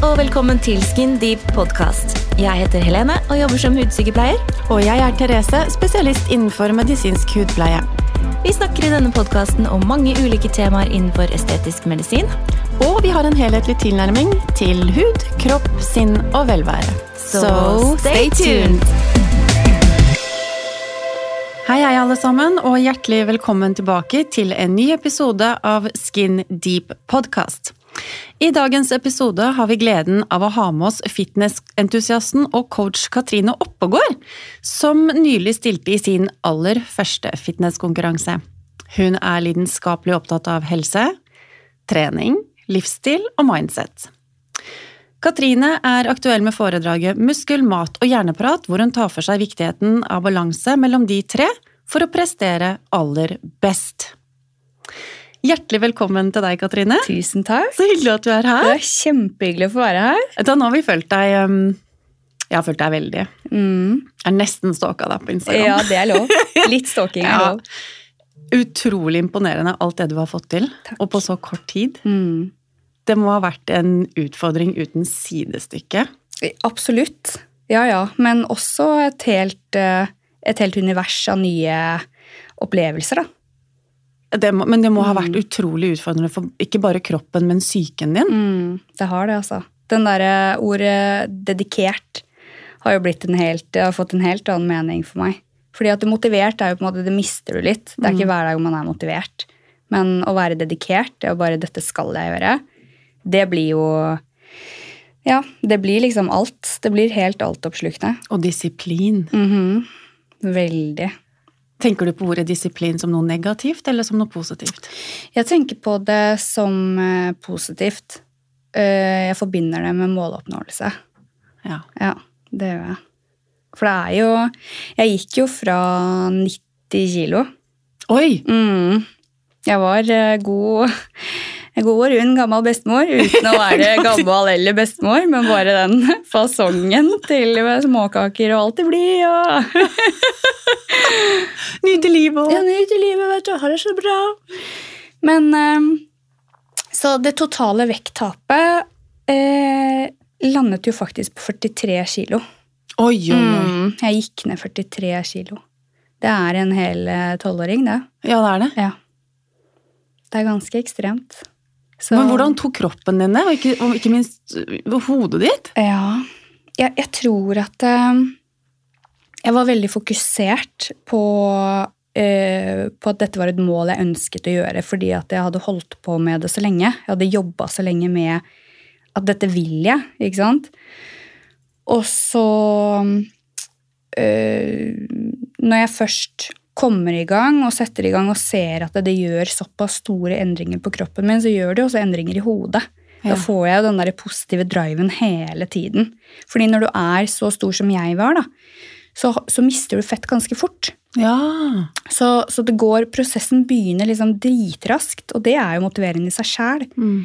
og velkommen til Skin Deep podkast. Jeg heter Helene og jobber som hudsykepleier. Og jeg er Therese, spesialist innenfor medisinsk hudpleie. Vi snakker i denne podkasten om mange ulike temaer innenfor estetisk medisin. Og vi har en helhetlig tilnærming til hud, kropp, sinn og velvære. Så stay tuned! Hei, hei, alle sammen, og hjertelig velkommen tilbake til en ny episode av Skin Deep podcast. I dagens episode har vi gleden av å ha med oss fitnessentusiasten og coach Katrine Oppegård, som nylig stilte i sin aller første fitnesskonkurranse. Hun er lidenskapelig opptatt av helse, trening, livsstil og mindset. Katrine er aktuell med foredraget Muskel, mat og hjerneprat, hvor hun tar for seg viktigheten av balanse mellom de tre for å prestere aller best. Hjertelig velkommen til deg, Katrine. Tusen takk. Så hyggelig at du er her. Det er kjempehyggelig å få være her. Da, Nå har vi fulgt deg um, Jeg har fulgt deg veldig. Mm. Jeg er nesten stalka deg på Instagram. Ja, det er lov. Litt stalking er Ja. lov. Utrolig imponerende alt det du har fått til, Takk. og på så kort tid. Mm. Det må ha vært en utfordring uten sidestykke. Absolutt. Ja, ja. Men også et helt, eh, et helt univers av nye opplevelser, da. Det må, men det må ha vært Mm. utrolig utfordrende for ikke bare kroppen, men psyken din. Mm. Det har det, altså. Den derre ordet dedikert har jo blitt en helt, har fått en helt annen mening for meg. Fordi at motivert er jo på en måte, det mister du litt. Det er ikke hver dag man er motivert. Men å være dedikert, det er bare 'dette skal jeg gjøre', det blir jo Ja, det blir liksom alt. Det blir helt altoppslukende. Og disiplin. Mhm. Veldig. Tenker du på ordet disiplin som noe negativt eller som noe positivt? Jeg tenker på det som eh, positivt. Eh, jeg forbinder det med måloppnåelse. Ja. Ja, det gjør jeg. For det er jo Jeg gikk jo fra 90 kilo. Oi! Mm. Jeg var eh, god, en god og rund gammel bestemor uten å være gammel eller bestemor, men bare den fasongen til småkaker og alt det blir, og Nyte livet òg. Ja, nyte livet, vet du. Har det så bra. Men eh, Så det totale vekttapet eh, landet jo faktisk på 43 kilo. Oi, oi, oi. Mm, jeg gikk ned 43 kilo. Det er en hel eh, tolvåring, det. Ja, det er det. Ja. Det er ganske ekstremt. Så- Men hvordan tok kroppen din det, og ikke, og ikke minst øh, hodet ditt? Ja. Jeg, jeg tror at uh, jeg var veldig fokusert på, uh, på at dette var et mål jeg ønsket å gjøre, fordi at jeg hadde holdt på med det så lenge. Jeg hadde jobba så lenge med at dette vil jeg, ikke sant? Og så eh, Når jeg først kommer i gang og setter i gang og ser at det gjør såpass store endringer på kroppen min, så gjør det også endringer i hodet. Ja. Da får jeg jo den der positive driven hele tiden. Fordi når du er så stor som jeg var, da, så, så mister du fett ganske fort. Ja. Så, så det går, prosessen begynner liksom dritraskt, og det er jo motiverende i seg sjæl. Mm.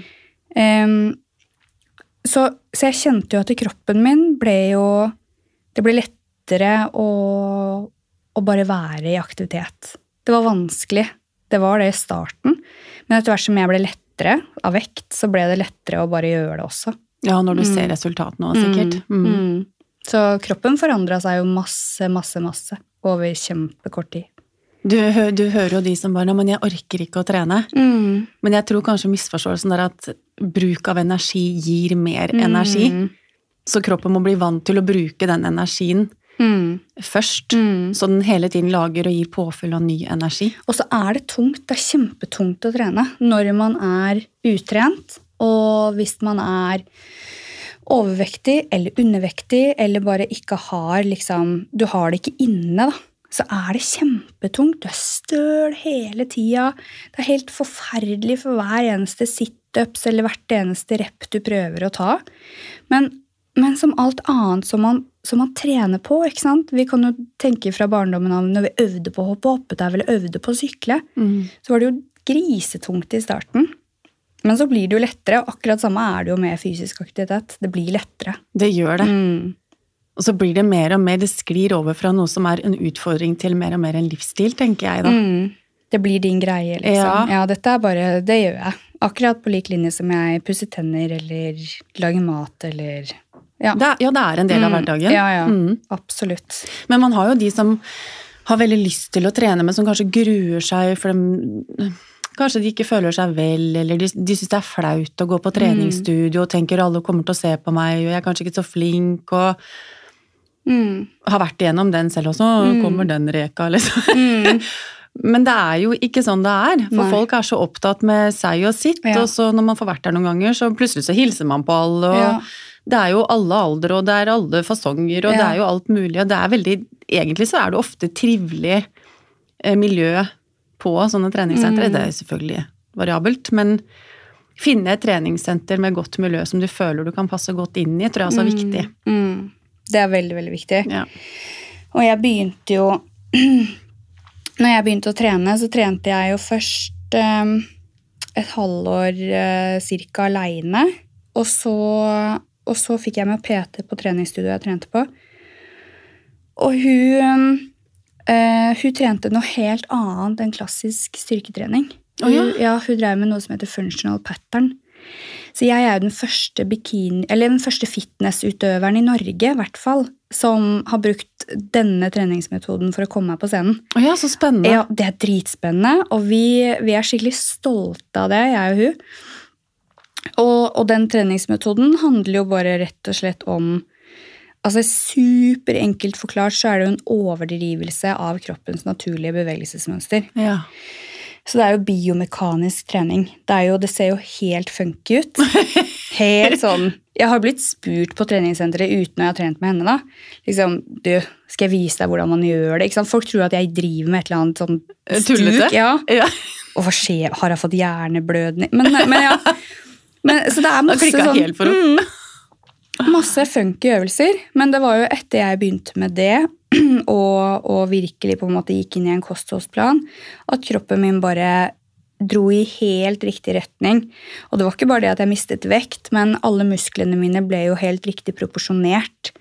Um, så, så jeg kjente jo at kroppen min ble jo Det ble lettere å, å bare være i aktivitet. Det var vanskelig. Det var det i starten. Men etter hvert som jeg ble lettere av vekt, så ble det lettere å bare gjøre det også. ja, når du Mm. ser resultatene òg, sikkert. Mm, Mm. mm. Så kroppen forandra seg jo masse, masse, masse over kjempekort tid. Du, du hører jo de som bare men jeg orker ikke å trene'. Men jeg tror kanskje misforståelsen er at bruk av energi gir mer energi. Mm. Så kroppen må bli vant til å bruke den energien Mm. først. Mm. Så den hele tiden lager og gir påfyll av ny energi. Og så er det tungt. Det er kjempetungt å trene når man er utrent, og hvis man er overvektig eller undervektig, eller bare ikke har liksom Du har det ikke inne, da. Så er det kjempetungt. Du er støl hele tida. Det er helt forferdelig for hver eneste situps eller hvert eneste rep du prøver å ta. Men, men som alt annet som man, som man trener på, ikke sant? Vi kan jo tenke fra barndommen av når vi øvde på å hoppe hoppetau eller øvde på å sykle, Mm. så var det jo grisetungt i starten. Men så blir det jo lettere, og akkurat samme er det jo med fysisk aktivitet. Det blir lettere. Det gjør det. Mm. Og så blir det mer og mer, det sklir over fra noe som er en utfordring til mer og mer en livsstil, tenker jeg da. Mm. Det blir din greie, liksom. Ja. Ja. dette er bare Det gjør jeg. Akkurat på lik linje som jeg pusser tenner eller lager mat eller Ja. Det er, ja, det er en del av Mm, hverdagen. Ja, ja. Mm. Absolutt. Men man har jo de som har veldig lyst til å trene, men som kanskje gruer seg for dem Kanskje de ikke føler seg vel, eller de, de syns det er flaut å gå på treningsstudio og tenker alle kommer til å se på meg, og jeg er kanskje ikke så flink, og Mm. har vært igjennom den selv også. Mm. Kommer den reka, liksom. Mm. Men det er jo ikke sånn det er. For Nei. folk er så opptatt med seg og sitt, Ja. og så når man får vært der noen ganger, så plutselig så hilser man på alle, og Ja. Det er jo alle aldre, og det er alle fasonger, og det er jo alt mulig, og det er veldig Egentlig så er det ofte trivelig eh, miljø på sånne treningssentre. Mm. Det er selvfølgelig variabelt, men finne et treningssenter med godt miljø som du føler du kan passe godt inn i, tror jeg også er viktig. Mm. Det er veldig, veldig viktig. Ja. Og jeg begynte jo Når jeg begynte å trene, så trente jeg jo først eh, et halvår eh, cirka aleine. Og så, og så fikk jeg med PT på treningsstudioet jeg trente på. Og hun øh, Hun trente noe helt annet enn klassisk styrketrening. Og ja. Hun, ja, hun drev med noe som heter functional pattern. Så jeg er jo den første bikini, eller den første fitnessutøveren i Norge, i hvert fall, som har brukt denne treningsmetoden for å komme meg på scenen. Oh ja, så spennende. Ja, Det er dritspennende, og vi, vi er skikkelig stolte av det, jeg og hun. Og, og den treningsmetoden handler jo bare rett og slett om Altså Superenkelt forklart så er det jo en overdrivelse av kroppens naturlige bevegelsesmønster. Ja. Så det er jo biomekanisk trening. Det, jo, det ser jo helt funky ut. Helt sånn Jeg har blitt spurt på treningssenteret uten å ha trent med henne. da. Liksom, du, Skal jeg vise deg hvordan man gjør det? Folk tror at jeg driver med et eller annet sånn Tullete? stuk. Ja. ja. Og hva skjer? Har jeg fått hjerneblødning? Men, men ja. Men, så det er masse klikka sånn helt for henne. Masse funky øvelser, men det var jo etter jeg begynte med det, og, og virkelig på en måte gikk inn i en kostholdsplan, at kroppen min bare dro i helt riktig retning. Og det var ikke bare det at jeg mistet vekt, men alle musklene mine ble jo helt riktig proporsjonert.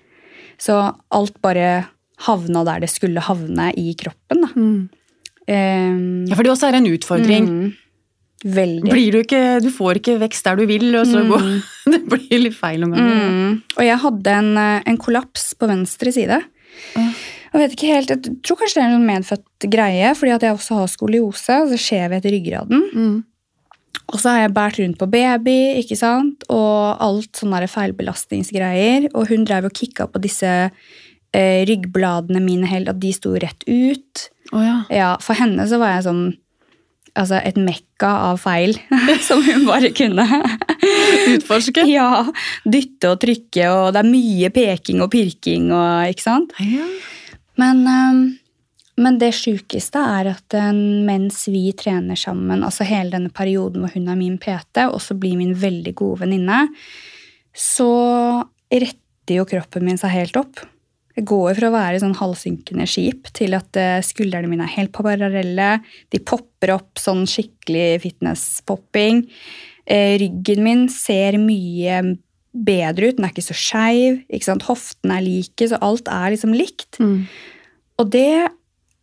Så alt bare havna der det skulle havne i kroppen. Da. Mm. Um, Ja, for det også er en utfordring. mm, veldig. Blir du, ikke, du får ikke vekst der du vil, og så går det blir litt feil noen ganger. Mm. Og jeg hadde en, eh, en kollaps på venstre side. Mm. Jeg vet ikke helt, jeg tror kanskje det er en medfødt greie, fordi at jeg også har skoliose, altså skjevhet i ryggraden. Mm. Og så har jeg båret rundt på baby, ikke sant? og alt sånne feilbelastningsgreier. Og hun drev og kicka på disse eh, ryggbladene mine helt, at de sto rett ut. Oh, ja. Ja, For henne så var jeg sånn altså et mekka av feil som hun bare kunne. Utforske. Ja, dytte og trykke, og det er mye peking og pirking. og, ikke sant? Ja. Men, men det sjukeste er at øh, mens vi trener sammen, altså hele denne perioden hvor hun er min PT, og så blir min veldig gode venninne, så retter jo kroppen min seg helt opp. Jeg går fra å være sånn halvsynkende skip til at øh, skuldrene mine er helt parallelle. De popper opp sånn skikkelig fitness-popping. Eh, ryggen min ser mye bedre ut, den er ikke så skeiv. Hoftene er like, så alt er liksom likt. Mm. Og det,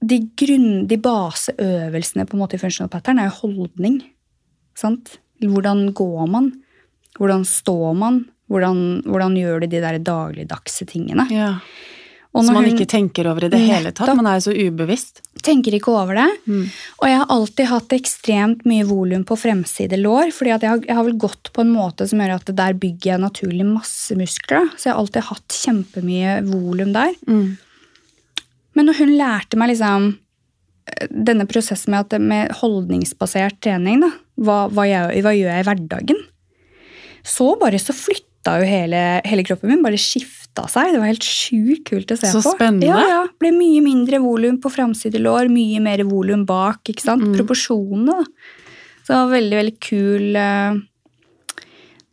de, grunn, de baseøvelsene på en måte i functional pattern er jo holdning. Sant? Hvordan går man? Hvordan står man? Hvordan, hvordan gjør du de der dagligdagse tingene? Ja. Og Som man ikke tenker over i det hele tatt. Man er jo så ubevisst. tenker ikke over det. Mm. Og jeg har alltid hatt ekstremt mye volum på fremside lår, fordi jeg har, jeg har vel gått på en måte som gjør at der bygger jeg naturlig masse muskler. Så jeg har alltid hatt kjempemye volum der. Mm. Men når hun lærte meg liksom eh, denne prosessen med, at, med holdningsbasert trening, da, hva, hva, jeg, hva gjør jeg i hverdagen? Så bare så flytta jo hele, hele kroppen min, bare skifta seg. Det var helt sjukt kult å se Så på. spennende. Ja, ja. Ble mye mindre volum på framsidelår, mye mer volum bak. ikke sant? Mm. Proporsjonene, da. Så det var veldig, veldig kul eh,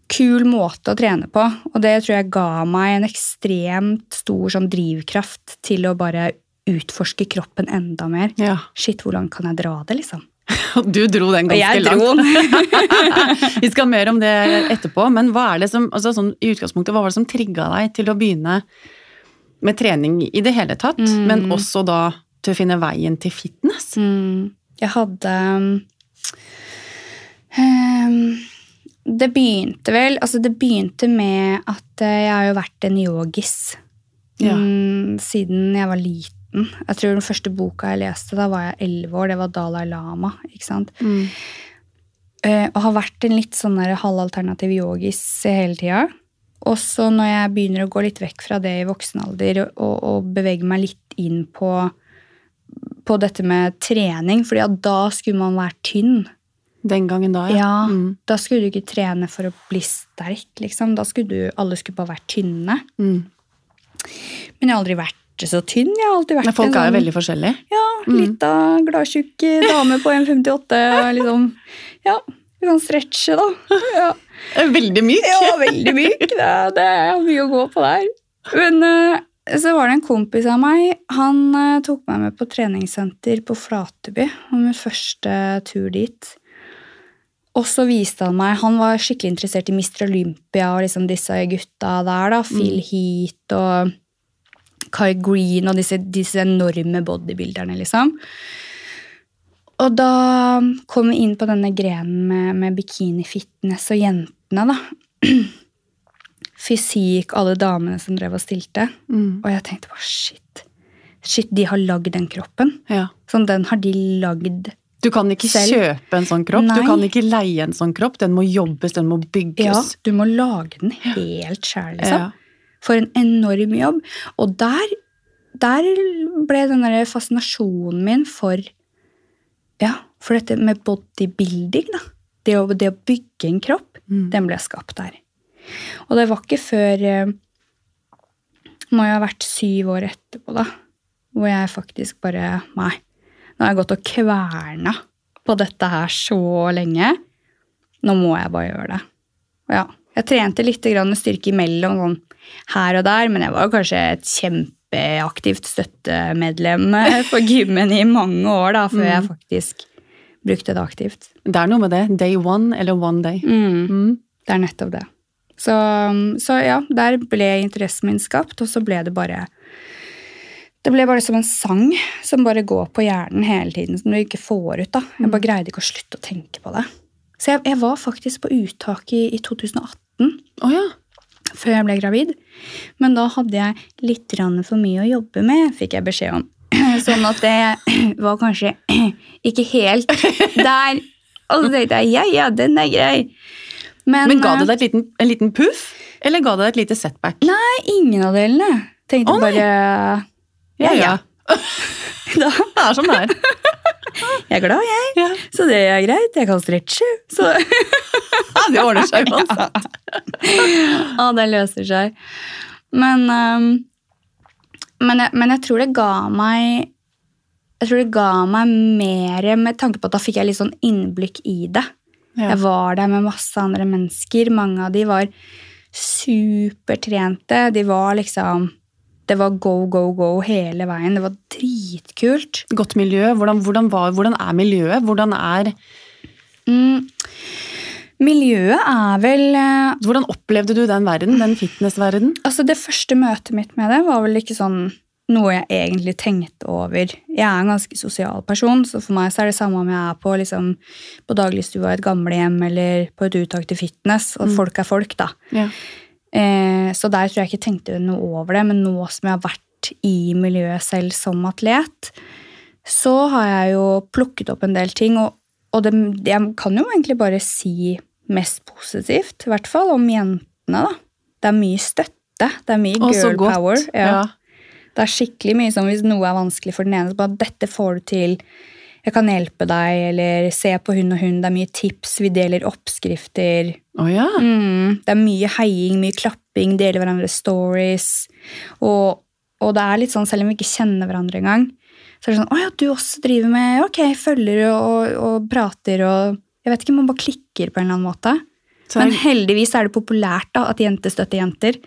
Kul måte å trene på. Og det tror jeg ga meg en ekstremt stor sånn drivkraft til å bare utforske kroppen enda mer. Ja. Shit, hvordan kan jeg dra det, liksom? Og du dro den ganske langt. dro. Vi skal mer om det etterpå, men hva er det som, altså sånn, i utgangspunktet, hva var det som trigga deg til å begynne med trening i det hele tatt, Mm. men også da til å finne veien til fitness? Mm. Jeg hadde um, det begynte vel Altså, det begynte med at eh, jeg har jo vært en yogis Ja. um, siden jeg var liten. Jeg tror den første boka jeg leste, da var jeg elleve år. Det var Dalai Lama. ikke sant? Mm. Uh, og har vært en litt sånn halvalternativ yogis hele tida. Og så når jeg begynner å gå litt vekk fra det i voksen alder og, og bevege meg litt inn på, på dette med trening, fordi da skulle man være tynn. Den gangen da, Ja, Mm. Da skulle du ikke trene for å bli sterk. liksom. Da skulle du, alle skulle bare være tynne. Mm. Men jeg har aldri vært så tynn. Jeg har alltid vært Men folk er jo sånn- veldig forskjellige. Ja, Mm. lita, gladtjukk dame på 1,58. Liksom, ja, vi kan stretche, da. Ja. Veldig myk. Ja, veldig myk. Det, det er mye å gå på der. Men eh, så var det en kompis av meg. Han eh, tok meg med på treningssenter på Flateby. Og min første tur dit. Og så viste han meg Han var skikkelig interessert i Mr. Olympia og liksom disse gutta der. da, Phil Heath og Kai Green og disse, disse enorme bodybuilderne, liksom. Og da kom vi inn på denne grenen med, med bikini-fitness og jentene, da. Fysikk, alle damene som drev og stilte. Mm. Og jeg tenkte bare shit. Shit, de har lagd den kroppen. Ja. Sånn, den har de lagd. Du kan ikke Selv. kjøpe en sånn kropp. Nei. Du kan ikke leie en sånn kropp. Den må jobbes, den må bygges. Ja, du må lage den helt sjæl, liksom. Ja. For en enorm jobb. Og der, der ble den der fascinasjonen min for Ja, for dette med bodybuilding, da. Det å, det å bygge en kropp, Mm. den ble skapt der. Og det var ikke før eh, Må jo ha vært syv år etterpå, da. Hvor jeg faktisk bare Nei, nå har jeg gått og kverna på dette her så lenge. Nå må jeg bare gjøre det. Og ja, jeg trente litt styrke imellom sånn her og der, men jeg var kanskje et kjempeaktivt støttemedlem på gymmen i mange år da, før jeg faktisk brukte det aktivt. Det er noe med det. Day one eller one day. Mm. Mm. Det er nettopp det. Så, så ja, der ble interessen min skapt, og så ble det bare Det ble bare som en sang som bare går på hjernen hele tiden, som du ikke får ut. da. Jeg bare greide ikke å slutte å tenke på det. Så jeg, jeg var faktisk på uttak i, i 2018, Oh, ja. Før jeg ble gravid. Men da hadde jeg litt for mye å jobbe med, fikk jeg beskjed om. Sånn at det var kanskje ikke helt der. Og så tenkte jeg ja, ja, den er grei. Men, Men ga det eh, deg et liten, en liten puff, eller ga det deg et lite setback? Nei, ingen av delene. Tenkte nei. bare Ja, ja. Da, Det er sånn det er. Jeg er glad, jeg. Ja. Så det er greit. Jeg kan stretche. Så Ja, det ordner seg uansett. ja, det løser seg. Men, um, men, jeg, men jeg tror det ga meg Jeg tror det ga meg mer med tanke på at da fikk jeg litt sånn innblikk i det. Ja. Jeg var der med masse andre mennesker. Mange av de var supertrente. De var liksom Det var go, go, go hele veien. Det var dritkult. Godt miljø. Hvordan, hvordan, var, hvordan er miljøet? Hvordan, er, Mm. Miljøet er vel eh, hvordan opplevde du den verden, den fitnessverdenen? Altså, det første møtet mitt med det var vel ikke sånn noe jeg egentlig tenkte over. Jeg er en ganske sosial person, så for meg så er det samme om jeg er på, liksom, på dagligstua i et gamlehjem eller på et uttak til fitness, og folk er folk, da. Ja. Eh, så der tror jeg ikke tenkte noe over det, men nå som jeg har vært i miljøet selv som atlet, så har jeg jo plukket opp en del ting, og, og det, jeg kan jo egentlig bare si mest positivt, i hvert fall om jentene, da. Det er mye støtte, det er mye girl power. Ja. Det er skikkelig mye sånn hvis noe er vanskelig for den ene, så bare dette får du til, jeg kan hjelpe deg, eller se på hun og hun, det er mye tips, vi deler oppskrifter. Oh, ja. Mm, det er mye heiing, mye klapping, deler hverandres stories. Og, og det er litt sånn, selv om vi ikke kjenner hverandre engang, så er det sånn, å ja, du også driver med, ok, følger og, og prater, og jeg vet ikke, man bare klikker på en eller annen måte. Så Men heldigvis er det populært da, at jenter støtter jenter.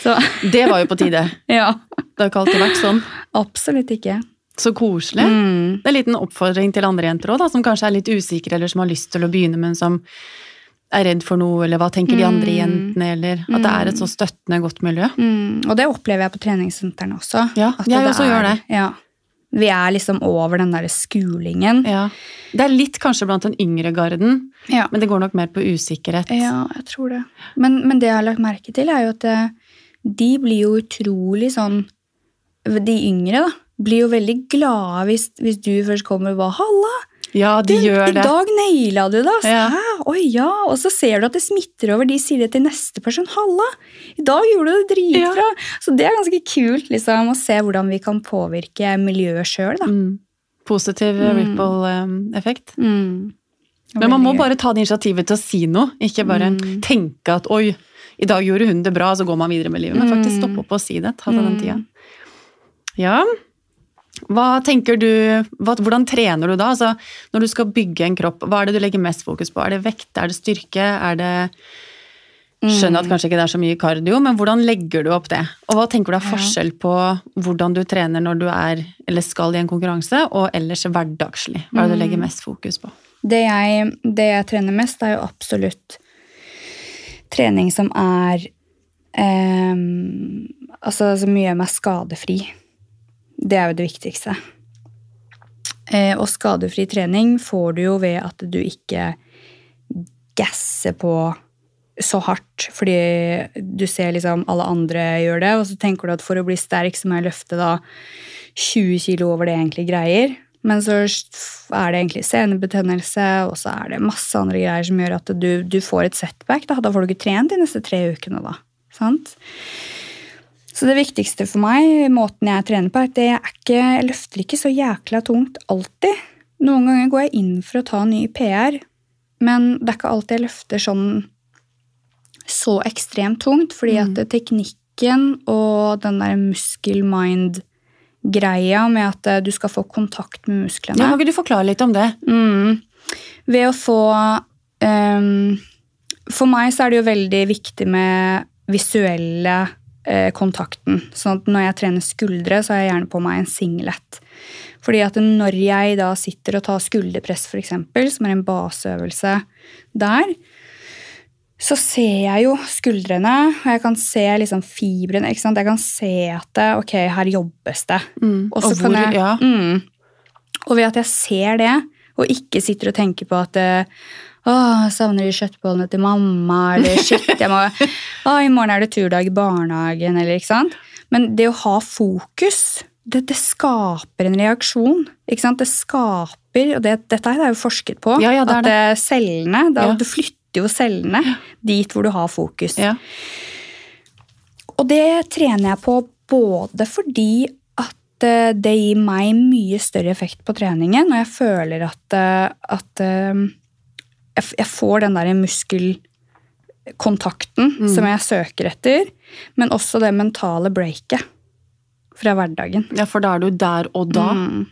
Så det var jo på tide. ja, Det har ikke alltid vært sånn. absolutt ikke. Så koselig. Mm. Det er en liten oppfordring til andre jenter også, da, som kanskje er litt usikre, eller som har lyst til å begynne, men som er redd for noe, eller hva tenker de andre Mm. jentene, eller at det er et så støttende, godt miljø. Mm. Og det opplever jeg på treningssentrene også. Ja, jeg det også er- gjør det. Ja, Vi er liksom over den der skulingen. Ja. Det er litt kanskje blant den yngre garden, Ja. men det går nok mer på usikkerhet. Ja, jeg tror det. Men, men det jeg har lagt merke til, er jo at det, de blir jo utrolig sånn De yngre, da, blir jo veldig glade hvis, hvis du først kommer og bare 'Halla! Ja, de Du, gjør I dag naila du det!' Ja. Oi, ja. Og så ser du at det smitter over. De sier det til neste person. 'Halla! I dag gjorde du det dritbra!' Så det er ganske kult liksom, å se hvordan vi kan påvirke miljøet sjøl. Mm. Positiv Mm. ripple-effekt. Mm. Men man må bare ta det initiativet til å si noe, ikke bare Mm. tenke at 'oi, i dag gjorde hun det bra', så går man videre med livet. Men faktisk Mm. stoppe opp og si det. Ta seg den Mm. tida. Ja. Hva tenker du, Hvordan trener du da? Altså, når du skal bygge en kropp, hva er det du legger mest fokus på? Er det vekt, er det styrke, er det Skjønner at kanskje ikke det er så mye kardio, men hvordan legger du opp det? Og hva tenker du er forskjell på hvordan du trener når du er, eller skal i en konkurranse, og ellers hverdagslig? Hva er det du legger Mm. mest fokus på? Det jeg, det jeg trener mest, er jo absolutt trening som er eh, Altså som gjør meg skadefri. Det er jo det viktigste. Eh, og skadefri trening får du jo ved at du ikke gasser på så hardt, fordi du ser liksom alle andre gjør det, og så tenker du at for å bli sterk så må jeg løfte da 20 kilo over det jeg egentlig greier. Men så er det egentlig senebetennelse, og så er det masse andre greier som gjør at du, du får et setback. Da. da får du ikke trent de neste tre ukene, da. Sant? Så det viktigste for meg, måten jeg trener på, er at jeg, er ikke, jeg løfter ikke så jækla tungt alltid. Noen ganger går jeg inn for å ta ny PR, men det er ikke alltid jeg løfter sånn så ekstremt tungt, fordi Mm. at teknikken og den der muskel-mind-greia med at eh, du skal få kontakt med musklene Ja, kan ikke du forklare litt om det? Mm. Ved å få um, For meg så er det jo veldig viktig med visuelle kontakten. Sånn at når jeg trener skuldre, så har jeg gjerne på meg en singlet. Fordi at når jeg da sitter og tar skulderpress, eksempel, som er en baseøvelse der, så ser jeg jo skuldrene, og jeg kan se liksom fibrene. ikke sant? Jeg kan se at det, ok, her jobbes det. Mm. Og så Og kan hvor, jeg, ja. mm, og ved at jeg ser det, og ikke sitter og tenker på at å, jeg savner de kjøttbollene til mamma, eller shit, jeg må, å, i morgen er det turdag i barnehagen, eller ikke sant? Men det å ha fokus, det, det skaper en reaksjon, ikke sant? Det skaper, og det, dette her er jo forsket på, Ja, ja, det at eh, cellene, da, Ja. du flytter jo cellene dit hvor du har fokus. Ja. Og det trener jeg på både fordi at eh, det gir meg mye større effekt på treningen, og jeg føler at, eh, at jeg jeg får den der muskelkontakten Mm. som jeg søker etter, men også det mentale breaket fra hverdagen. ja, for da er du der og da. Mm.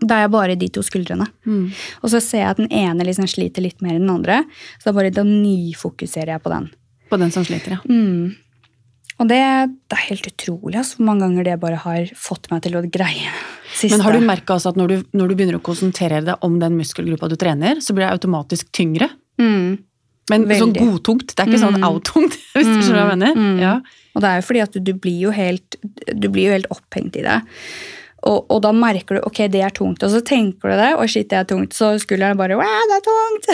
Da er jeg bare i de to skuldrene. Mm. Og så ser jeg at den ene liksom sliter litt mer enn den andre, så da bare da nyfokuserer jeg på den. På den som sliter, ja. Mm. Og det, det er helt utrolig altså, hvor mange ganger det bare har fått meg til å greie siste. Men har du merka altså at når du, når du begynner å konsentrere deg om den muskelgruppa du trener, så blir det automatisk tyngre? mm. Men sånn godtungt. Det er ikke sånn Mm. out-tungt, hvis du skjønner hva jeg mener? Mm. Ja. Og det er jo fordi at du, du, blir jo helt, du blir jo helt opphengt i det. Og, og da merker du ok, det er tungt, og så tenker du det, og shit, det er tungt, så skulderen bare wow, det er tungt!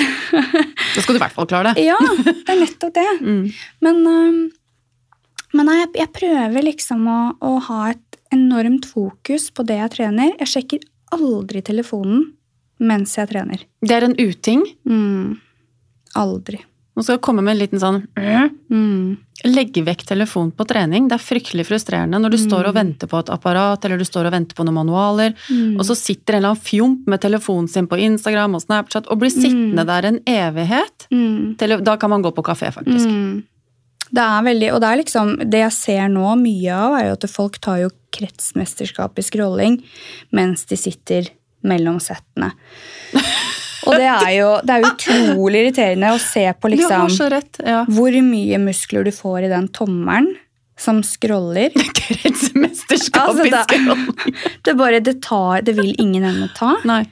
Da skal du i hvert fall klare det. ja, det er nettopp det. Mm. Men, øhm, men nei, jeg, jeg prøver liksom å, å ha et enormt fokus på det jeg trener. Jeg sjekker aldri telefonen mens jeg trener. Det er en uting. Mm. Aldri. Nå skal jeg komme med en liten sånn Mm. Legge vekk telefon på trening. Det er fryktelig frustrerende når du står og venter på et apparat, eller du står og venter på noen manualer, Mm. og så sitter en eller annen fjomp med telefonen sin på Instagram og Snapchat og blir sittende der en evighet. Mm. Da kan man gå på kafé, faktisk. Det er veldig, og det er liksom, det jeg ser nå mye av, er jo at folk tar jo kretsmesterskap i scrolling mens de sitter mellom settene. Og det er jo det er jo utrolig irriterende å se på Du har liksom så rett. Ja. hvor mye muskler du får i den tommelen som scroller. Kretsmesterskap Altså, i det- Det bare, det tar, det vil ingen ende ta. Nei.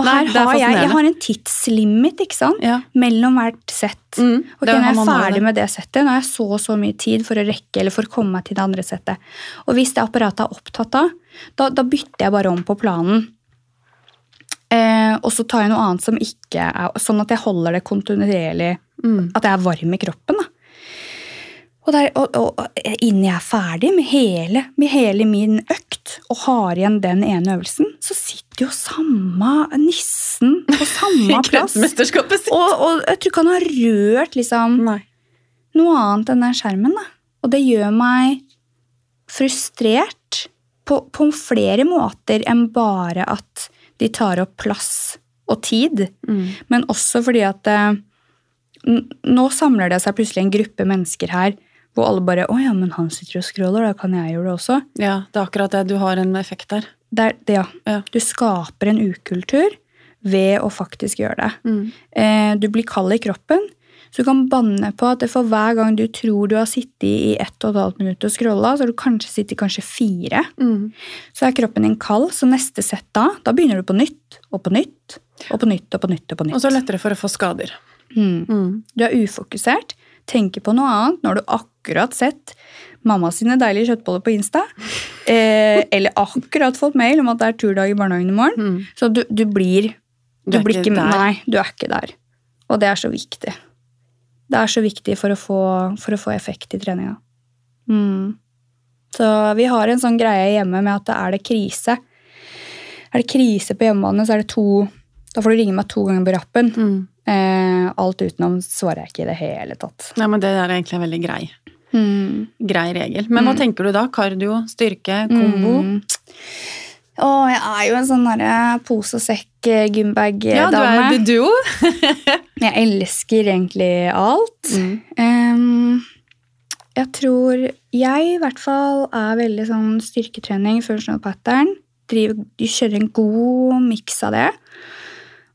Og her er har jeg, jeg har en tidslimit ikke sant? Ja. mellom hvert sett. Mm, okay, Når jeg er ferdig med det settet, nå har jeg så og så mye tid for å rekke eller for å komme meg til det andre settet. Og hvis det apparatet er opptatt av, da, da bytter jeg bare om på planen. Eh, og så tar jeg noe annet som ikke er Sånn at jeg holder det kontinuerlig. Mm. At jeg er varm i kroppen. da. Og, der, og, og, og innen jeg er ferdig med hele, med hele min økt og har igjen den ene øvelsen, så sitter jo samme nissen på samme plass. Og, og jeg tror ikke han har rørt liksom, noe annet enn den skjermen. Da. Og det gjør meg frustrert på, på flere måter enn bare at de tar opp plass og tid. Mm. Men også fordi at eh, nå samler det seg plutselig en gruppe mennesker her hvor alle bare 'Å ja, men han sitter og scroller, da kan jeg gjøre det også'. Ja, det er akkurat det. Du har en effekt der. Det er, det, ja. Ja. Du skaper en ukultur ved å faktisk gjøre det. Mm. Eh, du blir kald i kroppen, så du kan banne på at for hver gang du tror du har sittet i ett og et halvt minutt og scrolla, så har du kanskje sittet kanskje fire. Mm. Så er kroppen din kald, så neste sett da, da begynner du på nytt og på nytt og på nytt og på nytt. Og på nytt. Og så lettere for å få skader. Mm. Mm. Du er ufokusert, tenker på noe annet. når du akkurat sett mamma sine deilige kjøttboller på Insta. Eh, eller akkurat fått mail om at det er turdag i barnehagen i morgen. Mm. Så du, du blir Du er blir ikke der. Nei, du er ikke der. Og det er så viktig. Det er så viktig for å få, for å få effekt i treninga. Mm. Så vi har en sånn greie hjemme med at det er det krise. Er det krise på hjemmebane, så er det to Da får du ringe meg to ganger på rappen. Mm. Eh, alt utenom svarer jeg ikke i det hele tatt. Ja, men det er egentlig en veldig grei, Mm. grei regel. Men hva Mm. tenker du da? Kardio, styrke, kombo? Mm. Å, jeg er jo en sånn derre pose og sekk eh, Ja, du er du òg. Jeg elsker egentlig alt. Mm. Um, jeg tror jeg i hvert fall er veldig sånn styrketrening, functional pattern. Driver, kjører en god miks av det.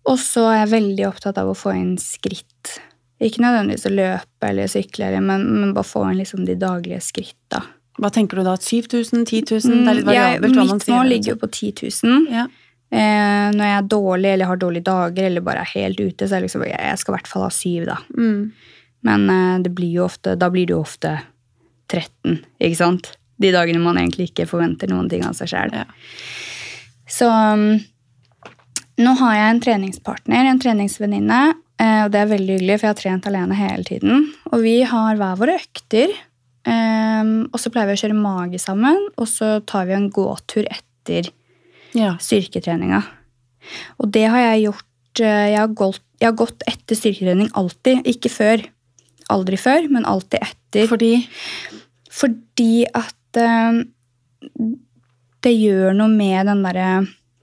Og så er jeg veldig opptatt av å få inn skritt. Ikke nødvendigvis å løpe eller sykle, men, men bare få inn liksom de daglige skritta. Hva tenker du da? 7000? 10 000? Det er litt Mm, variabelt hva man mitt mål ligger jo på 10 000. Ja. Eh, når jeg er dårlig eller har dårlige dager eller bare er helt ute, så er det liksom, jeg, skal i hvert fall ha syv, da. Mm. Men eh, det blir jo ofte, da blir det jo ofte 13, ikke sant? De dagene man egentlig ikke forventer noen ting av seg sjøl. Ja. Så um, nå har jeg en treningspartner, en treningsvenninne, eh, og det er veldig hyggelig, for jeg har trent alene hele tiden. Og vi har hver våre økter, eh, og så pleier vi å kjøre mage sammen, og så tar vi en gåtur etter ja. styrketreninga. Og det har jeg gjort eh, Jeg har gått, jeg har gått etter styrketrening alltid. Ikke før. Aldri før, men alltid etter. Fordi Fordi at det gjør noe med den derre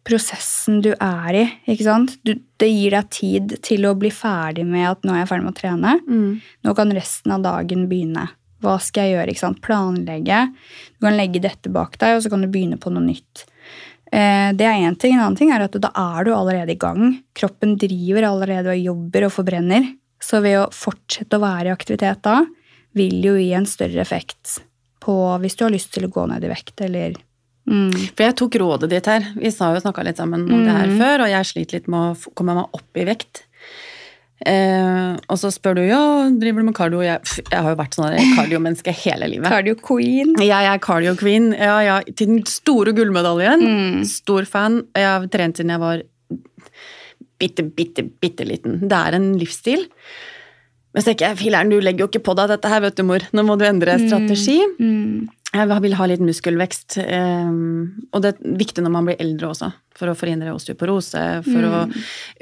prosessen du er i. ikke sant? Du, det gir deg tid til å bli ferdig med at nå er jeg ferdig med å trene. mm. Nå kan resten av dagen begynne. Hva skal jeg gjøre? ikke sant? Planlegge. Du kan legge dette bak deg, og så kan du begynne på noe nytt. Eh, Det er én ting. En annen ting er at da er du allerede i gang. Kroppen driver allerede og jobber og forbrenner. Så ved å fortsette å være i aktivitet da, vil jo gi en større effekt på hvis du har lyst til å gå ned i vekt, eller mm. For jeg tok rådet ditt her. Vi sa jo snakka litt sammen om det her Mm. før, og jeg sliter litt med å komme meg opp i vekt. Eh, og så spør du ja, driver du med cardio? Jeg, jeg har jo vært sånn kardiomenneske hele livet. Cardio queen. Jeg er cardio queen. Ja, ja, til den store gullmedaljen. Mm. Stor fan. Jeg har trent siden jeg var bitte, bitte, bitte liten. Det er en livsstil. Men så tenker jeg, filler'n, du legger jo ikke på deg dette her, vet du, mor. Nå må du endre strategi. Mm. Jeg vil ha litt muskelvekst. eh, og det er viktig når man blir eldre også, for å forhindre osteoporose, for å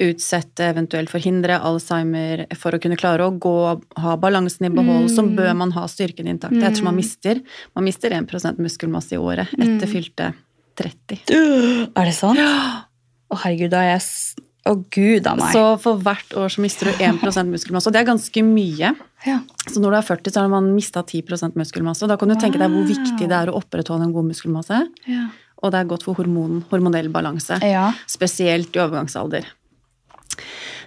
utsette, eventuelt forhindre Alzheimer, for å kunne klare å gå, ha balansen i behold, så bør man ha styrken intakt. Jeg tror man mister, man mister 1% muskelmasse i året etter fylte 30. Er det sant? Å, herregud, da er jeg Å, gud a meg. Så for hvert år så mister du 1 muskelmasse, og det er ganske mye. Ja. Så når du er 40, så har man mista 10 muskelmasse. og Da kan du tenke deg hvor viktig det er å opprettholde en god muskelmasse. Ja. Og det er godt for hormon, hormonell balanse. ja. Spesielt i overgangsalder.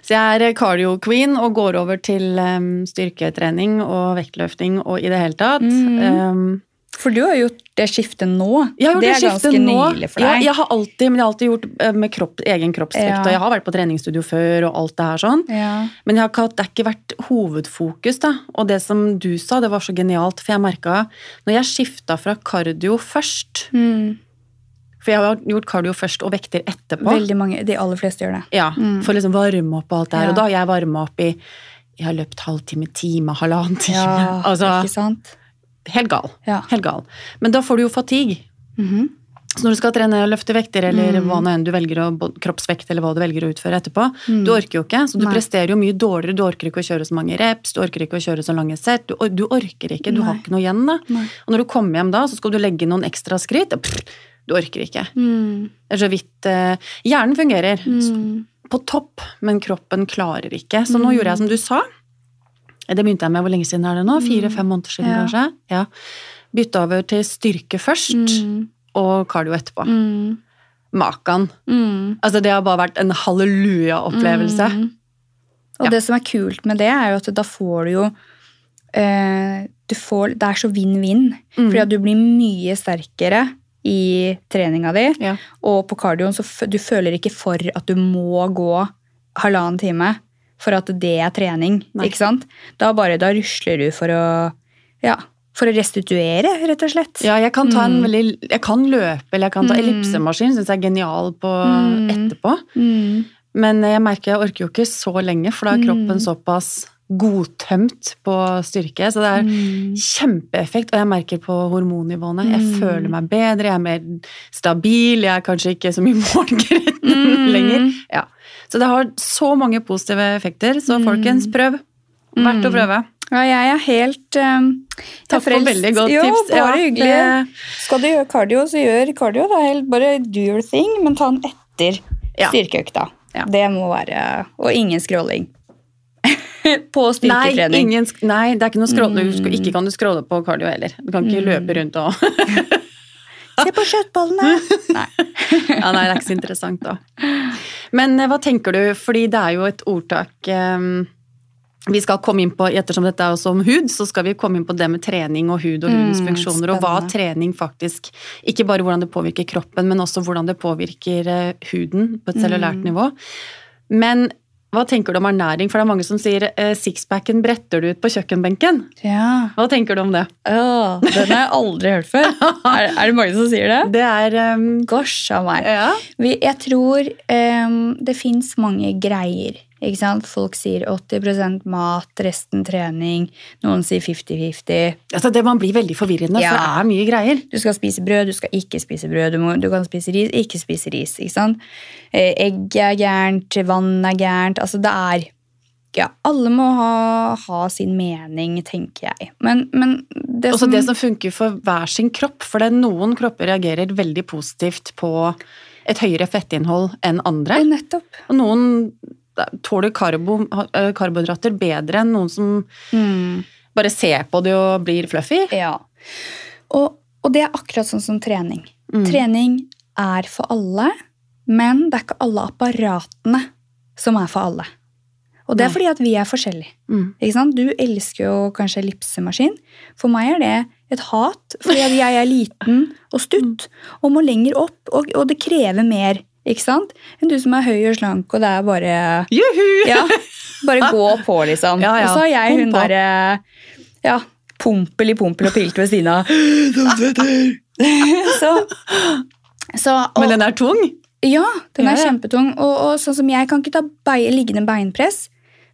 Så jeg er cardio-queen og går over til um, styrketrening og vektløfting og i det hele tatt. Mhm. Um, For du har gjort det skiftet nå. Det er ganske nå. nylig for Ja, deg. jeg har alltid, men jeg har alltid gjort eh, med kropp, egen kroppsvekt, Ja. og jeg har vært på treningsstudio før og alt det her sånn. Ja. Men jeg har det har ikke vært hovedfokus, da. Og det som du sa, det var så genialt, for jeg merka når jeg skifta fra kardio først Mm. For jeg har gjort kardio først og vekter etterpå. Veldig mange, De aller fleste gjør det. Ja, Mm. For liksom varme opp og alt det her. Ja. Og da har jeg varma opp i Jeg har løpt halvtime, time, halvannen time. Ja, altså, ikke sant? Helt gal. Ja. Helt gal. Men da får du jo fatigue. Mhm. Så når du skal trene og løfte vekter, eller Mm. hva nå enn du velger å, kroppsvekt, eller hva du velger å utføre etterpå, Mm. du orker jo ikke. Så du Nei. presterer jo mye dårligere. Du orker ikke å kjøre så mange reps, du orker ikke å kjøre så lange sett. Du, du orker ikke, du har ikke noe igjen da. Nei. Og når du kommer hjem da, så skal du legge noen ekstra skritt. Pff, du orker ikke. Mm. Det er så vidt eh, Hjernen fungerer Mm. på topp, men kroppen klarer ikke. Så nå Mm. gjorde jeg som du sa. Det begynte jeg med hvor lenge siden er det nå? Fire-fem måneder siden, Ja. kanskje? Ja. Bytte over til styrke først, Mm. og cardio etterpå. Mm. Makan. Mm. Altså, det har bare vært en halleluja-opplevelse. Mm. Og Ja. det som er kult med det, er jo at da får du jo eh, du får, Det er så vinn-vinn. Mm. Fordi at du blir mye sterkere i treninga di. Ja. Og på cardioen så du føler ikke for at du må gå halvannen time for at det er trening. Nei. ikke sant? Da bare da rusler du for å ja, for å restituere, rett og slett. Ja, jeg kan ta en Mm. veldig Jeg kan løpe, eller jeg kan ta Mm. ellipsemaskin. Syns jeg er genial på Mm. etterpå. Mm. Men jeg merker jeg orker jo ikke så lenge, for da er kroppen Mm. såpass godtømt på styrke. Så det er Mm. kjempeeffekt, og jeg merker på hormonnivåene. Jeg Mm. føler meg bedre, jeg er mer stabil, jeg er kanskje ikke så mye Mm. lenger. Ja. Så det har så mange positive effekter, så Mm. folkens, prøv. Verdt å Mm. prøve. Ja, jeg er helt um, Takk for veldig godt jo, tips. Bare Ja, hyggelig. det- Skal du gjøre cardio, så gjør er helt bare do your thing, men ta den etter Ja. styrkeøkta. Ja. Det må være Og ingen scrolling. på Nei, ingen, nei, det er ikke noe scrolling. Mm. ikke kan du scrolle på cardio heller. Du kan ikke Mm. løpe rundt og Se på kjøttbollene! Nei. Ja, nei, det er ikke så interessant da. Men eh, hva tenker du, fordi det er jo et ordtak um, vi skal komme inn på, ettersom dette er også om hud, så skal vi komme inn på det med trening og hud og hudens Mm, funksjoner, og hva trening faktisk, ikke bare hvordan det påvirker kroppen, men også hvordan det påvirker eh, huden på et cellulært Mm. nivå. Men hva tenker du om ernæring? For det er mange som sier eh, sixpacken bretter du ut på kjøkkenbenken. Ja. Hva tenker du om det? Åh, den har jeg aldri hørt før. Er, er det mange som sier det? Det er um, Gosh a meg. Ja. Jeg tror um, det fins mange greier. Folk sier 80% mat, resten trening. Noen sier 50-50. Altså, det man blir veldig forvirrende, Ja. for det er mye greier. Du skal spise brød, du skal ikke spise brød. Du, må, du kan spise ris, ikke spise ris. Ikke? Eh, Egg er gærent, vann er gærent. Altså, det er Ja, alle må ha, ha sin mening, tenker jeg. Men, men det Også som det som funker for hver sin kropp, for det er noen kropper reagerer veldig positivt på et høyere fettinnhold enn andre. Nettopp. Og noen tåler karbo, eh, karbohydrater bedre enn noen som Mm. bare ser på det og blir fluffy. Ja. Og, og det er akkurat sånn som trening. Mm. Trening er for alle, men det er ikke alle apparatene som er for alle. Og det er fordi at vi er forskjellige. Mm. Du elsker jo kanskje ellipsemaskin. For meg er det et hat, fordi jeg er liten og stutt og må lenger opp, og, og det krever mer ikke sant? enn du som er høy og slank, og det er bare Juhu! ja, Bare gå på, liksom. Ja, ja. Og så har jeg hun derre ja, Pompel i pompel og pilt ved siden av. så, så og, Men den er tung. Ja, den er kjempetung. Og, og sånn som jeg kan ikke ta beie, liggende beinpress,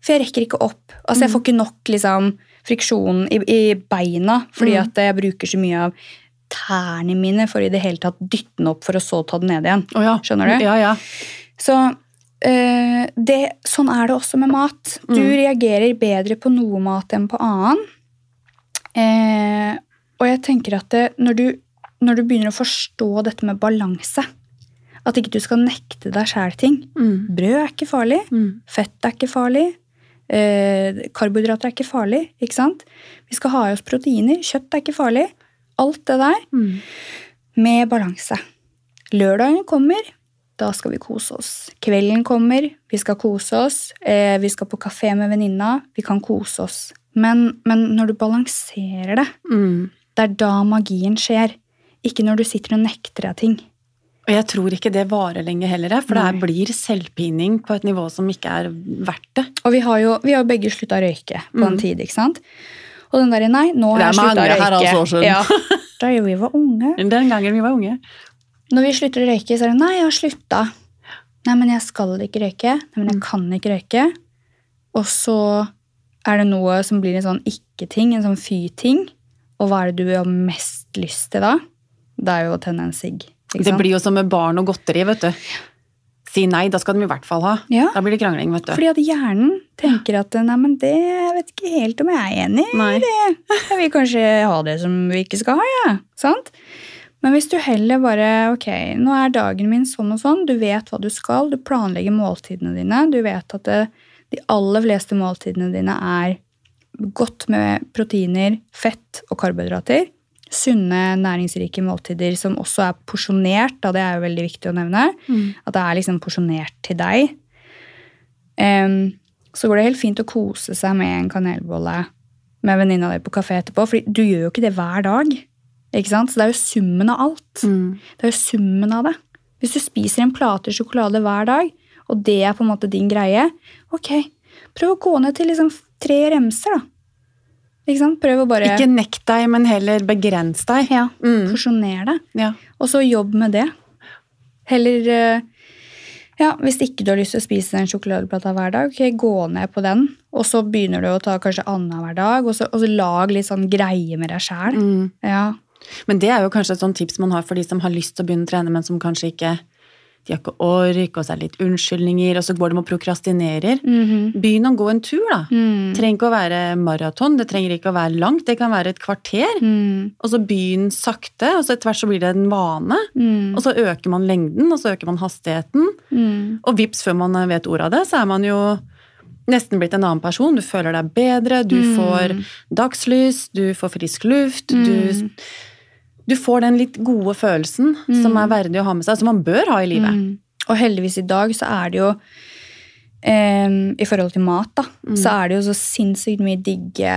for jeg rekker ikke opp. Altså, Jeg får ikke nok liksom, friksjon i, i beina fordi Mm. at jeg bruker så mye av tærne mine for i det hele tatt dytte den opp for å så ta den ned igjen. Oh ja. Skjønner du? Ja, ja. Så øh, det, sånn er det også med mat. Du Mm. reagerer bedre på noe mat enn på annen. Eh, og jeg tenker at det, når, du, når du begynner å forstå dette med balanse At ikke du skal nekte deg sjæl ting. Mm. Brød er ikke farlig. Mm. Fett er ikke farlig. Eh, karbohydrater er ikke farlig. ikke sant? Vi skal ha i oss proteiner. Kjøtt er ikke farlig. Alt det der Mm. med balanse. Lørdagen kommer, da skal vi kose oss. Kvelden kommer, vi skal kose oss. Eh, vi skal på kafé med venninna, vi kan kose oss. Men, men når du balanserer det, Mm. det er da magien skjer. Ikke når du sitter og nekter deg ting. Og jeg tror ikke det varer lenge heller, for det blir selvpining på et nivå som ikke er verdt det. Og vi har jo, vi har begge slutta å røyke på en Mm. tid, ikke sant? Og den derre nei, nå har jeg slutta å røyke. år siden. Ja, da vi var unge. Den gangen vi var unge. Når vi slutter å røyke, så er det nei, jeg har slutta. Nei, men jeg skal ikke røyke. Nei, men jeg kan ikke røyke. Og så er det noe som blir en sånn ikke-ting, en sånn fy-ting. Og hva er det du har mest lyst til da? Det er jo å tenne en sigg. Det blir jo som med barn og godteri, vet du. Si nei, da skal de i hvert fall ha. Ja. Da blir det krangling, vet du. Fordi at hjernen tenker at nei, men det jeg vet ikke helt om jeg er enig i. det. Jeg vil kanskje ha det som vi ikke skal ha, jeg. Sant? Men hvis du heller bare Ok, nå er dagen min sånn og sånn. Du vet hva du skal. Du planlegger måltidene dine. Du vet at det, de aller fleste måltidene dine er godt med proteiner, fett og karbohydrater. Sunne, næringsrike måltider som også er porsjonert. Da, det er jo veldig viktig å nevne. Mm. At det er liksom porsjonert til deg. Um, så går det helt fint å kose seg med en kanelbolle med venninna di på kafé etterpå. For du gjør jo ikke det hver dag. Ikke sant? Så det er jo summen av alt. Mm. Det er jo summen av det. Hvis du spiser en plate sjokolade hver dag, og det er på en måte din greie, ok, prøv å gå ned til liksom tre remser, da. Ikke sant? Prøv å bare Ikke nekt deg, men heller begrens deg. ja, Mm. porsjoner det. Ja. Og så jobb med det. Heller eh, Ja, hvis ikke du har lyst til å spise den sjokoladeplata hver dag, okay, gå ned på den. Og så begynner du å ta kanskje annenhver dag, og så, og så lag litt sånn greie med deg sjæl. Mm. Ja. Men det er jo kanskje et sånt tips man har for de som har lyst til å begynne å trene, men som kanskje ikke de har ikke ork, og så er det litt unnskyldninger, og så går de og prokrastinerer. Mhm. Begynn å gå en tur, da. Mm. Trenger ikke å være maraton, det trenger ikke å være langt, det kan være et kvarter. Mm. Og så begynn sakte, og så etter hvert så blir det en vane. Mm. Og så øker man lengden, og så øker man hastigheten. Mm. Og vips, før man vet ordet av det, så er man jo nesten blitt en annen person. Du føler deg bedre, du Mm. får dagslys, du får frisk luft, du, Mm. Du får den litt gode følelsen som er verdig å ha med seg, som man bør ha i livet. Mm. Og heldigvis i dag så er det jo em, I forhold til mat, da, Mm. så er det jo så sinnssykt mye digge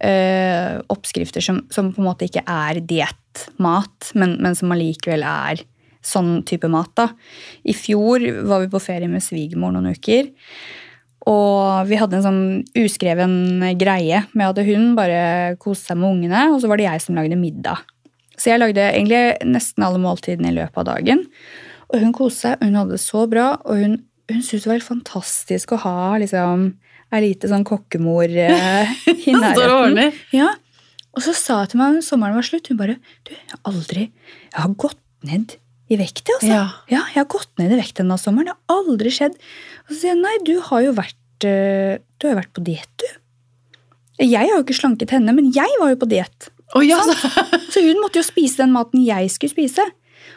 eh, oppskrifter som, som på en måte ikke er diettmat, men, men som allikevel er sånn type mat. da. I fjor var vi på ferie med svigermor noen uker. Og vi hadde en sånn uskreven greie med at hun bare koste seg med ungene, og så var det jeg som lagde middag. Så jeg lagde egentlig nesten alle måltidene i løpet av dagen. Og hun koste seg, hun hadde det så bra, og hun, hun syntes det var helt fantastisk å ha liksom, ei lite sånn kokkemor eh, i nærheten. Ja. Og så sa hun til meg når sommeren var slutt, hun bare Du, jeg har aldri Jeg har gått ned i vekt, altså. Ja. Ja, jeg har gått ned i vekt denne sommeren. Det har aldri skjedd. Og så sier jeg nei, du har jo vært, eh, du har jo vært på diett, du. Jeg har jo ikke slanket henne, men jeg var jo på diett. Å ja, så, Så hun måtte jo spise den maten jeg skulle spise.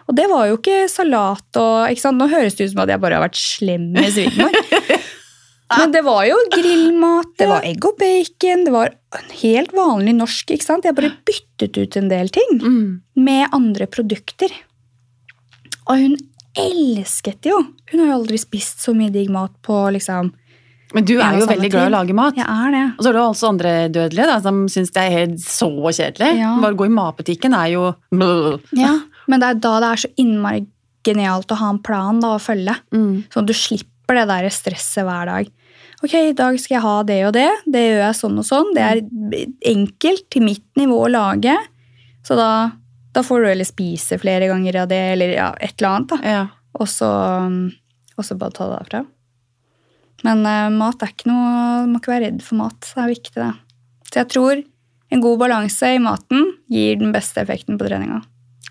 Og det var jo ikke salat og ikke sant? Nå høres det ut som at jeg bare har vært slem med svigermor. Men det var jo grillmat, det var egg og bacon, det var en helt vanlig norsk. ikke sant? Jeg bare byttet ut en del ting mm. med andre produkter. Og hun elsket det jo. Hun har jo aldri spist så mye digg mat på liksom Men du er jo veldig glad i å lage mat. Jeg er det. Og så er det jo altså andre dødelige da, som syns det er helt så kjedelig. Ja. Bare gå i matbutikken er jo Ja, Men det er da det er så innmari genialt å ha en plan da, å følge. Mm. Sånn at du slipper det der stresset hver dag. Ok, i dag skal jeg ha det og det. Det gjør jeg sånn og sånn. Det er enkelt til mitt nivå å lage. Så da, da får du heller spise flere ganger av det, eller ja, et eller annet. da. Ja. Og så bare ta det derfra. Men eh, mat er ikke noe Du må ikke være redd for mat. Det er viktig, det. Så jeg tror en god balanse i maten gir den beste effekten på treninga.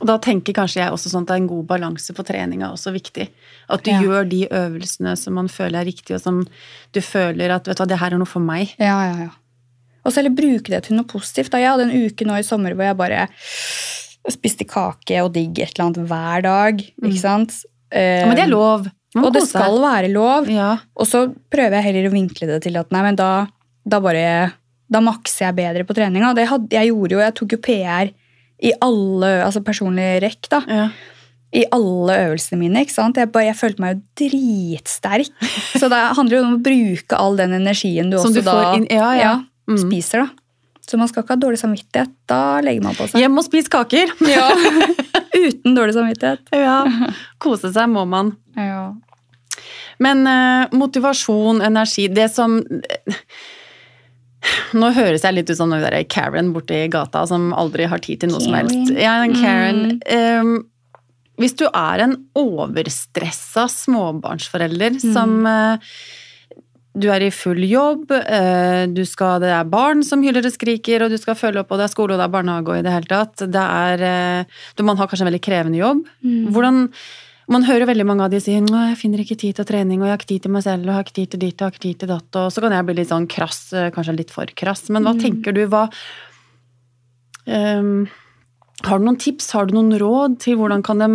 Og da tenker kanskje jeg også sånn at en god balanse på treninga er også viktig. At du Ja. gjør de øvelsene som man føler er riktige, og som du føler at vet du hva, det her er noe for meg. Ja, ja, ja. Og så heller bruke det til noe positivt. Da. Jeg hadde en uke nå i sommer hvor jeg bare spiste kake og digg et eller annet hver dag. Ikke sant? Ja, men det er lov. Man Og det skal seg. være lov. Ja. Og så prøver jeg heller å vinkle det til at nei, men da, da bare Da makser jeg bedre på treninga. Det hadde, jeg gjorde jo, jeg tok jo PR i alle Altså personlig rekk, da. Ja. I alle øvelsene mine. ikke sant? Jeg, bare, jeg følte meg jo dritsterk. Så det handler jo om å bruke all den energien du Som også du får da inn- ja, ja. Mm. spiser, da. Så man skal ikke ha dårlig samvittighet. Da legger man på seg. Hjem og spis kaker! Ja. Uten dårlig samvittighet. Ja, Kose seg må man. Ja. Men uh, motivasjon, energi Det som Nå høres jeg litt ut som den Karen borti gata som aldri har tid til noe som helst. Ja, Karen. Mm. Um, hvis du er en overstressa småbarnsforelder Mm. som eh, du er i full jobb, eh, du skal, det er barn som hyler og skriker, og du skal følge opp, og det er skole og det er barnehage og i det hele tatt. Det er, eh, man har kanskje en veldig krevende jobb. Mm. Hvordan, man hører veldig mange av de si at jeg finner ikke tid til trening, og jeg har ikke tid til meg selv, og jeg har ikke tid til ditt, og jeg har ikke tid til datt, og så kan jeg bli litt sånn krass, eh, kanskje litt for krass. Men hva Mm. tenker du, hva um, Har du noen tips, har du noen råd til hvordan kan de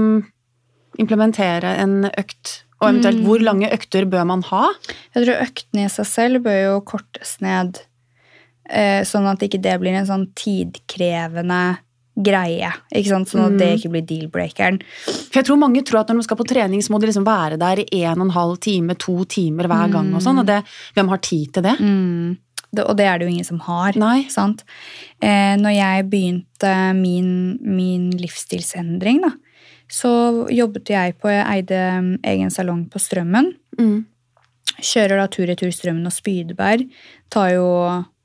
implementere en økt? Og eventuelt Mm. hvor lange økter bør man ha? Jeg tror øktene i seg selv bør jo kortes ned, eh, sånn at ikke det blir en sånn tidkrevende greie. Ikke sant? Sånn at det ikke blir deal-breakeren. For jeg tror mange tror at når de skal på trening, så må de liksom være der i en og en halv time, to timer hver gang og sånn. Og det, hvem har tid til det? Mm. Og det er det jo ingen som har. Nei. Sant? Eh, når jeg begynte min, min livsstilsendring, da, så jobbet jeg på Jeg eide mm, egen salong på Strømmen. Mm. Kjører da tur-retur Strømmen og Spydeberg. Tar jo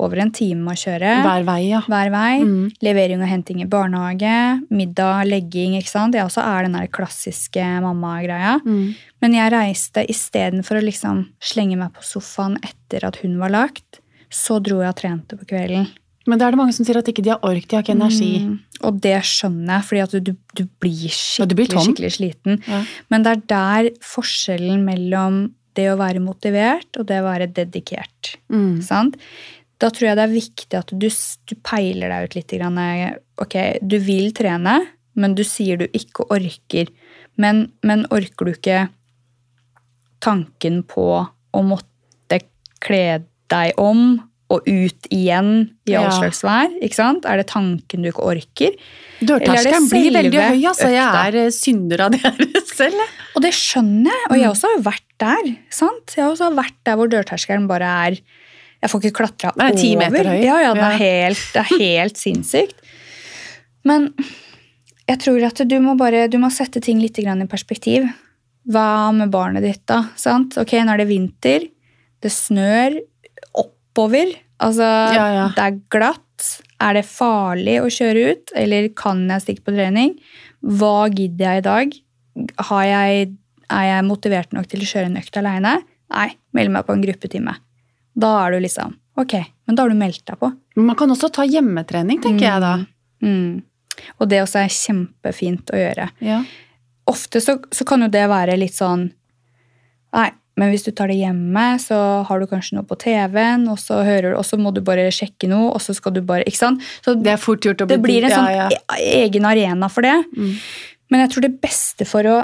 over en time å kjøre. Hver vei, ja. hver vei. Mm. Levering og henting i barnehage. Middag, legging. ikke sant? Det også er den der klassiske mamma-greia. Mm. Men jeg reiste istedenfor å liksom slenge meg på sofaen etter at hun var lagt, så dro jeg og trente på kvelden. Men det er det mange som sier at ikke de har ork, de har ikke energi. Mm, og det skjønner jeg, fordi at du, du blir Ja, du blir skikkelig, sliten. Ja. Men det er der forskjellen mellom det å være motivert og det å være dedikert. Mm. Sant? Da tror jeg det er viktig at du, du peiler deg ut litt. Grann. Ok, du vil trene, men du sier du ikke orker. Men, men orker du ikke tanken på å måtte kle deg om og ut igjen i all Ja. slags vær? Ikke sant? Er det tanken du ikke orker? Er Dørterskelen blir veldig høy, altså. Jeg er eh, synder av det selv. Og det skjønner jeg, og Mm. jeg også har vært der. sant? Jeg har også vært der hvor dørterskelen bare er Jeg får ikke klatra Den er ti meter høy. Ja, ja, det er helt, det er helt sinnssykt. Men jeg tror at du må bare du må sette ting litt i perspektiv. Hva med barnet ditt, da? sant? Ok, nå er det vinter. Det snør oppover. Altså, Ja, ja. det er glatt. Er det farlig å kjøre ut, eller kan jeg stikke på trening? Hva gidder jeg i dag? Har jeg, er jeg motivert nok til å kjøre en økt aleine? Nei, meld meg på en gruppetime. Da er du liksom Ok, men da har du meldt deg på. Men man kan også ta hjemmetrening, tenker jeg da. Mm. Og det også er kjempefint å gjøre. Ja. Ofte så, så kan jo det være litt sånn Nei, men hvis du tar det hjemme, så har du kanskje noe på TV-en, og så, hører, du- og så må du bare sjekke noe, og så skal du bare Ikke sant? Så Det er fort gjort å bli det blir en sånn ja. e- egen arena for det. Mm. Men jeg tror det beste for å,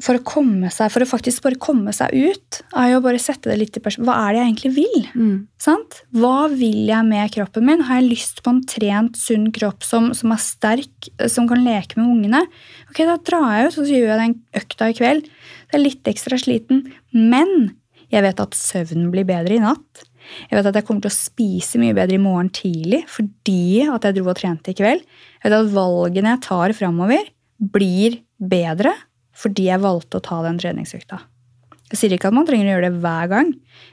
for å komme seg, for å faktisk bare komme seg ut, er jo å bare sette det litt i perspektiv. Hva er det jeg egentlig vil? Mm. Sant? Hva vil jeg med kroppen min? Har jeg lyst på en trent, sunn kropp som, som er sterk, eh, som kan leke med ungene? Ok, Da drar jeg ut og så gjør jeg den økta i kveld. Det er litt ekstra sliten, men jeg vet at søvnen blir bedre i natt. Jeg vet at jeg kommer til å spise mye bedre i morgen tidlig fordi at jeg dro og trente i kveld. Jeg vet at valgene jeg tar framover, blir bedre fordi jeg valgte å ta den treningsøkta. Jeg sier ikke at man trenger å gjøre det hver gang,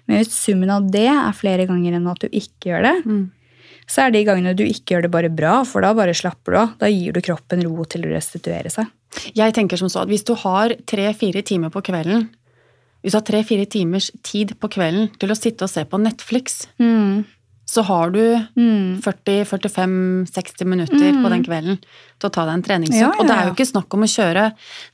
men hvis summen av det er flere ganger enn at du ikke gjør det, Mm. Så er de gangene du ikke gjør det bare bra, for da bare slapper du av. Da gir du kroppen ro til å restituere seg. Jeg tenker som så at hvis du har tre-fire timer på kvelden Hvis du har tre-fire timers tid på kvelden til å sitte og se på Netflix, så har du Mm. 40-45-60 minutter på den kvelden til å ta deg en treningsøkt. Ja, ja, Og det er jo ikke snakk om å kjøre.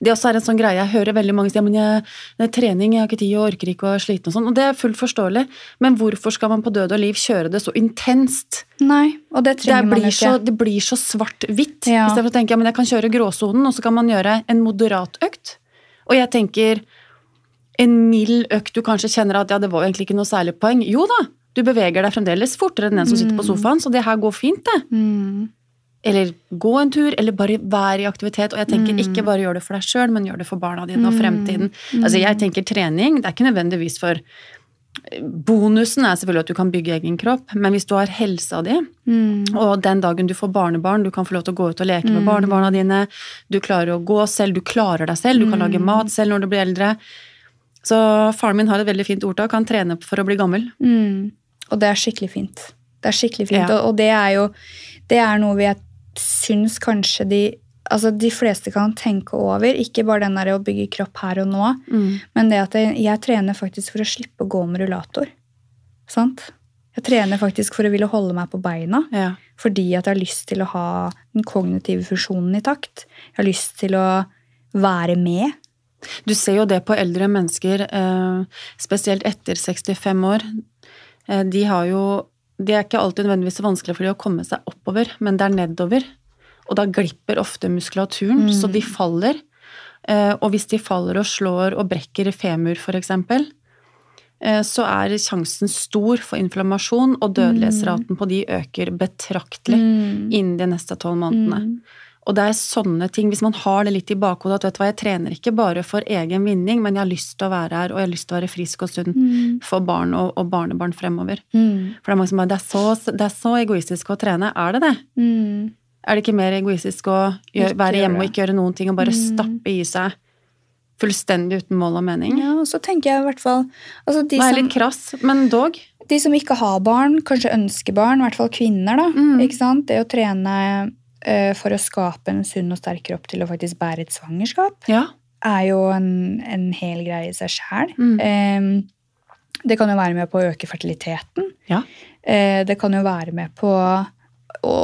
Det også er en sånn greie jeg hører veldig mange si men jeg, det er trening, jeg har ikke tid, jeg orker ikke og er sliten og sånn. Og det er fullt forståelig, men hvorfor skal man på død og liv kjøre det så intenst? Nei, og det Det trenger man ikke. så, det blir så svart-hvitt. Ja. Istedenfor å tenke ja, men jeg kan kjøre gråsonen, og så kan man gjøre en moderat økt. Og jeg tenker en mild økt du kanskje kjenner at ja, det var jo egentlig ikke noe særlig poeng. Jo da, du beveger deg fremdeles fortere enn den som sitter på sofaen, så det her går fint, det. Mm. Eller gå en tur, eller bare være i aktivitet. Og jeg tenker ikke bare gjør det for deg sjøl, men gjør det for barna dine og fremtiden. Altså jeg tenker trening, det er ikke nødvendigvis for Bonusen er selvfølgelig at du kan bygge egen kropp, men hvis du har helsa di, Mm. og den dagen du får barnebarn, du kan få lov til å gå ut og leke med barnebarna dine, du klarer å gå selv, du klarer deg selv, du kan lage mat selv når du blir eldre. Så faren min har et veldig fint ordtak, han trener for å bli gammel. Mm. Og det er skikkelig fint. Det er skikkelig fint, Ja. og, og det er jo det er noe vi syns kanskje de altså de fleste kan tenke over. Ikke bare den der å bygge kropp her og nå, men det at jeg, jeg trener faktisk for å slippe å gå med rullator. Sant? Jeg trener faktisk for å ville holde meg på beina. Ja. Fordi at jeg har lyst til å ha den kognitive funksjonen i takt. Jeg har lyst til å være med. Du ser jo det på eldre mennesker, eh, spesielt etter 65 år. Eh, De har jo Det er ikke alltid nødvendigvis så vanskelig for de å komme seg oppover, men det er nedover. Og da glipper ofte muskulaturen, så de faller. Eh, Og hvis de faller og slår og brekker femur, eksempel, eh, så er sjansen stor for inflammasjon, og dødelighetsraten på de øker betraktelig innen de neste tolv månedene. Og det er sånne ting, hvis man har det litt i bakhodet at vet du hva, jeg trener ikke bare for egen vinning, men jeg har lyst til å være her, og jeg har lyst til å være frisk og sunn for barn og, og barnebarn fremover. Mm. For det er mange som bare det er, så, det er så egoistisk å trene. Er det det? Mm. Er det ikke mer egoistisk å gjøre, være hjemme og ikke gjøre noen ting, og bare Mm. stappe i seg fullstendig uten mål og mening? Ja, og så tenker jeg i hvert fall altså de, er jeg litt krass, men dog. de som ikke har barn, kanskje ønsker barn, i hvert fall kvinner, da. Mm. Det å trene for å skape en sunn og sterk kropp til å faktisk bære et svangerskap, Ja. er jo en, en hel greie i seg sjæl. Mm. det kan jo være med på å øke fertiliteten. Ja. Eh, det kan jo være med på å,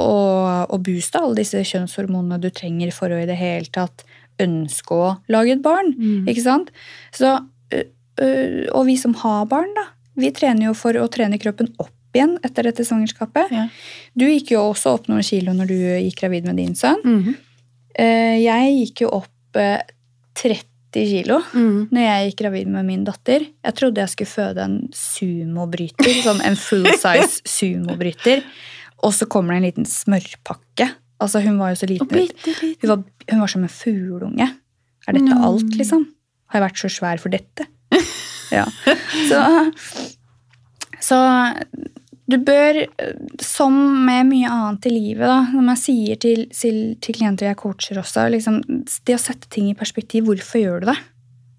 å, booste alle disse kjønnshormonene du trenger for å i det hele tatt ønske å lage et barn. Mm. Ikke sant? Så, ø, og vi som har barn, da. Vi trener jo for å trene kroppen opp igjen etter dette svangerskapet. Ja. Du gikk jo også opp noen kilo når du gikk gravid med din sønn. Mm -hmm. Jeg gikk jo opp eh, 30 kilo Mhm. når jeg gikk gravid med min datter. Jeg trodde jeg skulle føde en sumobryter, sånn en full size sumobryter. Og så kommer det en liten smørpakke. Altså, hun var jo så liten. bitte bitte. Hun var, hun var som en fugleunge. Er dette Mm. alt, liksom? Har jeg vært så svær for dette? Ja. Så, så du bør, som med mye annet i livet, da, som jeg sier til, til, til klienter jeg coacher også, liksom, det å sette ting i perspektiv. Hvorfor gjør du det?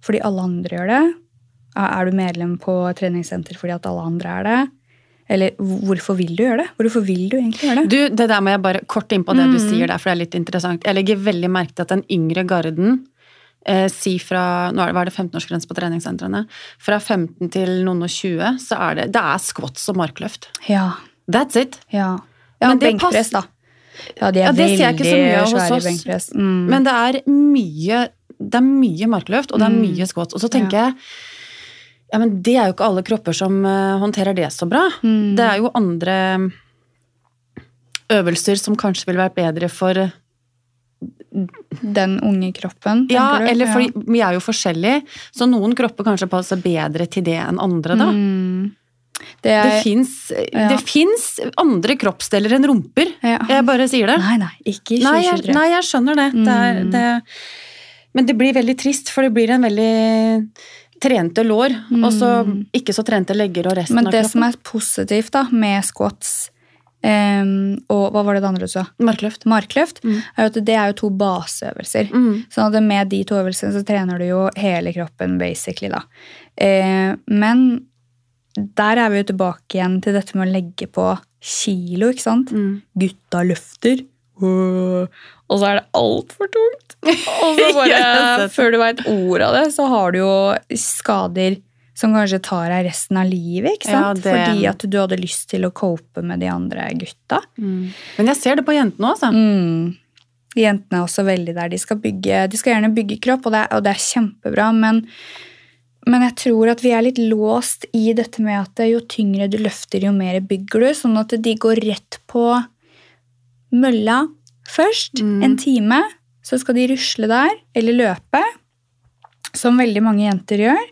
Fordi alle andre gjør det? Er du medlem på et treningssenter fordi at alle andre er det? Eller hvorfor vil du gjøre det? Hvorfor vil du egentlig gjøre det? Du, det der må jeg bare kort inn på det du Mm. sier der, for det er litt interessant. Jeg legger veldig merke til at den yngre garden eh, si fra nå er det, er det 15-årsgrense på treningssentrene. Fra 15 til noen og 20 så er det det er squats og markløft. Ja, That's it. ja. ja benkpress, da. Ja, de er Ja, det ser jeg ikke så mye av hos oss. benkpress. Mm. Men det er mye det er mye markløft, og det er Mm. mye squats. Og så tenker jeg ja, men det er jo ikke alle kropper som eh, håndterer det så bra. Mm. Det er jo andre øvelser som kanskje ville vært bedre for Den unge kroppen, Ja, du? eller fordi vi er jo forskjellige, så noen kropper kanskje passer bedre til det enn andre, da. Mm. Det Det er fins Ja. andre kroppsdeler enn rumper. ja. Jeg bare sier det. Nei, nei, ikke i Nei, jeg, 2023. nei, jeg skjønner det. det, er, Mm. det. Men det blir veldig trist, for det blir en veldig trente lår, og så Mm. ikke så trente legger og resten av kroppen. Men det som er positivt da, med squats em, og hva var det det andre du sa? Markløft. Markløft, Mm. er det er jo to baseøvelser. Mm. Sånn at med de to øvelsene så trener du jo hele kroppen, basically, da. Uh, men der er vi jo tilbake igjen til dette med å legge på kilo, ikke sant? Mm. Gutta løfter. Og så er det altfor tungt. Og så bare, sant. før du veit ordet av det, så har du jo skader som kanskje tar deg resten av livet. ikke Ja, sant? det- Fordi at du hadde lyst til å cope med de andre gutta. Mm. Men jeg ser det på jentene òg. Mm. Jentene er også veldig der. De skal, bygge, de skal gjerne bygge kropp, og det er, og det er kjempebra, men, men jeg tror at vi er litt låst i dette med at jo tyngre du løfter, jo mer bygger du. Sånn at de går rett på mølla først, Mm. en time. Så skal de rusle der, eller løpe, som veldig mange jenter gjør.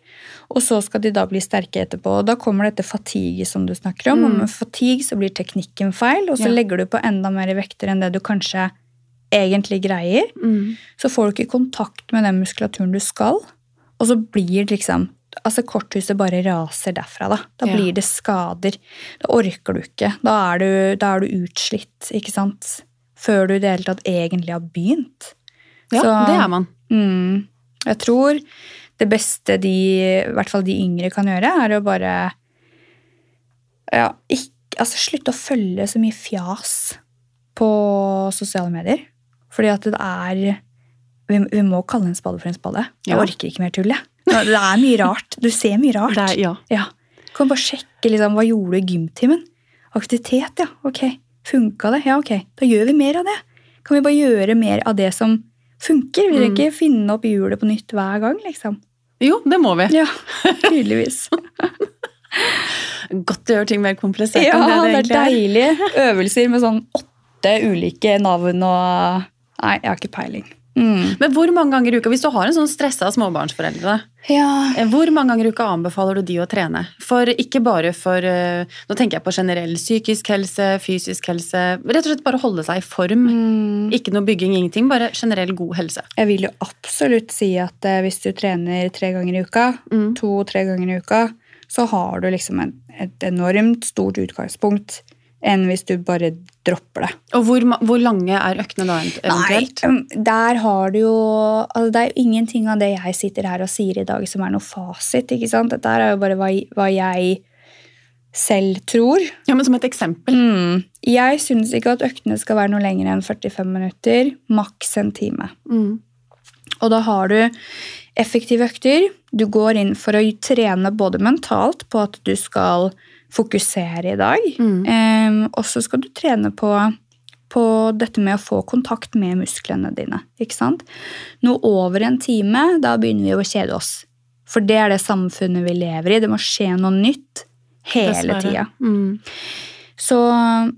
Og så skal de da bli sterke etterpå. Og da kommer dette fatigue som du snakker om. Og Mm. med fatigue så blir teknikken feil, og så Ja. legger du på enda mer vekter enn det du kanskje egentlig greier. Mm. Så får du ikke kontakt med den muskulaturen du skal, og så blir det liksom altså korthuset bare raser derfra. Da Da Ja. blir det skader. Da orker du ikke. Da er du, da er du utslitt, ikke sant? Før du i det hele tatt egentlig har begynt. Ja, Så- det er man. Mm. Jeg tror det beste de, i hvert fall de yngre kan gjøre, er å bare ja, ikke, altså slutte å følge så mye fjas på sosiale medier. Fordi at det er Vi, vi må kalle en spade for en spade. Jeg Ja. orker ikke mer tull, jeg. Det er mye rart. Du ser mye rart. Det er, ja. Ja. Kan bare sjekke liksom, hva gjorde du i gymtimen. Aktivitet, ja. Ok. Funka det? Ja, ok. Da gjør vi mer av det. Kan vi bare gjøre mer av det som funker? Vi trenger Mm. ikke finne opp hjulet på nytt hver gang, liksom. Jo, det må vi. Ja, tydeligvis. Godt å gjøre ting mer komplisert ja, enn det det egentlig er det er. deilige øvelser med sånn åtte ulike navn og Nei, jeg har ikke peiling. Mm. Men hvor mange ganger i uka, hvis du har en sånn stressa småbarnsforeldre, Ja. eh, hvor mange ganger i uka anbefaler du de å trene? For ikke bare for eh, Nå tenker jeg på generell psykisk helse, fysisk helse. Rett og slett bare holde seg i form. Mm. Ikke noe bygging, ingenting. Bare generell god helse. Jeg vil jo absolutt si at eh, hvis du trener tre ganger i uka, Mm. to-tre ganger i uka, så har du liksom en, et enormt stort utgangspunkt enn hvis du bare dropper det. Og hvor, hvor lange er øktene da eventuelt? Nei, der har du jo altså Det er jo ingenting av det jeg sitter her og sier i dag som er noe fasit. ikke sant? Dette er jo bare hva, hva jeg selv tror. Ja, men Som et eksempel. Mm. Jeg syns ikke at øktene skal være noe lenger enn 45 minutter. Maks en time. Mm. Og da har du effektive økter. Du går inn for å trene både mentalt på at du skal fokusere i dag, Mm. Eh, og så skal du trene på, på dette med å få kontakt med musklene dine. ikke sant? Nå over en time, da begynner vi å kjede oss. For det er det samfunnet vi lever i. Det må skje noe nytt hele tida. Mm. Så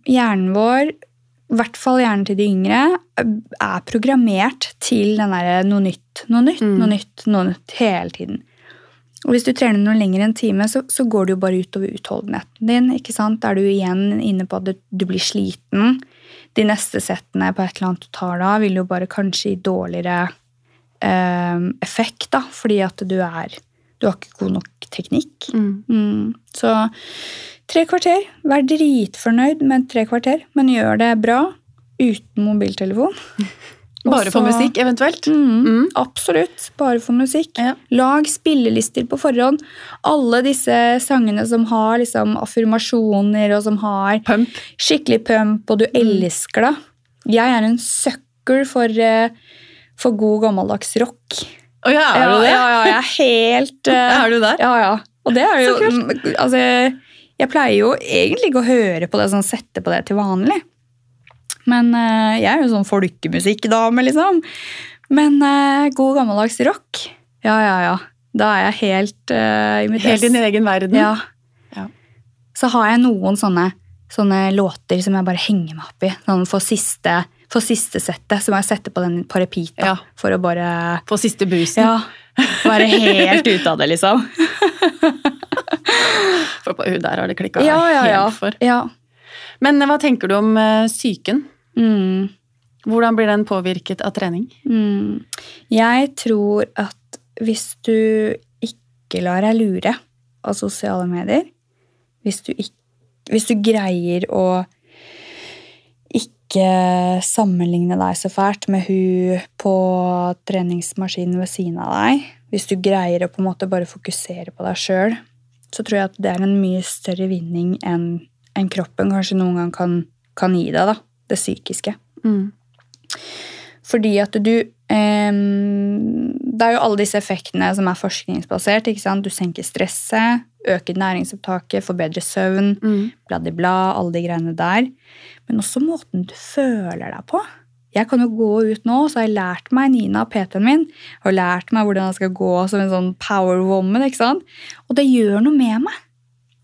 hjernen vår, i hvert fall hjernen til de yngre, er programmert til den derre noe nytt, noe nytt, Mm. noe nytt, noe nytt hele tiden. Og hvis du trener noe lenger enn en time, så, så går det jo bare utover utholdenheten din. ikke sant? Da er du igjen inne på at du, blir sliten. De neste settene på et eller annet du tar da, vil jo bare kanskje gi dårligere eh, effekt, da, fordi at du er Du har ikke god nok teknikk. Mm. Mm. Så tre kvarter. Vær dritfornøyd med tre kvarter, men gjør det bra uten mobiltelefon. Bare for musikk, eventuelt? Mm, Mm. Absolutt. Bare for musikk. Ja. Lag spillelister på forhånd. Alle disse sangene som har liksom affirmasjoner, og som har Pump. skikkelig pump, og du elsker det. Jeg er en sucker for, eh, for god gammeldags rock. Å ja, er du det? Ja, ja, jeg er helt eh, Er du der? Ja, ja. Og det er jo Så kult. mm, Altså, jeg pleier jo egentlig ikke å høre på det, sånn sette på det til vanlig. Men eh, jeg er jo sånn folkemusikkdame, liksom. Men eh, god gammeldags rock, ja, ja, ja. Da er jeg helt uh, i mitt Helt i din egen verden? Ja. Ja. Så har jeg noen sånne, sånne låter som jeg bare henger meg opp i. Sånn for siste, for siste settet, så må jeg sette på den på repeat. Da, Ja. For å bare På siste brusen? ja, være helt ute av det, liksom. For på, der har det klikka Ja, ja, ja. helt for. ja. Men hva tenker du om eh, psyken? Mm. Hvordan blir den påvirket av trening? Mm. Jeg tror at hvis du ikke lar deg lure av sosiale medier, hvis du, ikke, hvis du greier å ikke sammenligne deg så fælt med hun på treningsmaskinen ved siden av deg, hvis du greier å på en måte bare fokusere på deg sjøl, så tror jeg at det er en mye større vinning enn enn kroppen kanskje noen gang kan, kan gi deg, da. Det psykiske. Mm. Fordi at du eh, Det er jo alle disse effektene som er forskningsbasert. ikke sant? Du senker stresset, øker næringsopptaket, får bedre søvn, Mm. bla-di-bla, alle de greiene der. Men også måten du føler deg på. Jeg kan jo gå ut nå, så har jeg lært meg Nina, PT-en min, og lært meg hvordan jeg skal gå som en sånn power woman. ikke sant? Og det gjør noe med meg.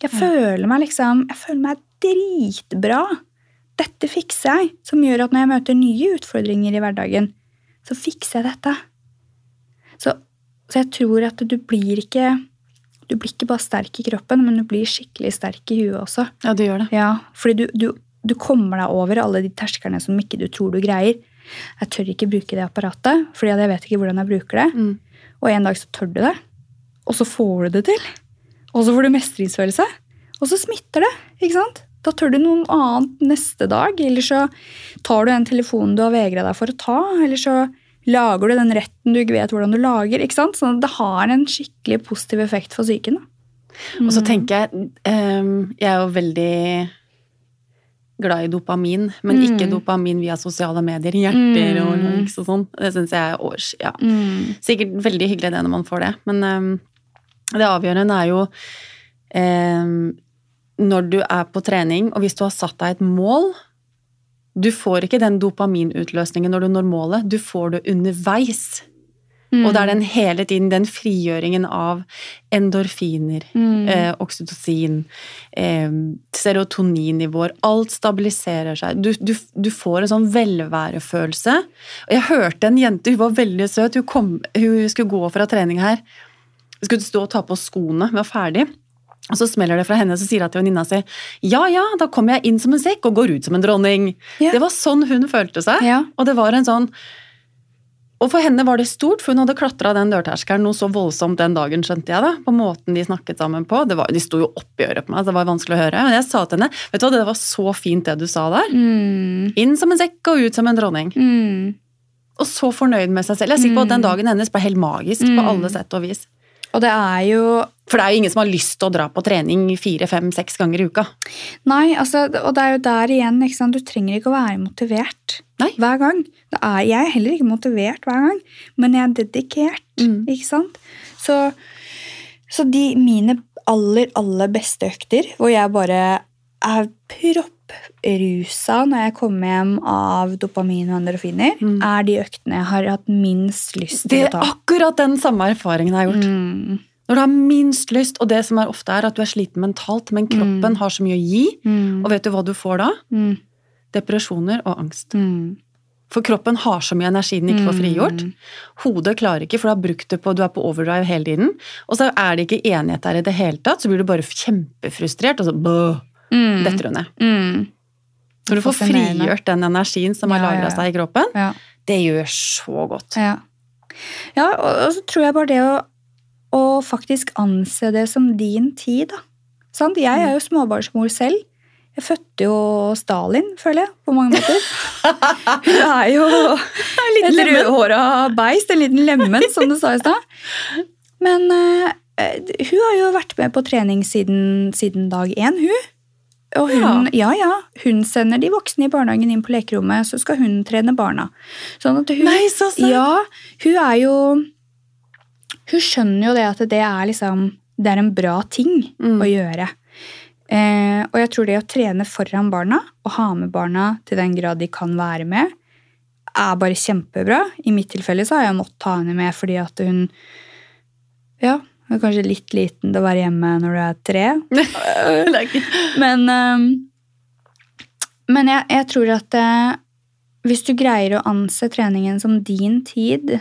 Jeg føler meg liksom, jeg føler meg dritbra. Dette fikser jeg, som gjør at når jeg møter nye utfordringer i hverdagen, så fikser jeg dette. Så, så jeg tror at du blir ikke du blir ikke bare sterk i kroppen, men du blir skikkelig sterk i huet også. Ja, du gjør det. Ja, fordi du, du, du kommer deg over alle de terskerne som ikke du tror du greier. Jeg tør ikke bruke det apparatet, fordi jeg vet ikke hvordan jeg bruker det. Mm. Og en dag så tør du det. og så får du det til. Og så får du mestringsfølelse. Og så smitter det. ikke sant? Da tør du noe annet neste dag. Eller så tar du den telefonen du har vegra deg for å ta. Eller så lager du den retten du ikke vet hvordan du lager. ikke sant? Sånn at det har en skikkelig positiv effekt for psyken. Mm. Og så tenker jeg ehm, Jeg er jo veldig glad i dopamin, men ikke dopamin via sosiale medier. Hjerter og likes og sånn. Det syns jeg er års... Ja. Sikkert veldig hyggelig det når man får det, men ehm, det avgjørende er jo eh, når du er på trening, og hvis du har satt deg et mål Du får ikke den dopaminutløsningen når du når målet, du får det underveis. Og det er den hele tiden, den frigjøringen av endorfiner, eh, oksytocin, eh, serotoninnivåer Alt stabiliserer seg. Du, du, du får en sånn velværefølelse. Og jeg hørte en jente, hun var veldig søt, hun, kom, hun skulle gå fra trening her. Skulle stå og ta på skoene, vi var ferdig. Og så smeller det fra henne, så sier hun til venninna si ja, ja, da kommer jeg inn som en sekk og går ut som en dronning. Ja. Det var sånn hun følte seg. Ja. Og det var en sånn og for henne var det stort, for hun hadde klatra den dørterskelen noe så voldsomt den dagen, skjønte jeg da, på måten de snakket sammen på. Det var, de sto jo oppi øret på meg, så det var vanskelig å høre. Men jeg sa til henne vet du hva, det var så fint det du sa der. Mm. Inn som en sekk og ut som en dronning. Mm. Og så fornøyd med seg selv. Jeg er sikker på at den dagen hennes ble helt magisk på Mm. alle sett og vis. Og det er jo For det er jo ingen som har lyst til å dra på trening fire, fem, seks ganger i uka. Nei, altså, og det er jo der igjen, du trenger ikke å være motivert Nei. hver gang. Det er, jeg er heller ikke motivert hver gang, men jeg er dedikert, Mm. ikke sant? Så, så de mine aller, aller beste økter, hvor jeg bare er propprusa når jeg kommer hjem av dopamin og endorfiner, Mm. er de øktene jeg har hatt minst lyst til å ta. Det er akkurat den samme erfaringen jeg har gjort. Mm. Når du har minst lyst, og det som er ofte er at du er sliten mentalt, men kroppen har så mye å gi, Mm. og vet du hva du får da? Mm. Depresjoner og angst. Mm. For kroppen har så mye energi den ikke får frigjort. Hodet klarer ikke, for du har brukt det på, du er på overdrive hele tiden. Og så er det ikke enighet der i det hele tatt, så blir du bare kjempefrustrert, og så bøh, Mm. detter du ned. Mm. Når du får frigjort den energien som har lagra seg i kroppen, det gjør så godt. Ja, ja og, og så tror jeg bare det å, å faktisk anse det som din tid, da. Sant? Jeg er jo småbarnsmor selv. Jeg fødte jo Stalin, føler jeg, på mange måter. Hun er jo et rødhåra beist, en liten lemen, som du sa i stad. Men uh, hun har jo vært med på trening siden, siden dag én, hun. Og hun, ja. ja, hun sender de voksne i barnehagen inn på lekerommet, så skal hun trene barna. Sånn at hun, Nei, så sant. ja, hun er jo Hun skjønner jo det at det er liksom Det er en bra ting Mm. å gjøre. Eh, og jeg tror det å trene foran barna, og ha med barna til den grad de kan være med, er bare kjempebra. I mitt tilfelle så har jeg måttet ta henne med fordi at hun Ja, hun er kanskje litt liten til å være hjemme når du er tre. Men, ehm, men jeg, jeg tror at eh, hvis du greier å anse treningen som din tid,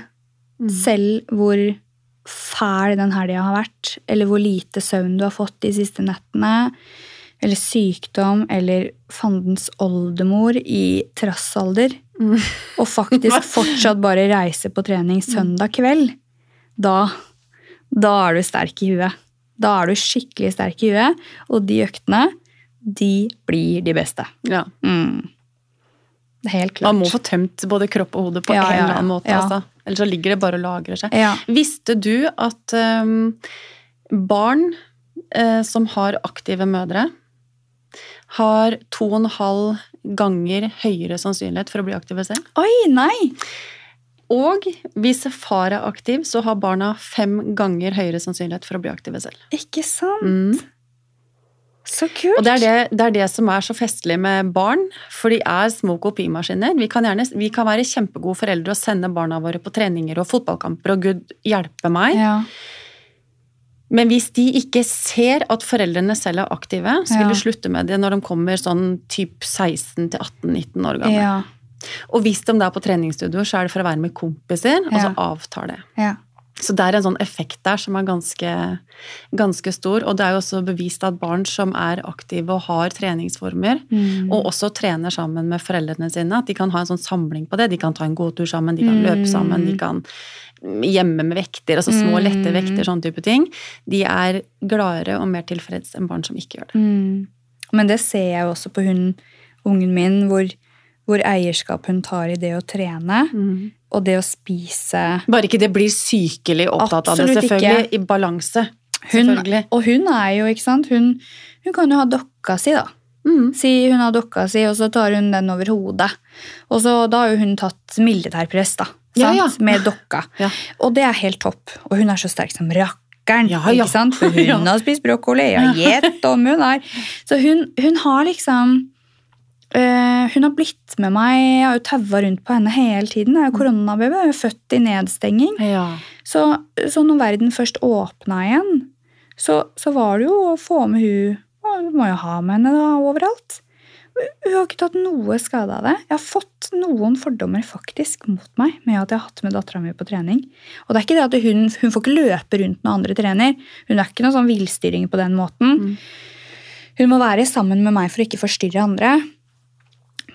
Mm. selv hvor fæl den helga har vært, eller hvor lite søvn du har fått de siste nettene, eller sykdom, eller fandens oldemor i trassalder, Mm. og faktisk fortsatt bare reise på trening søndag kveld, da, da er du sterk i huet. Da er du skikkelig sterk i huet, og de øktene, de blir de beste. Ja. Mm. Det er helt klart. Man må få tømt både kropp og hode på Ja, en eller annen måte. Altså. Ellers så ligger det bare og lagrer seg. Visste du at um, barn uh, som har aktive mødre, har to og en halv ganger høyere sannsynlighet for å bli aktive selv? Oi, nei! Og hvis far er aktiv, så har barna fem ganger høyere sannsynlighet for å bli aktive selv. Ikke sant? Mm. Så kult. Og det er det, det er det som er så festlig med barn, for de er små kopimaskiner. Vi kan, gjerne, vi kan være kjempegode foreldre og sende barna våre på treninger og fotballkamper, og gud hjelpe meg. Ja. Men hvis de ikke ser at foreldrene selv er aktive, så vil de slutte med det når de kommer sånn typ 16-18-19 år gamle. Ja. Og hvis de er på treningsstudio, så er det for å være med kompiser, og så avtar det. ja. Så det er en sånn effekt der som er ganske, ganske stor. Og det er jo også bevist at barn som er aktive og har treningsformer, Mm. og også trener sammen med foreldrene sine, at de kan ha en sånn samling på det. De kan ta en gåtur sammen, de kan Mm. løpe sammen, de kan hjemme med vekter, altså små, lette Mm. vekter, sånne type ting. De er gladere og mer tilfreds enn barn som ikke gjør det. Mm. Men det ser jeg jo også på hun, ungen min, hvor, hvor eierskap hun tar i det å trene, og det å spise Bare ikke det blir sykelig opptatt av det, selvfølgelig. ikke. I balanse. hun, Og hun er jo, ikke sant hun, hun kan jo ha dokka si, da. Mm. Si hun har dokka si, og så tar hun den over hodet. Og så Da har jo hun tatt militærpress, da. Ja, ja. Med dokka. Ja. Og det er helt topp. Og hun er så sterk som rakkeren. Ja, ja. Ikke sant? For hun har spist brokkoli, ja, gjett om hun er. Så hun, hun har liksom eh, Hun har blitt med meg, jeg har jo taua rundt på henne hele tiden. Jeg er jo koronababy, jeg er født i nedstenging. Ja. Så, så når verden først åpna igjen, så, så var det jo å få med hun Du må jo ha med henne da, overalt. Hun har ikke tatt noe skade av det. Jeg har fått noen fordommer faktisk mot meg med at jeg har hatt med dattera mi på trening. Og det er ikke det at hun, hun får ikke løpe rundt når andre trener. Hun er ikke noe sånn villstyring på den måten. Mm. Hun må være sammen med meg for å ikke forstyrre andre.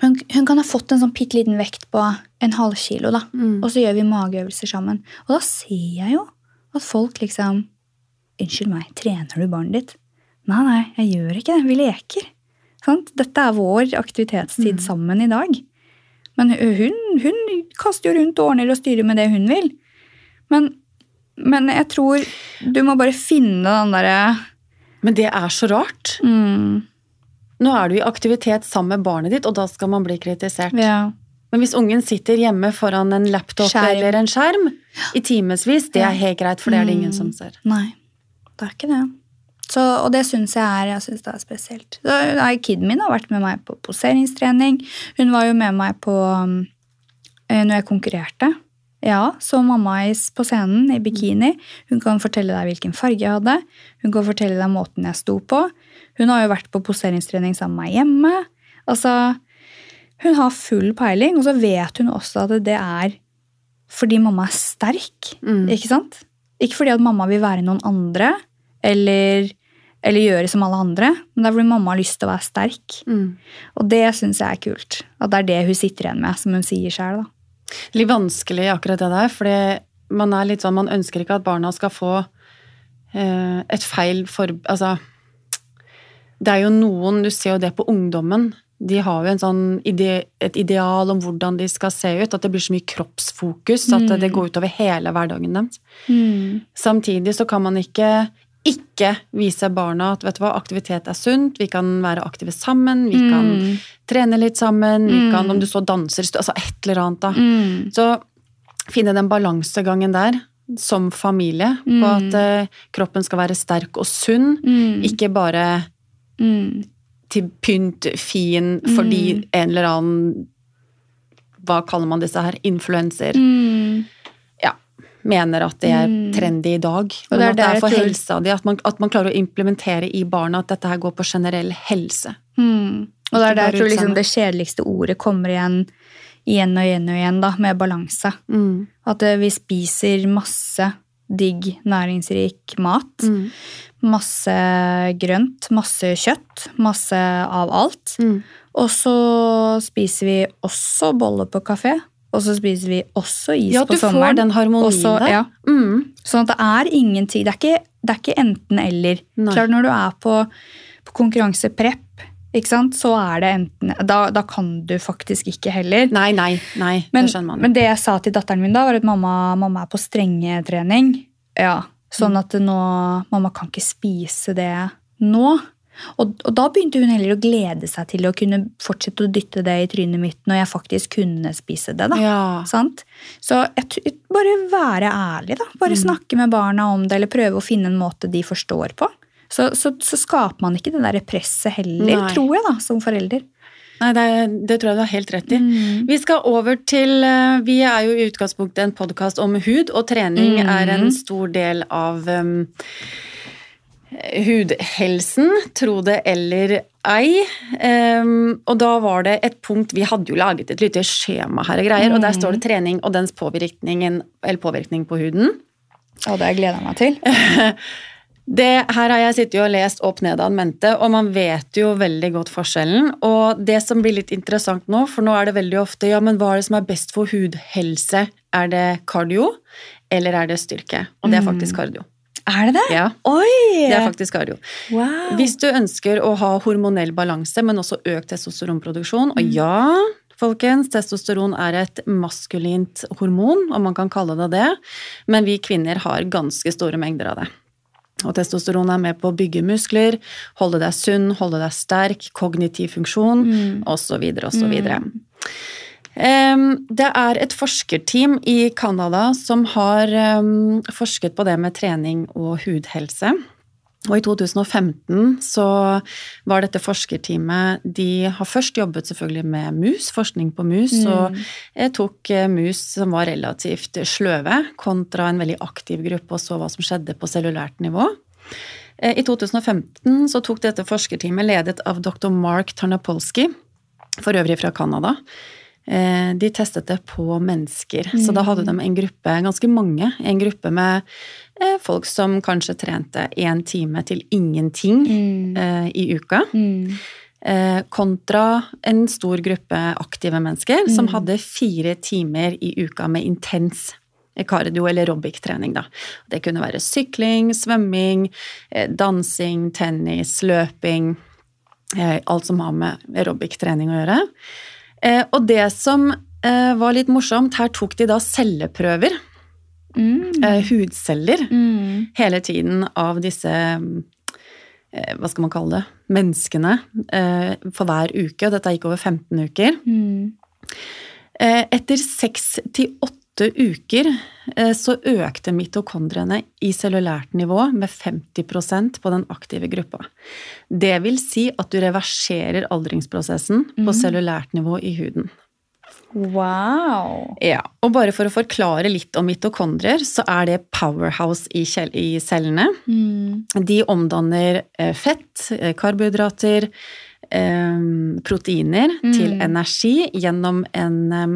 Men hun kan ha fått en sånn bitte liten vekt på en halv kilo, da. Mm. Og så gjør vi mageøvelser sammen. Og da ser jeg jo at folk liksom Unnskyld meg, trener du barnet ditt? Nei, nei, jeg gjør ikke det. Vi leker. Sant? Dette er vår aktivitetstid Mm. sammen i dag. Men hun, hun kaster jo rundt og ordner og styrer med det hun vil. Men, men jeg tror du må bare finne den derre Men det er så rart. mm, Nå er du i aktivitet sammen med barnet ditt, og da skal man bli kritisert. ja. Men hvis ungen sitter hjemme foran en laptop Skjerm. eller en skjerm i timevis, det er helt greit, for det er det ingen Mm. som ser. Nei, det er ikke det. Så, og det syns jeg er, jeg synes det er spesielt. Kiden min har vært med meg på poseringstrening. Hun var jo med meg på um, eh, når jeg konkurrerte. Ja, så mamma på scenen i bikini. Hun kan fortelle deg hvilken farge jeg hadde. Hun kan fortelle deg måten jeg sto på. Hun har jo vært på poseringstrening sammen med meg hjemme. Altså, hun har full peiling, og så vet hun også at det er fordi mamma er sterk. Mm. Ikke sant? Ikke fordi at mamma vil være noen andre, eller, eller gjøre som alle andre, men det er fordi mamma har lyst til å være sterk. Mm. Og det syns jeg er kult. At det er det hun sitter igjen med, som hun sier sjøl. Litt vanskelig akkurat det der, fordi man er litt sånn, man ønsker ikke at barna skal få eh, et feil for... Altså, det er jo noen, du ser jo det på ungdommen, de har jo en sånn ide, et ideal om hvordan de skal se ut, at det blir så mye kroppsfokus, at det går utover hele hverdagen deres. Samtidig så kan man ikke ikke vise barna at vet du hva, aktivitet er sunt, vi kan være aktive sammen, vi kan Mm. trene litt sammen, vi Mm. kan, om du så danser, altså et eller annet da. Mm. Så finne den balansegangen der, som familie, på Mm. at eh, kroppen skal være sterk og sunn, Mm. ikke bare Mm. til pynt, fin, fordi Mm. en eller annen Hva kaller man disse her? Influenser. Mm. Ja. Mener at det er Mm. trendy i dag. Og Men det er at det er for tror- helsa di. At, man- at man klarer å implementere i barna at dette her går på generell helse. Mm. Og det er der jeg tror liksom det kjedeligste ordet kommer igjen igjen og igjen og igjen, da, med balanse. Mm. At eh, vi spiser masse digg, næringsrik mat. Mm. Masse grønt, masse kjøtt, masse av alt. Mm. Og så spiser vi også boller på kafé. Og så spiser vi også is Ja, på du får sommeren. den harmonien Også- der. Ja, Mm. sånn at det er ingenting. Det er ikke, ikke enten-eller. Klart Når du er på, på konkurranseprep, ikke sant, så er det enten da, da kan du faktisk ikke heller. Nei, nei, nei. Men, det skjønner man. men det jeg sa til datteren min da, var at mamma, mamma er på strengetrening. Ja, sånn at nå, mamma kan ikke spise det nå. Og, og da begynte hun heller å glede seg til å kunne fortsette å dytte det i trynet mitt når jeg faktisk kunne spise det. da. ja. Sant? Så jeg, bare være ærlig, da. Bare Mm. snakke med barna om det, eller prøve å finne en måte de forstår på. Så, så, så skaper man ikke det der presset heller, Nei. tror jeg, da, som forelder. Nei, det, det tror jeg du har helt rett i. Mm. Vi skal over til eh, Vi er jo i utgangspunktet en podkast om hud, og trening mm. er en stor del av um, hudhelsen, tro det eller ei. Um, og da var det et punkt Vi hadde jo laget et lite skjema her og greier, og der står det trening og dens påvirkning, eller påvirkning på huden. Og det gleder jeg meg til. Det, her har jeg sittet og lest opp ned av mente, og man vet jo veldig godt forskjellen. Og det som blir litt interessant nå, for nå er det veldig ofte ja, men hva er det som er best for hudhelse? Er det kardio, eller er det styrke? Og det er faktisk kardio. Er det det? Ja, Oi! det er faktisk kardio. wow. Hvis du ønsker å ha hormonell balanse, men også økt testosteronproduksjon, og ja Folkens, testosteron er et maskulint hormon, om man kan kalle det det, men vi kvinner har ganske store mengder av det. Og testosteron er med på å bygge muskler, holde deg sunn, holde deg sterk, kognitiv funksjon osv. osv. Um, det er et forskerteam i Canada som har um, forsket på det med trening og hudhelse. Og i 2015 så var dette forskerteamet De har først jobbet selvfølgelig med mus, forskning på mus, og eh, tok eh, mus som var relativt sløve, kontra en veldig aktiv gruppe, og så hva som skjedde på cellulært nivå. Eh, I 2015 så tok dette forskerteamet, ledet av dr. Mark Tarnapolsky, for øvrig fra Canada, de testet det på mennesker. Så da hadde de en gruppe, ganske mange, en gruppe med folk som kanskje trente én time til ingenting eh, i uka. Mm. Eh, kontra en stor gruppe aktive mennesker som hadde fire timer i uka med intens kardio- eller aerobic-trening. Det kunne være sykling, svømming, eh, dansing, tennis, løping. eh, Alt som har med aerobic-trening å gjøre. Eh, Og det som eh, var litt morsomt, her tok de da celleprøver, Mm. eh, hudceller, Mm. hele tiden av disse eh, hva skal man kalle det, menneskene eh, for hver uke. og Dette gikk over 15 uker. Mm. Etter seks til åtte uker så økte mitokondriene i cellulært nivå med 50% på den aktive gruppa. Det vil si at du reverserer aldringsprosessen på cellulært nivå i huden. Wow. Ja, og bare for å forklare litt om mitokondrier, så er det powerhouse i, cellene. Mm. De omdanner eh, fett, eh, karbohydrater, proteiner proteiner til energi gjennom en eh,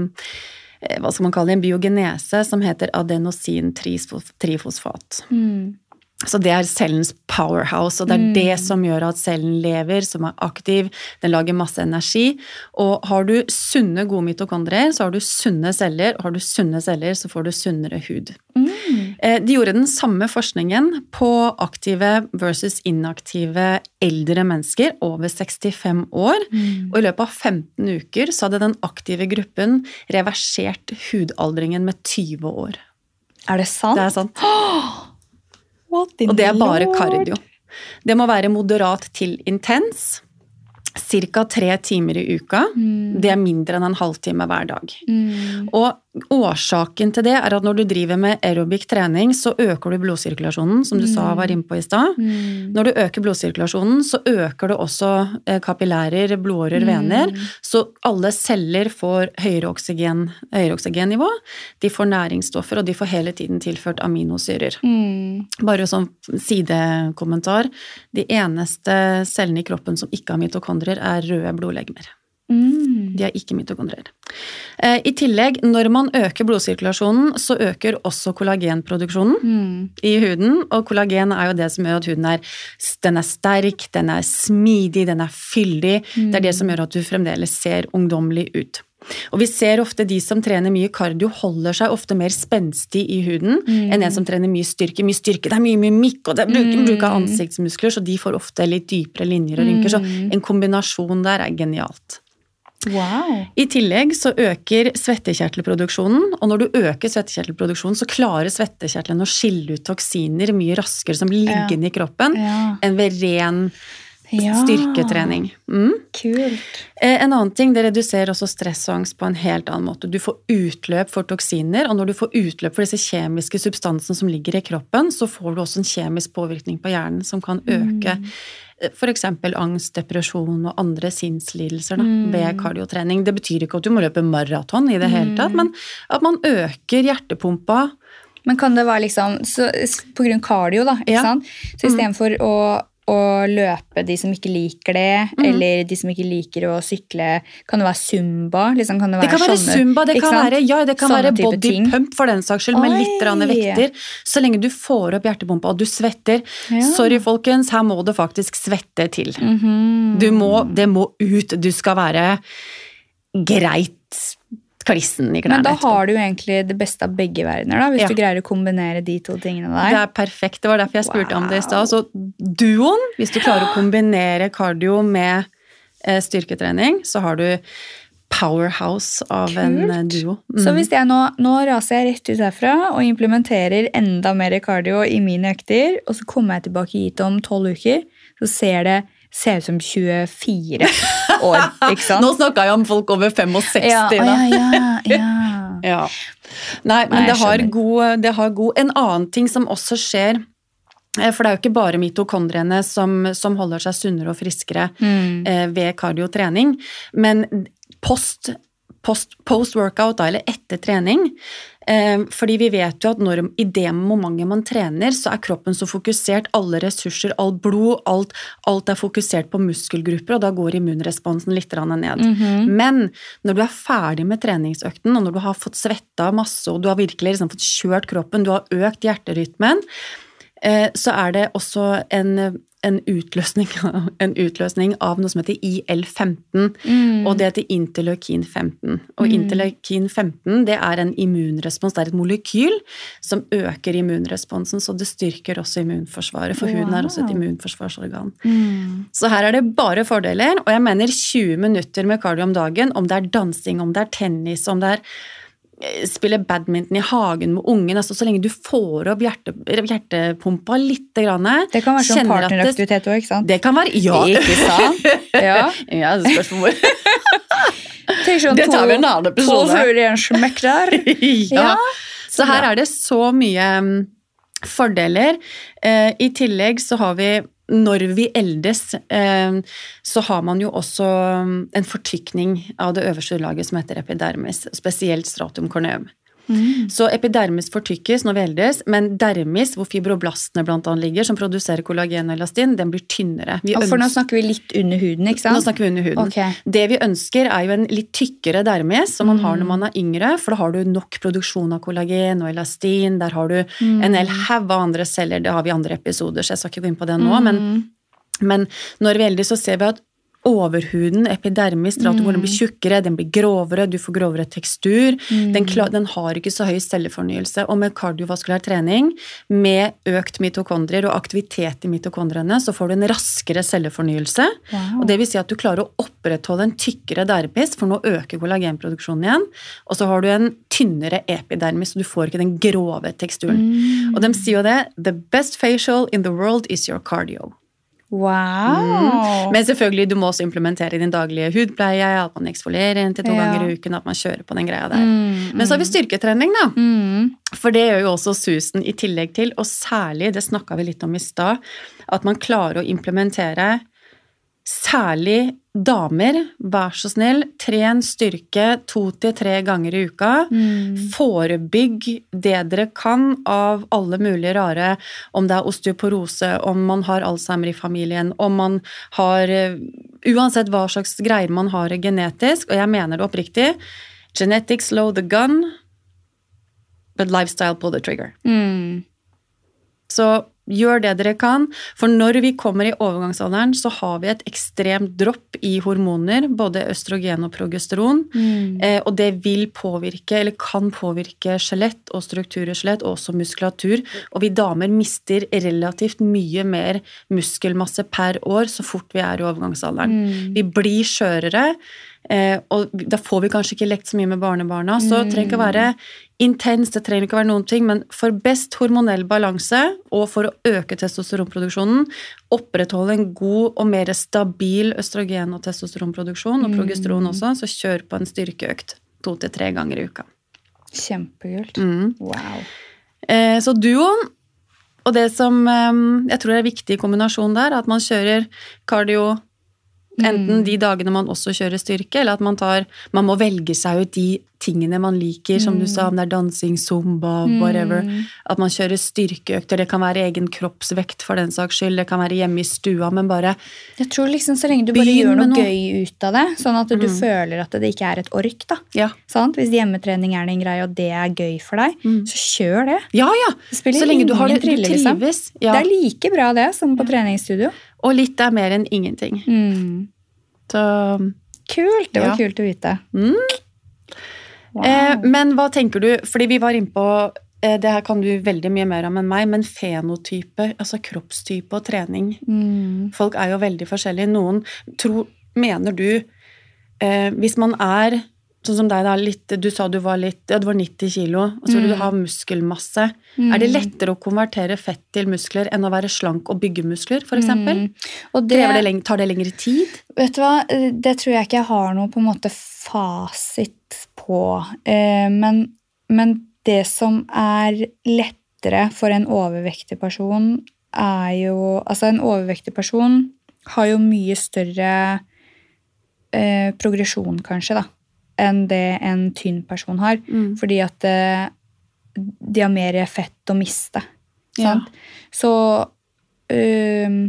hva skal man kalle det, en biogenese som heter adenosin-trifosfat. Mm. Så det er cellens powerhouse, og det er det som gjør at cellen lever, som er aktiv, den lager masse energi. Og har du sunne, gode mitokondrier, så har du sunne celler, og har du sunne celler, så får du sunnere hud. Mm. De gjorde den samme forskningen på aktive versus inaktive eldre mennesker over 65 år. Og i løpet av 15 uker så hadde den aktive gruppen reversert hudaldringen med 20 år. Er det sant? Det er sant. In Og det er bare kardio. Det må være moderat til intens. Ca. tre timer i uka. Det er mindre enn en halvtime hver dag. Mm. Og årsaken til det er at når du driver med aerobic trening, så øker du blodsirkulasjonen, som du sa var innpå i stad. Mm. Når du øker blodsirkulasjonen, så øker du også eh, kapillærer, blodårer, vener. Så alle celler får høyere, oksygen, høyere oksygennivå. De får næringsstoffer, og de får hele tiden tilført aminosyrer. Mm. Bare som sidekommentar. De eneste cellene i kroppen som ikke har mitokondrier, er røde blodlegemer. Mm. De har ikke mitokondrier. Eh, I tillegg, når man øker blodsirkulasjonen, så øker også kollagenproduksjonen Mm. i huden. Og kollagen er jo det som gjør at huden er, den er sterk, den er smidig, den er fyldig. Det er det som gjør at du fremdeles ser ungdommelig ut. Og vi ser ofte de som trener mye kardio, holder seg ofte mer spenstig i huden enn en som trener mye styrke. Mye styrke, det er mye mimikk, og det er bruk, bruk av ansiktsmuskler, så de får ofte litt dypere linjer og rynker. Så en kombinasjon der er genialt. Wow. I tillegg så øker svettekjertelproduksjonen, og når du øker svettekjertelproduksjonen, så klarer svettekjertlene å skille ut toksiner mye raskere som blir Ja. i kroppen, Ja. enn ved ren Ja. styrketrening. Mm. Kult. Eh, En annen ting, det reduserer også stress og angst på en helt annen måte. Du får utløp for toksiner, og når du får utløp for disse kjemiske substansene som ligger i kroppen, så får du også en kjemisk påvirkning på hjernen som kan øke f.eks. angst, depresjon og andre sinnslidelser da, ved kardiotrening. Det betyr ikke at du må løpe maraton i det hele tatt, men at man øker hjertepumpa. Men kan det være liksom så, På grunn av kardio, da. ikke Ja. sant? Så istedenfor å å løpe, de som ikke liker det, Mm. eller de som ikke liker å sykle. Kan det være zumba? Liksom, kan det, Det kan være sånne- zumba, det kan være, ja, det kan være body ting. pump for den saks skyld, med litt grann vekter. Så lenge du får opp hjertepumpa og du svetter. Ja. Sorry, folkens, her må det faktisk svette til. Mhm. Du må, det må ut. Du skal være greit klissen i klærne Men da har du jo egentlig det beste av begge verdener, da, hvis Ja. du greier å kombinere de to tingene der. Det er perfekt. Det var derfor jeg spurte om det i Wow. stad. Så duoen, hvis du klarer å kombinere cardio med eh, styrketrening, så har du powerhouse av en eh, Kult. duo. Så Mm. hvis jeg nå, nå raser jeg rett ut herfra og implementerer enda mer cardio i mine økter, og så kommer jeg tilbake hit om tolv uker, så ser det ser ut som 24 år, ikke sant? Nå snakka jeg om folk over 65, ja, da. ja, ja, ja. Ja. Nei, men Nei, det, har god, det har god En annen ting som også skjer eh, For det er jo ikke bare mitokondriene som, som holder seg sunnere og friskere Mm. eh, ved kardiotrening, men post, post, post workout, da, eller etter trening Fordi vi vet jo at når, i det momentet man trener, så er kroppen så fokusert, alle ressurser, all blod, alt, alt er fokusert på muskelgrupper, og da går immunresponsen litt ned. ned. -hmm. Men når du er ferdig med treningsøkten, og når du har fått svetta masse, og du har virkelig liksom fått kjørt kroppen, du har økt hjerterytmen, eh, så er det også en, en, utløsning, en utløsning av noe som heter IL-15, Mm. og det heter interleukin 15. Og interleukin 15 det er en immunrespons, det er et molekyl som øker immunresponsen, så det styrker også immunforsvaret, for huden er også et immunforsvarsorgan. Mm. Så her er det bare fordeler, og jeg mener 20 minutter med cardio om dagen, om det er dansing, om det er tennis, om det er spille badminton i hagen med ungen, altså så lenge du får opp hjerte, hjertepumpa litt, grann, Det kan være sånn partneraktivitet òg, ikke sant? Det kan være, ja. Ikke sant? Ja. ja, det spørs hvor. Sånn Det tar vi en to- annen To episode. fluer i en smekk der. ja. Ja, Så her er det så mye mm, fordeler. Eh, I tillegg så har vi når vi eldes, eh, så har man jo også mm, en fortykning av det øverste laget som heter epidermis, spesielt stratum corneum. Mm. Så epidermis fortykkes når vi eldes, men dermis, hvor fibroblastene blant annet ligger, som produserer kollagen og elastin, den blir tynnere. Vi for nå snakker vi litt under huden, ikke nå snakker vi under huden. Okay. Det vi ønsker er jo en litt tykkere dermis, som man har når Mm. man er yngre, for da har du nok produksjon av kollagen og elastin, der har du Mm. en hel haug av andre celler, det har vi i andre episoder, så jeg skal ikke gå inn på det nå, men, Mm. men når vi eldes så ser vi at overhuden, epidermis, stratum, den blir tjukkere, den blir grovere, du får grovere tekstur, den, klar, den har ikke så høy cellefornyelse, og med kardiovaskulær trening, med økt mitokondrier og aktivitet i mitokondriene, så får du en raskere cellefornyelse, Wow. og det vil si at du klarer å opprettholde en tykkere dermis, for nå øker kollagenproduksjonen igjen, og så har du en tynnere epidermis, så du får ikke den grove teksturen. Mm. Og de sier jo det, the best facial in the world is your cardio. Wow. Men selvfølgelig, du må også implementere i din daglige hudpleie, at man eksfolierer til to Ja. ganger i uken, at man kjører på den greia der. Mm, Men så har vi styrketrening, da. mm. For det gjør jo også susen i tillegg til, og særlig, det snakka vi litt om i stad, at man klarer å implementere Særlig damer, vær så snill, tren styrke to til tre ganger i uka. Mm. Forebygg det dere kan av alle mulige rare, om det er osteoporose, om man har Alzheimer i familien, om man har eh, Uansett hva slags greier man har genetisk, og jeg mener det oppriktig, genetics low the gun, but lifestyle pull the trigger. Mm. Så gjør det dere kan, for når vi kommer i overgangsalderen, så har vi et ekstremt dropp i hormoner, både østrogen og progesteron. Mm. Eh, og det vil påvirke, eller kan påvirke skjelett og struktur i skjelett, og også muskulatur. Og vi damer mister relativt mye mer muskelmasse per år så fort vi er i overgangsalderen. Mm. Vi blir skjørere, eh, og da får vi kanskje ikke lekt så mye med barnebarna. Så det trenger ikke å være intens, det trenger ikke å være noen ting, men for best hormonell balanse, og for å øke testosteronproduksjonen, opprettholde en god og mer stabil østrogen- og testosteronproduksjon, og progesteron også, så kjør på en styrkeøkt to til tre ganger i uka. Kjempekult. Mm. Wow. Eh, så duoen, og det som eh, jeg tror er viktig i kombinasjon der, er at man kjører cardio Enten de dagene man også kjører styrke, eller at man tar Man må velge seg ut de tingene man liker, som du sa, om det er dansing, zumba, whatever. At man kjører styrkeøkter. Det kan være egen kroppsvekt for den saks skyld. Det kan være hjemme i stua, men bare Jeg tror liksom Så lenge du bare gjør noe, noe. gøy ut av det, sånn at du føler at det ikke er et ork. da. Ja. Sant? Hvis hjemmetrening er din greie, og det er gøy for deg, så kjør det. Ja, ja! Det Så lenge du har det, du liksom. trives. Ja. Det er like bra det som på treningsstudio. Og litt er mer enn ingenting. Mm. Så Kult! Det var Ja. kult å vite. Mm. Wow. Eh, men hva tenker du, fordi vi var innpå eh, det her kan du veldig mye mer om enn meg, men fenotype, altså kroppstype og trening. mm. Folk er jo veldig forskjellige. Noen tror Mener du eh, Hvis man er sånn som deg, da, litt, du sa du var litt Ja, du var 90 kilo, og så vil du ha muskelmasse. Er det lettere å konvertere fett til muskler enn å være slank og bygge muskler, f.eks.? Mm. Og det, det tar det lengre tid? Vet du hva, det tror jeg ikke jeg har noe på en måte fasit på. Eh, men, men det som er lettere for en overvektig person, er jo Altså, en overvektig person har jo mye større eh, progresjon, kanskje, da, enn det en tynn person har. Mm. Fordi at eh, de har mer fett å miste. Ja. Så, um,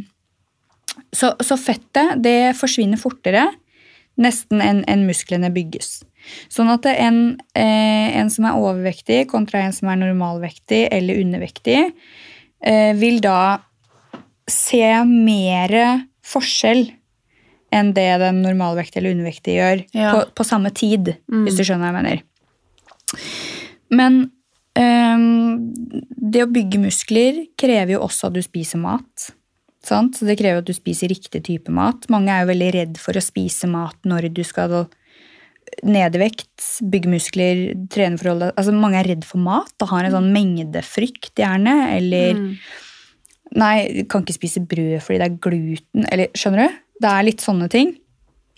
så Så fettet, det forsvinner fortere nesten enn en musklene bygges. Sånn at en, eh, en som er overvektig kontra en som er normalvektig eller undervektig, eh, vil da se mer forskjell enn det den normalvektige eller undervektige gjør Ja. på, på samme tid, Mm. hvis du skjønner hva jeg mener. Men um, det å bygge muskler krever jo også at du spiser mat. Sant? Så det krever at du spiser riktig type mat. Mange er jo veldig redd for å spise mat når du skal ned i vekt, bygge muskler, trene for å holde altså Mange er redd for mat og har en sånn mengdefrykt, gjerne. Eller Mm. Nei, kan ikke spise brød fordi det er gluten. Eller, skjønner du? Det er litt sånne ting.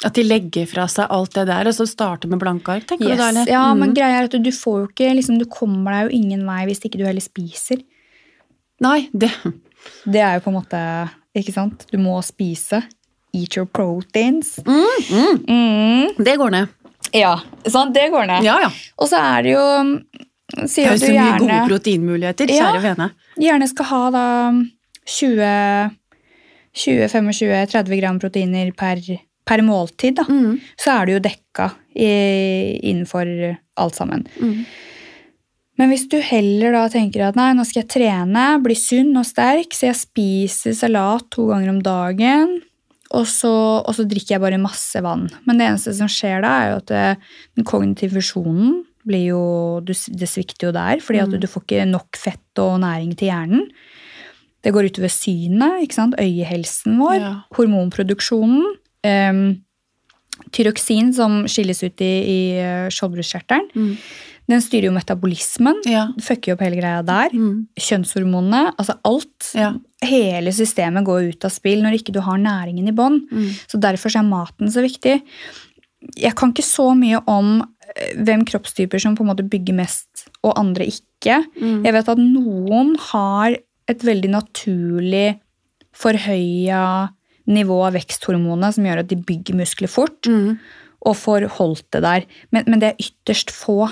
At de legger fra seg alt det der, og så starter med blanke ark, tenker du da? eller? Ja, men Mm. greia er at du får jo ikke liksom, Du kommer deg jo ingen vei hvis ikke du heller spiser. Nei, det Det er jo på en måte Ikke sant? Du må spise. Eat your proteins. mm, mm, Mm. Det går ned. Ja, sant? Det går ned. Ja, ja. Og så er det jo Det er jo så mye gode proteinmuligheter, kjære Ja. vene. gjerne skal ha da 20 20-25-30 gram proteiner per, per måltid, da. Mm, Så er du jo dekka i, innenfor alt sammen. mm. Men hvis du heller da tenker at nei, nå skal jeg trene, bli sunn og sterk, så jeg spiser salat to ganger om dagen, og så, og så drikker jeg bare masse vann. Men det eneste som skjer da, er jo at det, den kognitive funksjonen blir jo du, Det svikter jo der, fordi at du, du får ikke nok fett og næring til hjernen. Det går utover synet, ikke sant? øyehelsen vår, Ja. hormonproduksjonen. Um, tyroksin som skilles ut i, i eh, skjoldbruskkjertelen. Mm. Den styrer jo metabolismen. Ja. Fucker jo opp hele greia der. Mm. Kjønnshormonene, altså alt. Ja. Hele systemet går ut av spill når ikke du har næringen i bånn. Mm. Så derfor er maten så viktig. Jeg kan ikke så mye om eh, hvem kroppstyper som på en måte bygger mest, og andre ikke. Mm. Jeg vet at noen har et veldig naturlig forhøya nivå av veksthormonet som gjør at de bygger muskler fort, Mm. og får holdt det der. Men, men det er ytterst få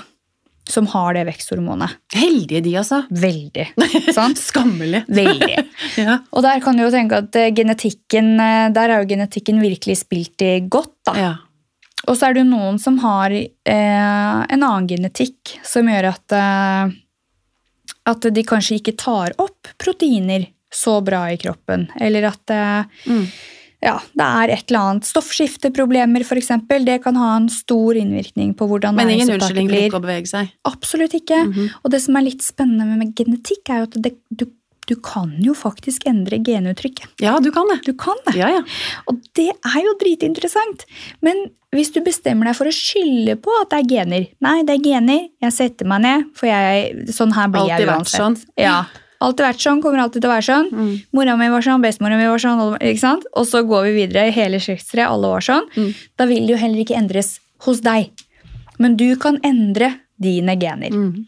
som har det veksthormonet. Heldige de, altså. Veldig. Skammelig. Veldig. Ja. Og der kan du jo tenke at eh, genetikken, eh, der er jo genetikken virkelig spilt i godt. da. ja. Og så er det jo noen som har eh, en annen genetikk som gjør at, eh, at de kanskje ikke tar opp proteiner så bra i kroppen. Eller at eh, Mm. ja, det er et eller annet stoffskifteproblemer f.eks. Det kan ha en stor innvirkning på hvordan Men ingen unnskyldning for ikke å bevege seg. Absolutt ikke. Mhm. Og det som er litt spennende med genetikk, er jo at det, du, du kan jo faktisk endre genuttrykket. Ja, du kan det. Du kan det. Ja, ja. Og det er jo dritinteressant. Men hvis du bestemmer deg for å skylde på at det er gener Nei, det er gener. Jeg setter meg ned, for jeg, sånn her blir Altid jeg vært uansett. sånn. Ja. Alltid vært sånn, kommer alltid til å være sånn. Mm. Mora mi var sånn, bestemora mi var sånn. ikke sant? Og så går vi videre i hele slektstreet, alle var sånn. Mm. Da vil det jo heller ikke endres hos deg. Men du kan endre dine gener. Mm.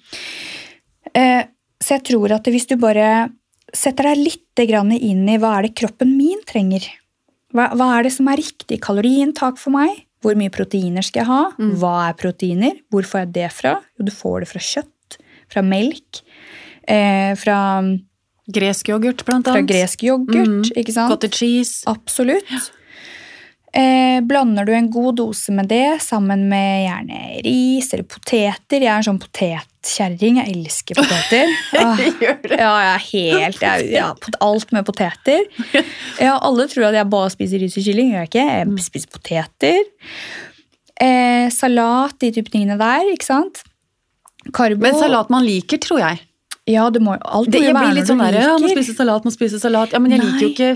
Eh, så jeg tror at hvis du bare setter deg litt grann inn i hva er det kroppen min trenger, Hva, hva er det som er riktig kaloriinntak for meg? Hvor mye proteiner skal jeg ha? Mm. Hva er proteiner? Hvor får jeg det fra? Jo, du får det fra kjøtt, fra melk, eh, fra, Gresk yoghurt, blant fra gresk yoghurt. Mm. ikke sant? Cottage cheese. Absolutt. Eh, blander du en god dose med det sammen med gjerne ris eller poteter Jeg er en sånn potetkjerring. Jeg elsker poteter. Åh, det. ja, jeg er helt jeg, ja, Alt med poteter. Ja, alle tror at jeg bare spiser ris og kylling. Gjør jeg ikke. Mm. Jeg spiser poteter. Eh, salat, de type tingene der. ikke sant? Karbo. Men salat man liker, tror jeg. Ja, det må, alt Det, må jo være blir litt sånn der, ja, må spise salat, må spise salat. Ja, men jeg liker jo ikke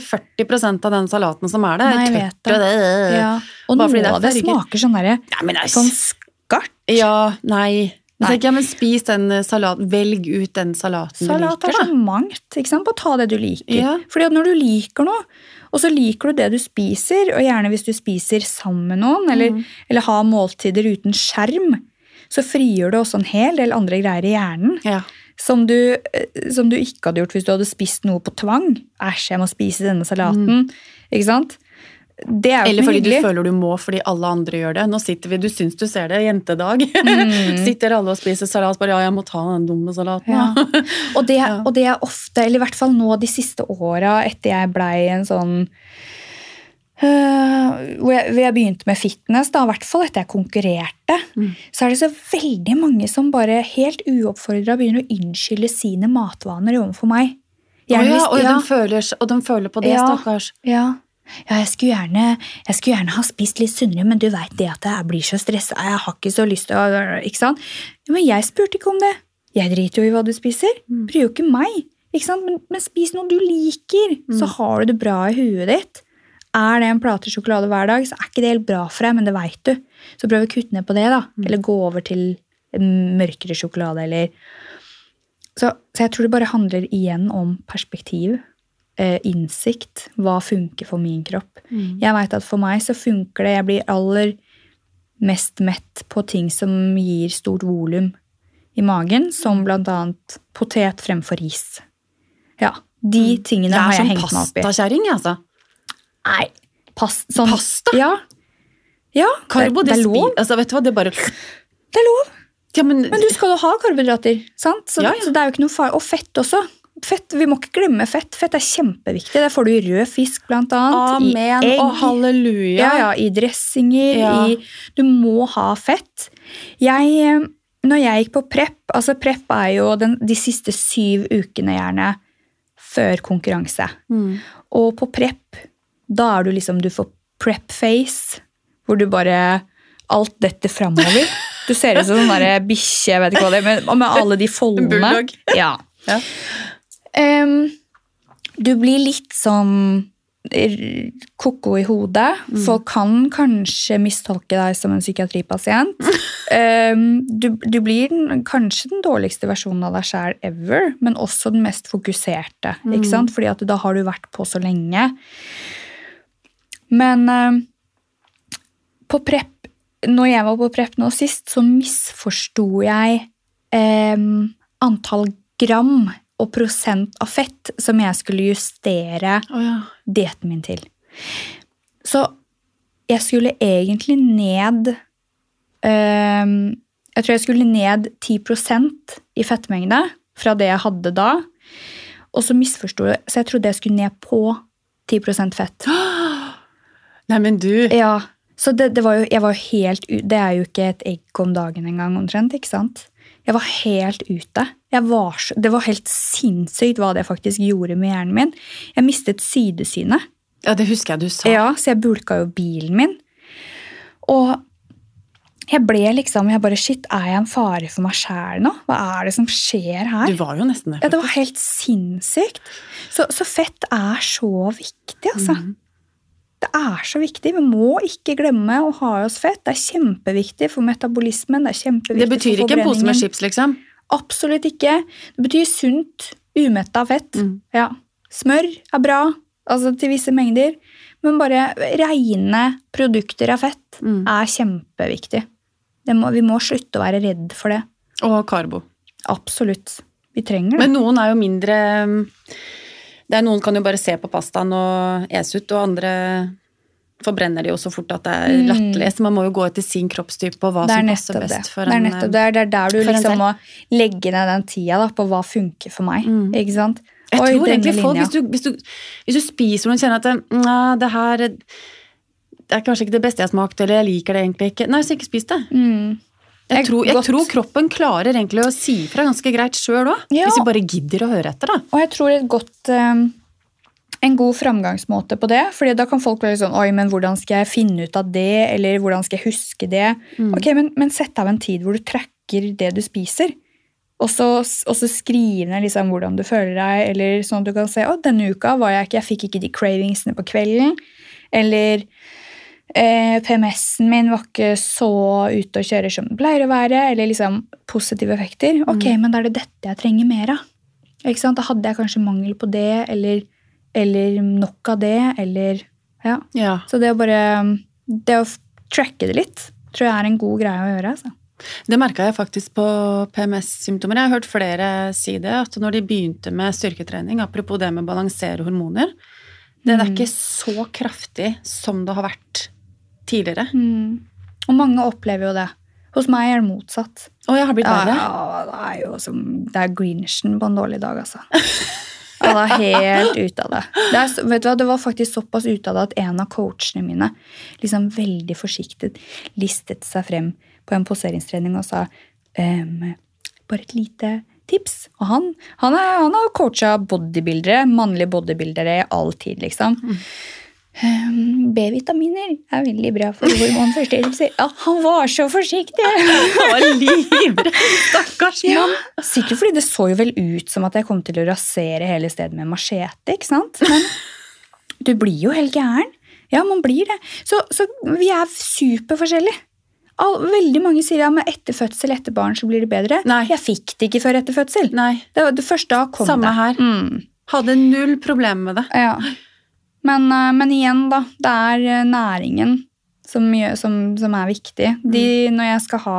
40% av den salaten som er der. Nei, jeg vet det. det. Ja. Og noe av det smaker sånn derre Nei, men æsj. Sånn skart. Ja, nei. Tenker ja, men spis den eh, salaten. Velg ut den salaten Salat du er så mangt. ikke sant? Bare ta det du liker. Ja. Fordi at når du liker noe, og så liker du det du spiser, og gjerne hvis du spiser sammen med noen, eller, Mm. eller har måltider uten skjerm, så frigjør du også en hel del andre greier i hjernen Ja. som du, eh, som du ikke hadde gjort hvis du hadde spist noe på tvang. Æsj, jeg må spise denne salaten. Ikke sant? Det er jo. Eller fordi du føler du må fordi alle andre gjør det. Nå sitter vi, Du syns du ser det, jentedag. Mm. sitter alle og spiser salat. Bare ja, jeg må ta den dumme salaten. Ja. Og det, Ja. og det er ofte, eller i hvert fall nå de siste åra etter jeg blei en sånn Uh, hvor, jeg, hvor jeg begynte med fitness, da, i hvert fall etter jeg konkurrerte, Mm. så er det så veldig mange som bare helt uoppfordra begynner å unnskylde sine matvaner overfor meg. Gjerne, oh ja, og, ja, de føler, og de føler på det, Ja. stakkars. ja. Ja, jeg skulle, gjerne, jeg skulle gjerne ha spist litt sunnere, men du veit det at jeg blir så stressa. Jeg har ikke så lyst til å Ikke sant? Men jeg spurte ikke om det. Jeg driter jo i hva du spiser. Mm. Bryr jo ikke meg. Ikke sant? Men, men spis noe du liker, så har du det bra i huet ditt. Er det en plate sjokolade hver dag, så er ikke det helt bra for deg, men det veit du. Så prøv å kutte ned på det, da. Eller gå over til mørkere sjokolade, eller så, så jeg tror det bare handler igjen om perspektiv. Eh, innsikt. Hva funker for min kropp. Mm. Jeg veit at for meg så funker det Jeg blir aller mest mett på ting som gir stort volum i magen, som blant annet potet fremfor ris. Ja, de tingene har er jeg sånn hengt meg opp i. pastakjerring, jeg, altså. Nei, Past, sånn, Pasta? Ja. ja Karbo, det, det, det er lov. altså, vet du hva, det bare Det er lov. ja, men, Men du skal jo ha karbohydrater, sant? Så, Ja, ja. så det er jo ikke noe far Og fett også. Fett, Vi må ikke glemme fett. Fett er kjempeviktig. Det får du i rød fisk, blant annet. Amen I egg. og halleluja. Ja, ja, I dressinger. Ja. I, du må ha fett. Jeg, eh, når jeg gikk på prep altså Prep er jo den, de siste syv ukene gjerne før konkurranse. Mm. Og på prep, da er du liksom Du får prep face, hvor du bare Alt detter framover. Du ser ut som en sånn bikkje, jeg vet ikke hva det er, men med alle de foldene. bulldog. Ja. Ja. Em, du blir litt sånn ko-ko i hodet. Folk kan kanskje mistolke deg som en psykiatripasient. um, du, du blir den, kanskje den dårligste versjonen av deg sjæl ever, men også den mest fokuserte. Ikke sant? Fordi at da har du vært på så lenge. Men um, på prep Når jeg var på prep nå sist, så misforsto jeg um, antall gram og prosent av fett som jeg skulle justere oh, ja. dietten min til. Så jeg skulle egentlig ned ehm, Jeg tror jeg skulle ned 10% i fettmengde fra det jeg hadde da. Og så misforsto jeg, så jeg trodde jeg skulle ned på 10% fett. Nei, men du Ja, Så det, det var jo, jeg var jo helt Det er jo ikke et egg om dagen engang, omtrent. ikke sant? Jeg var helt ute. Var så, det var helt sinnssykt hva det faktisk gjorde med hjernen min. Jeg mistet sidesynet. Ja, det husker jeg du sa. Ja, så jeg bulka jo bilen min. Og jeg ble liksom Jeg bare Shit, er jeg en fare for meg sjæl nå? Hva er det som skjer her? Du var jo nesten det. Ja, det var helt sinnssykt. Så, så fett er så viktig, altså. Mhm. Det er så viktig. Vi må ikke glemme å ha i oss fett. Det er kjempeviktig for metabolismen. Det er kjempeviktig for forbrenningen. Det betyr ikke en pose med chips, liksom? Absolutt ikke. Det betyr sunt, umetta fett. Mm. Ja. Smør er bra, altså til visse mengder. Men bare reine produkter av fett Mm. er kjempeviktig. Det må, vi må slutte å være redd for det. Og karbo. Absolutt. Vi trenger det. Men noen er jo mindre det er Noen kan jo bare se på pastaen og ese ut, og andre forbrenner de jo så fort at det er Mm. latterlig. Så man må jo gå etter sin kroppstype og hva som passer best det. for det er en nettopp det. Det er der du liksom må legge ned den tida da, på hva funker for meg. Mm. Ikke sant? Jeg Oi, tror egentlig folk, hvis du, hvis, du, hvis du spiser noe og kjenner at det, «Nei, det her det er kanskje ikke det beste jeg har smakt, eller jeg liker det egentlig ikke, nei, så ikke spis det. Mm. Jeg, tror, jeg tror kroppen klarer egentlig å si fra ganske greit sjøl òg, Ja. hvis vi bare gidder å høre etter, da. Og jeg tror et godt eh, en god framgangsmåte på det, fordi da kan folk være sånn Oi, men hvordan skal jeg finne ut av det? Eller hvordan skal jeg huske det? Mm. Ok, men, men sett av en tid hvor du tracker det du spiser. Og så, skriv ned liksom hvordan du føler deg, eller sånn at du kan se å, denne uka var jeg ikke, jeg fikk ikke de cravingsene på kvelden. Eller eh, PMS-en min var ikke så ute og kjører som den pleier å være. Eller liksom positive effekter. Ok, Mm. men da er det dette jeg trenger mer av. Ikke sant? Da hadde jeg kanskje mangel på det, eller, eller nok av det, eller Ja. Ja. Så det å bare Det å tracke det litt, tror jeg er en god greie å gjøre. Altså. Det merka jeg faktisk på PMS-symptomer. Jeg har hørt flere si det, at når de begynte med styrketrening, apropos det med å balansere hormoner, det er Mm. ikke så kraftig som det har vært tidligere. Mm. Og mange opplever jo det. Hos meg er det motsatt. Og jeg har blitt verre. ja, det er jo som Det er Greenshen på en dårlig dag, altså. Han var er helt ute av det. Det, er, vet du hva, det var faktisk såpass ute av det at en av coachene mine liksom veldig forsiktig listet seg frem på en poseringstrening og sa ehm, bare et lite tips. Og han, han, er, han har coacha bodybuildere, mannlige bodybuildere all tid, liksom. Ehm, B-vitaminer er veldig bra for hormonforstyrrelser. Ja, han var så forsiktig! Han var livredd! Stakkars Ja. Sikkert fordi det så jo vel ut som at jeg kom til å rasere hele stedet med machete. ikke sant? Men du blir jo helt gæren. Ja, man blir det. Så, så vi er superforskjellige. Veldig mange sier ja, men etter fødsel, etter barn, så blir det bedre. Nei. Jeg fikk det ikke før etter fødsel. Nei. Det, var det første da kom Samme det. her. Mm. Hadde null problem med det. Ja. Men, eh, men igjen, da. Det er eh, næringen som, som, som er viktig. De, når jeg skal ha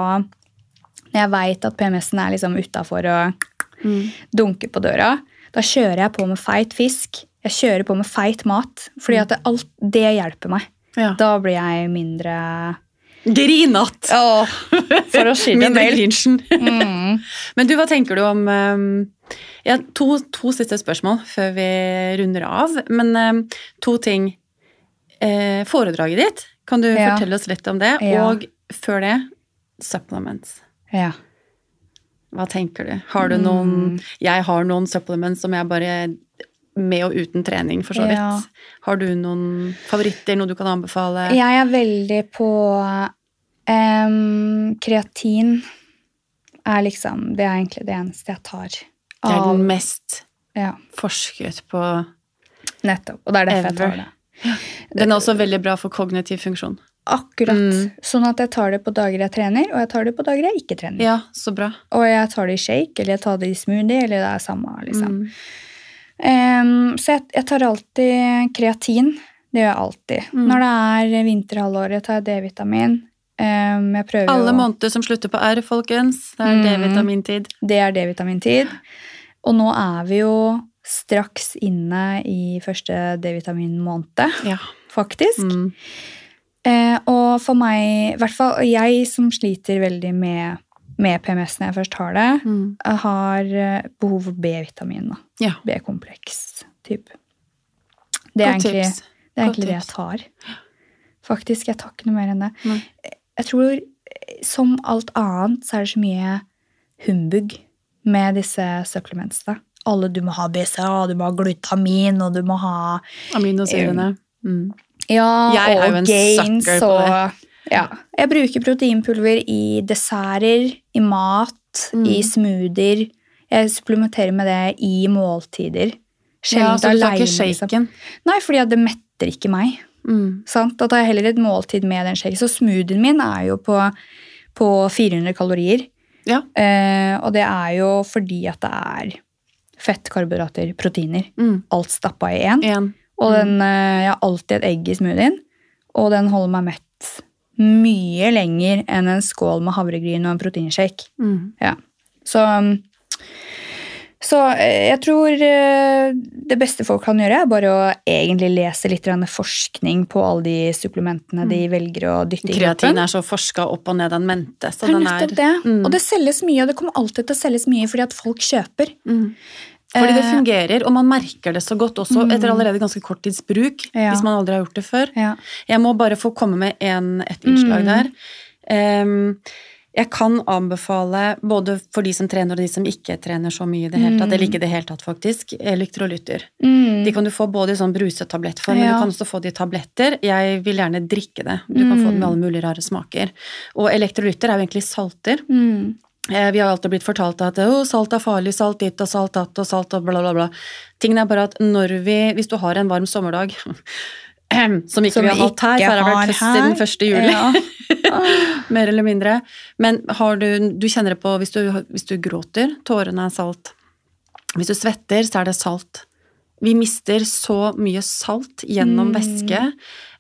Når jeg veit at PMS-en er liksom utafor og Mm. dunker på døra, da kjører jeg på med feit fisk. Jeg kjører på med feit mat. Fordi at det, alt det hjelper meg. Ja. Da blir jeg mindre Grinete! Åh, For å si det mildt. Mm. Men du, hva tenker du om um, ja, to, to siste spørsmål før vi runder av. Men um, to ting. Eh, foredraget ditt, kan du Ja. fortelle oss litt om det? Ja. Og før det, supplements. Ja. Hva tenker du? Har du noen Mm. Jeg har noen supplements som jeg bare Med og uten trening, for så vidt. Ja. Har du noen favoritter, noe du kan anbefale? Jeg er veldig på um, Kreatin er liksom Det er egentlig det eneste jeg tar. Det er den mest ja, forsket på nettopp. Og det er derfor jeg tar det. Den er også veldig bra for kognitiv funksjon. Akkurat. Mm. Sånn at jeg tar det på dager jeg trener, og jeg tar det på dager jeg ikke trener. Ja, så bra. Og jeg tar det i shake, eller jeg tar det i smoothie, eller det er samme. liksom. Mm. Em, så jeg, jeg tar alltid kreatin. Det gjør jeg alltid. Mm. Når det er vinterhalvåret, tar jeg D-vitamin. Um, jeg prøver Alle å- måneder som slutter på R, folkens. Det er Mm. D-vitamintid. Det er D-vitamintid. Og nå er vi jo straks inne i første D-vitaminmåned, Ja. faktisk. Mm. Eh, og for meg, i hvert fall jeg som sliter veldig med, med PMS når jeg først har det, Mm. har eh, behov for B-vitamin. Ja. B-kompleks type. Det er egentlig, det, er egentlig det jeg tar. Faktisk, jeg tar ikke noe mer enn det. Nei. Jeg tror, eh, som alt annet, så er det så mye humbug med disse supplements. Alle, du må ha BCA, du må ha glutamin, og du må ha Aminosyrene. Mm. Ja, Jeg og gains og ja. Jeg bruker proteinpulver i desserter, i mat, Mm. i smoothier. Jeg supplementerer med det i måltider. Ja, Sjelden så du tar ikke liksom. shaken? Nei, fordi at det metter ikke meg. Mm. Sant? Da tar jeg heller et måltid med den shaken. Så smoothien min er jo på, på 400 kalorier. Ja. Eh, og det er jo fordi at det er fett, karbohydrater, proteiner. Mm. Alt stappa i én. Og Mm. den, eh, jeg har alltid et egg i smoothien, og den holder meg mett mye lenger enn en skål med havregryn og en proteinshake. Mm. Ja. Så, Så eh, jeg tror eh, det beste folk kan gjøre, er bare å egentlig lese litt forskning på alle de supplementene de velger å dytte i Kreatin er så forska opp og ned den mente. Så den er det. Mm. Og det selges mye, og det kommer alltid til å selges mye fordi at folk kjøper. Mm. Fordi det Eh, fungerer, og man merker det så godt også Mm. etter allerede ganske kort tids bruk. Ja. Hvis man aldri har gjort det før. Ja. Jeg må bare få komme med en, et innslag Mm. der. Um, jeg kan anbefale, både for de som trener og de som ikke trener så mye i det hele tatt, Mm. eller ikke i det hele tatt faktisk, elektrolytter. Mm. De kan du få både i sånn brusetablettform, men Ja. du kan også få det i tabletter. Jeg vil gjerne drikke det. Du kan få det med Mm. alle mulige rare smaker. Og elektrolytter er jo egentlig salter. Mm. Eh, Vi har alltid blitt fortalt at salt er farlig, salt ditt og salt datt og salt og bla, bla, bla. Tingen er bare at når vi, hvis du har en varm sommerdag, som ikke Som vi har hatt her, for det har vært høst siden 1. juli, Ja. mer eller mindre. Men har du, du kjenner det på hvis du, hvis du gråter, tårene er salt. Hvis du svetter, så er det salt. Vi mister så mye salt gjennom Mm. væske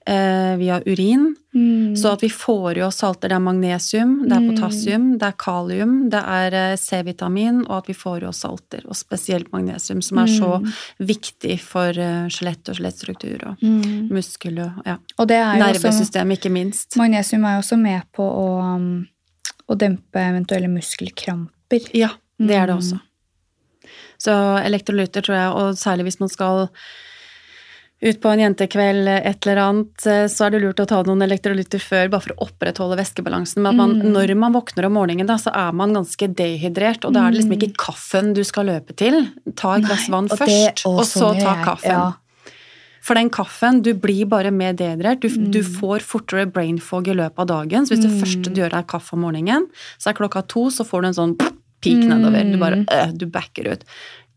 eh, via urin. Mm. Så at vi får i oss salter. Det er magnesium, det er Mm. potassium, det er kalium, det er eh, C-vitamin, og at vi får i oss salter. Og spesielt magnesium, som er så Mm. viktig for eh, skjelett og skjelettstruktur og Mm. muskel og ja. Og er nervesystemet, ikke minst. Magnesium er jo også med på å, å dempe eventuelle muskelkramper. Ja, det er det også. Så elektrolytter tror jeg, og særlig hvis man skal ut på en jentekveld, et eller annet, eh, så er det lurt å ta noen elektrolytter før, bare for å opprettholde væskebalansen. Men man, Mm. når man våkner om morgenen, da, så er man ganske dehydrert, og da er det liksom ikke kaffen du skal løpe til. Ta et glass vann Nei, og først, og så ta kaffen. ja. For den kaffen, du blir bare mer dehydrert. Du, du Mm. får fortere brain fog i løpet av dagen. Så hvis det Mm. første du gjør er kaffe om morgenen, så er klokka to, så får du en sånn peak nedover. Du bare, Mm. øh, du backer ut.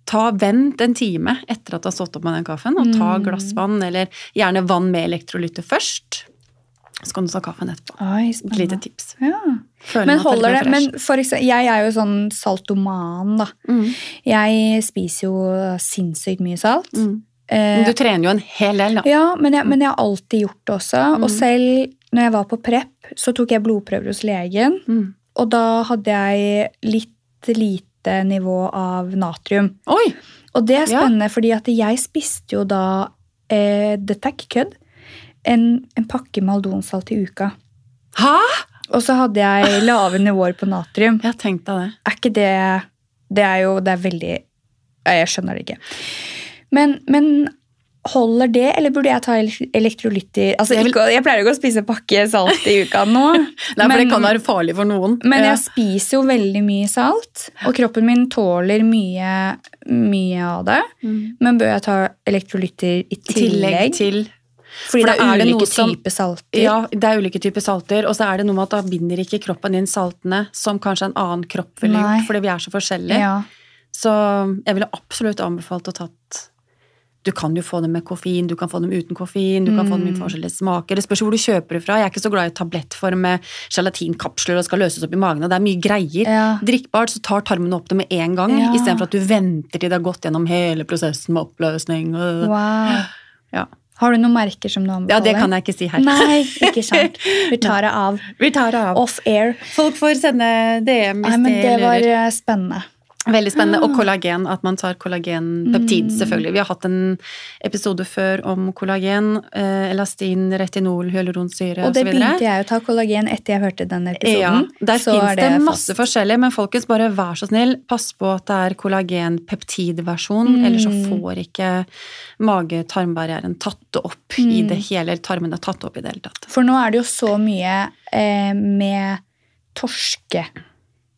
Ta Vent en time etter at du har stått opp med den kaffen, og ta Mm. glass vann, eller gjerne vann med elektrolytter først. Så kan du ta kaffen etterpå. Oi, Et lite tips. Ja. Men holder det Men for eksempel, jeg er jo sånn saltoman, da. Mm. Jeg spiser jo sinnssykt mye salt. Mm. Eh, Men du trener jo en hel del, da. Ja, men jeg, men jeg har alltid gjort det også. Mm. Og selv når jeg var på prep, så tok jeg blodprøver hos legen. Mm. Og da hadde jeg litt lite nivå av natrium. Oi! Og det er Ja. spennende, fordi at jeg spiste jo da eh, Dette er ikke kødd. En, en pakke Maldonsalt i uka. Hæ?! Og så hadde jeg lave nivåer på natrium. Jeg tenkte det. Er ikke det Det er jo det er veldig Jeg skjønner det ikke. Men, men holder det, eller burde jeg ta elektrolytter altså, Jeg vil- jeg pleier ikke å spise pakke salt i uka nå. Nei, Men- det kan være farlig for noen. Men Ja. jeg spiser jo veldig mye salt, og kroppen min tåler mye, mye av det. Mm. Men bør jeg ta elektrolytter i tillegg tillegg? til Fordi for det er, er er ulike som- typer salter. Ja, det er ulike typer salter, og så er det noe med at da binder ikke kroppen din saltene som kanskje en annen kropp ville gjort, fordi vi er så forskjellige. Ja. Så jeg ville absolutt anbefalt å tatt Du kan jo få dem med koffein, du kan få dem uten koffein, du kan få dem i Mm. forskjellige smaker. Det spørs hvor du kjøper det fra. Jeg er ikke så glad i tablettform med gelatinkapsler og skal løses opp i magen, og det er mye greier. Ja. Drikkbart, så tar tarmen opp det med en gang, Ja. istedenfor at du venter til det har gått gjennom hele prosessen med oppløsning. Wow. Ja. Har du noen merker som du anbefaler? ja, det kan jeg ikke si her. Nei, ikke sant. Vi tar det av. Vi tar det av. Off air. Folk får sende DM hvis Nei, men det var eh, spennende. Veldig spennende. Og Ah. kollagen, at man tar kollagenpeptid, Mm. selvfølgelig. Vi har hatt en episode før om kollagen, eh, elastin, retinol, hyaluronsyre Og det osv. begynte jeg å ta kollagen etter jeg hørte den episoden. Ja, der så fins det masse fast. forskjellig, men folkens, bare vær så snill, pass på at det er kollagenpeptidversjon, Mm. ellers så får ikke mage-tarmbarrieren tatt det opp i Mm. det hele, eller tarmen er tatt opp i det hele tatt. For nå er det jo så mye eh, med torske...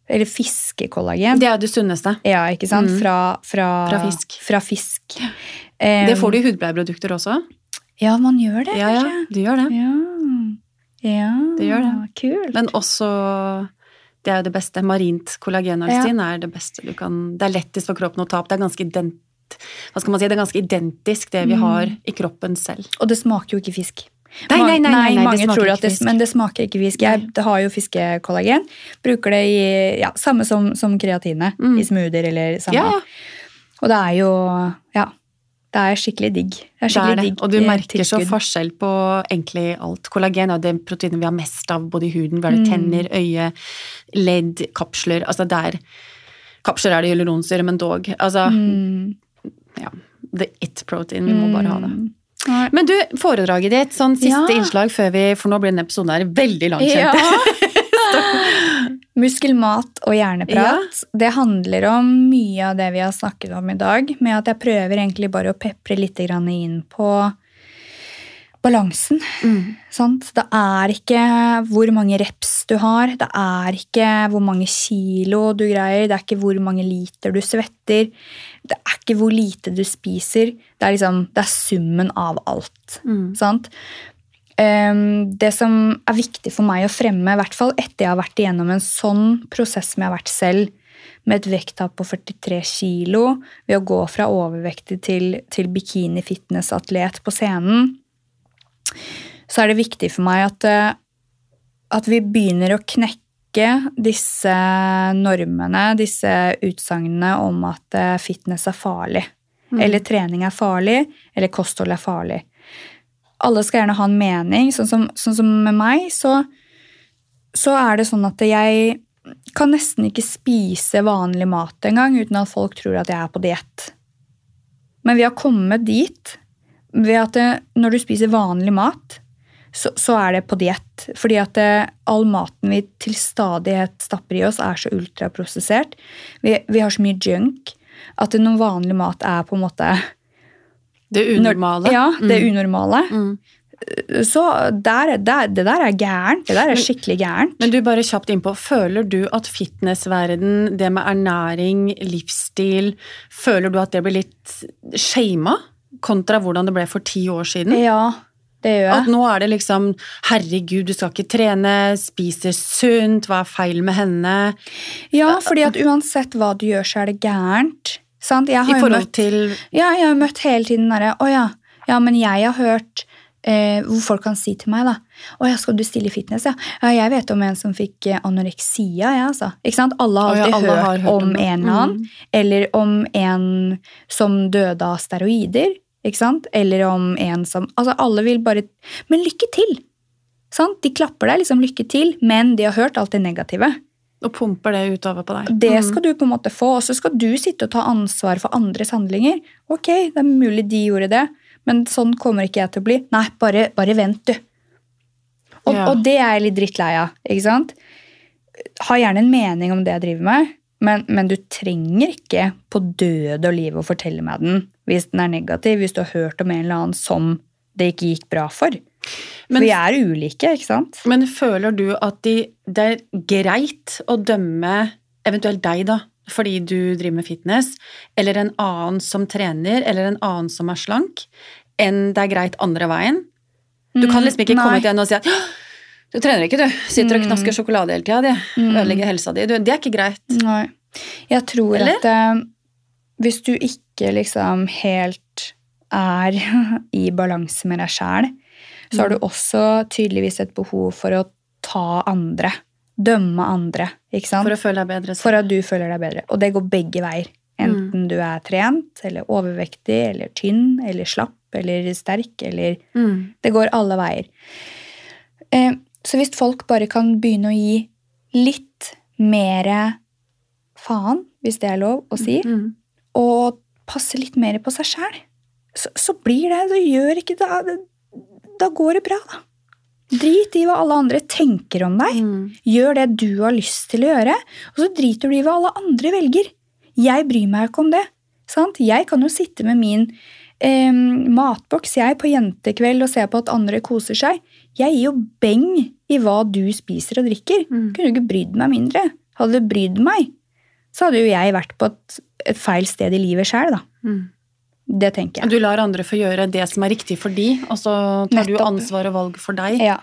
Eller fiskekollagen. Det er det sunneste. Ja, ikke sant? Mm. Fra, fra, Fra fisk. Fra fisk. Det får du Um, i hudpleieprodukter også. Ja, man gjør det, Ja, ja, du gjør det. Ja. ja. Det gjør det. Kult. Men også Det er jo det beste. Marint kollagenalstin er det beste du kan Det er lettest for kroppen å ta opp. Det er ganske ident, hva skal man si, det er ganske identisk det vi Mm. har i kroppen selv. Og det smaker jo ikke fisk. Nei, nei, nei, nei, det mange smaker tror at det. Men det smaker ikke fisk. Jeg har jo fiskekollagen. Bruker det i ja, samme som, som kreatine. Mm. I smoothier eller samme. Ja, ja. Og det er jo Ja. Det er skikkelig digg. Det er Det er det. digg Og du merker merker så forskjell på egentlig alt. Kollagen er det proteinet vi har mest av både i huden. Vi har det Mm. tenner, øye, ledd, kapsler. Altså det er Kapsler er det hyaluronsyre, men dog. Altså, Mm. ja. The it protein. Vi må bare ha det. Nei. Men du, foredraget ditt, sånn siste Ja. innslag før vi For nå blir denne episoden her veldig langkjent. Ja. Muskelmat og hjerneprat. Det handler om mye av det vi har snakket om i dag, med at jeg prøver egentlig bare å pepre litt inn på balansen. Mm. Sant? Det er ikke hvor mange reps du har, det er ikke hvor mange kilo du greier, det er ikke hvor mange liter du svetter, det er ikke hvor lite du spiser. Det er, liksom, det er summen av alt. Mm. Sant? Um, det som er viktig for meg å fremme, i hvert fall etter jeg har vært igjennom en sånn prosess som jeg har vært selv, med et vekttap på 43 kilo, ved å gå fra overvektig til, til bikini-fitness-atlet på scenen, så er det viktig for meg at, eh, at vi begynner å knekke disse normene, disse utsagnene om at eh, fitness er farlig. Mm. Eller trening er farlig, eller kosthold er farlig. Alle skal gjerne ha en mening. Sånn som, sånn som med meg, så, så er det sånn at jeg kan nesten ikke spise vanlig mat engang uten at folk tror at jeg er på diett. Men vi har kommet dit ved at det, når du spiser vanlig mat, så, så er det på diett. Fordi at det, all maten vi til stadighet stapper i oss, er så ultraprosessert. Vi, vi har så mye junk at noen vanlig mat er på en måte Det unormale. Ja, det Mm. unormale. Mm. Så der, der, det der er gærent. Det der er skikkelig gærent. Men du, bare kjapt innpå. Føler du at fitnessverden, det med ernæring, livsstil, føler du at det blir litt shama? Kontra hvordan det ble for ti år siden? Ja, det gjør At nå er det liksom Herregud, du skal ikke trene, spiser sunt, hva er feil med henne? Ja, fordi at uansett hva du gjør, så er det gærent. Sant? Jeg har I forhold møtt, til ja, jeg har møtt hele tiden derre Å ja, ja, men jeg har hørt eh, hvor folk kan si til meg, da Å ja, skal du stille i fitness, ja? ja jeg vet om en som fikk eh, anoreksia, jeg, altså. Ikke sant? Alle har alltid ja, alle hørt, har hørt om om en eller annen. Mm. Eller om en som døde av steroider. Ikke sant? Eller om en som Altså, alle vil bare Men lykke til! Sant? De klapper deg liksom lykke til, men de har hørt alt det negative. Og pumper det utover på deg. Det Mm. skal du på en måte få, og så skal du sitte og ta ansvar for andres handlinger. Ok, det er mulig de gjorde det, men sånn kommer ikke jeg til å bli. Nei, bare, bare vent, du. Og, Ja. og det er jeg litt drittlei av. ikke sant? Har gjerne en mening om det jeg driver med, men, men du trenger ikke på døde og liv å fortelle meg den hvis den er negativ, hvis du har hørt om en eller annen som det ikke gikk bra for. Men- for vi er ulike, ikke sant? Men føler du at de, det er greit å dømme eventuelt deg, da, fordi du driver med fitness, eller en annen som trener, eller en annen som er slank, enn det er greit andre veien? Du kan liksom ikke Nei. komme til en og si at «Åh, du trener ikke, du. Sitter og Mm. knasker sjokolade hele tida. Mm. Ødelegger helsa di. Det er ikke greit. Nei. Jeg tror Eller? at eh, hvis du ikke liksom helt er i balanse med deg sjæl, så har du også tydeligvis et behov for å ta andre. Dømme andre, ikke sant? For å føle deg bedre. For at du føler deg bedre. Og det går begge veier. Enten du er trent, eller overvektig, eller tynn, eller slapp, eller sterk, eller Mm. Det går alle veier. Eh, så hvis folk bare kan begynne å gi litt mer faen, hvis det er lov å si, Mm. og passe litt mer på seg sjæl, så, så blir det Så gjør ikke det Da, da går det bra, da. Drit i hva alle andre tenker om deg. Mm. Gjør det du har lyst til å gjøre, og så driter du i hva alle andre velger. Jeg bryr meg ikke om det. Sant? Jeg kan jo sitte med min eh, matboks jeg på jentekveld og ser på at andre koser seg. Jeg gir jo beng i hva du spiser og drikker. Mm. Kunne du ikke brydd meg mindre. Hadde du brydd meg, så hadde jo jeg vært på et, et feil sted i livet sjøl, da. Mm. Det tenker jeg. Du lar andre få gjøre det som er riktig for de, og så tar du ansvar og valg for deg. Ja.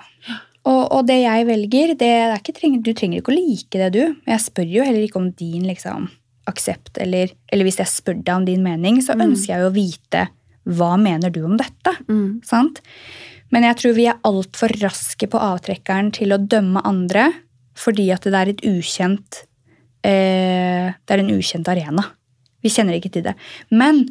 Og, og det jeg velger, det er ikke, du trenger ikke å like det, du. Men jeg spør jo heller ikke om din liksom, aksept, eller, eller hvis jeg spør deg om din mening, så Mm. ønsker jeg jo å vite hva mener du om dette. Mm. Sant? Men jeg tror vi er altfor raske på avtrekkeren til å dømme andre fordi at det er et ukjent eh, Det er en ukjent arena. Vi kjenner ikke til det. Men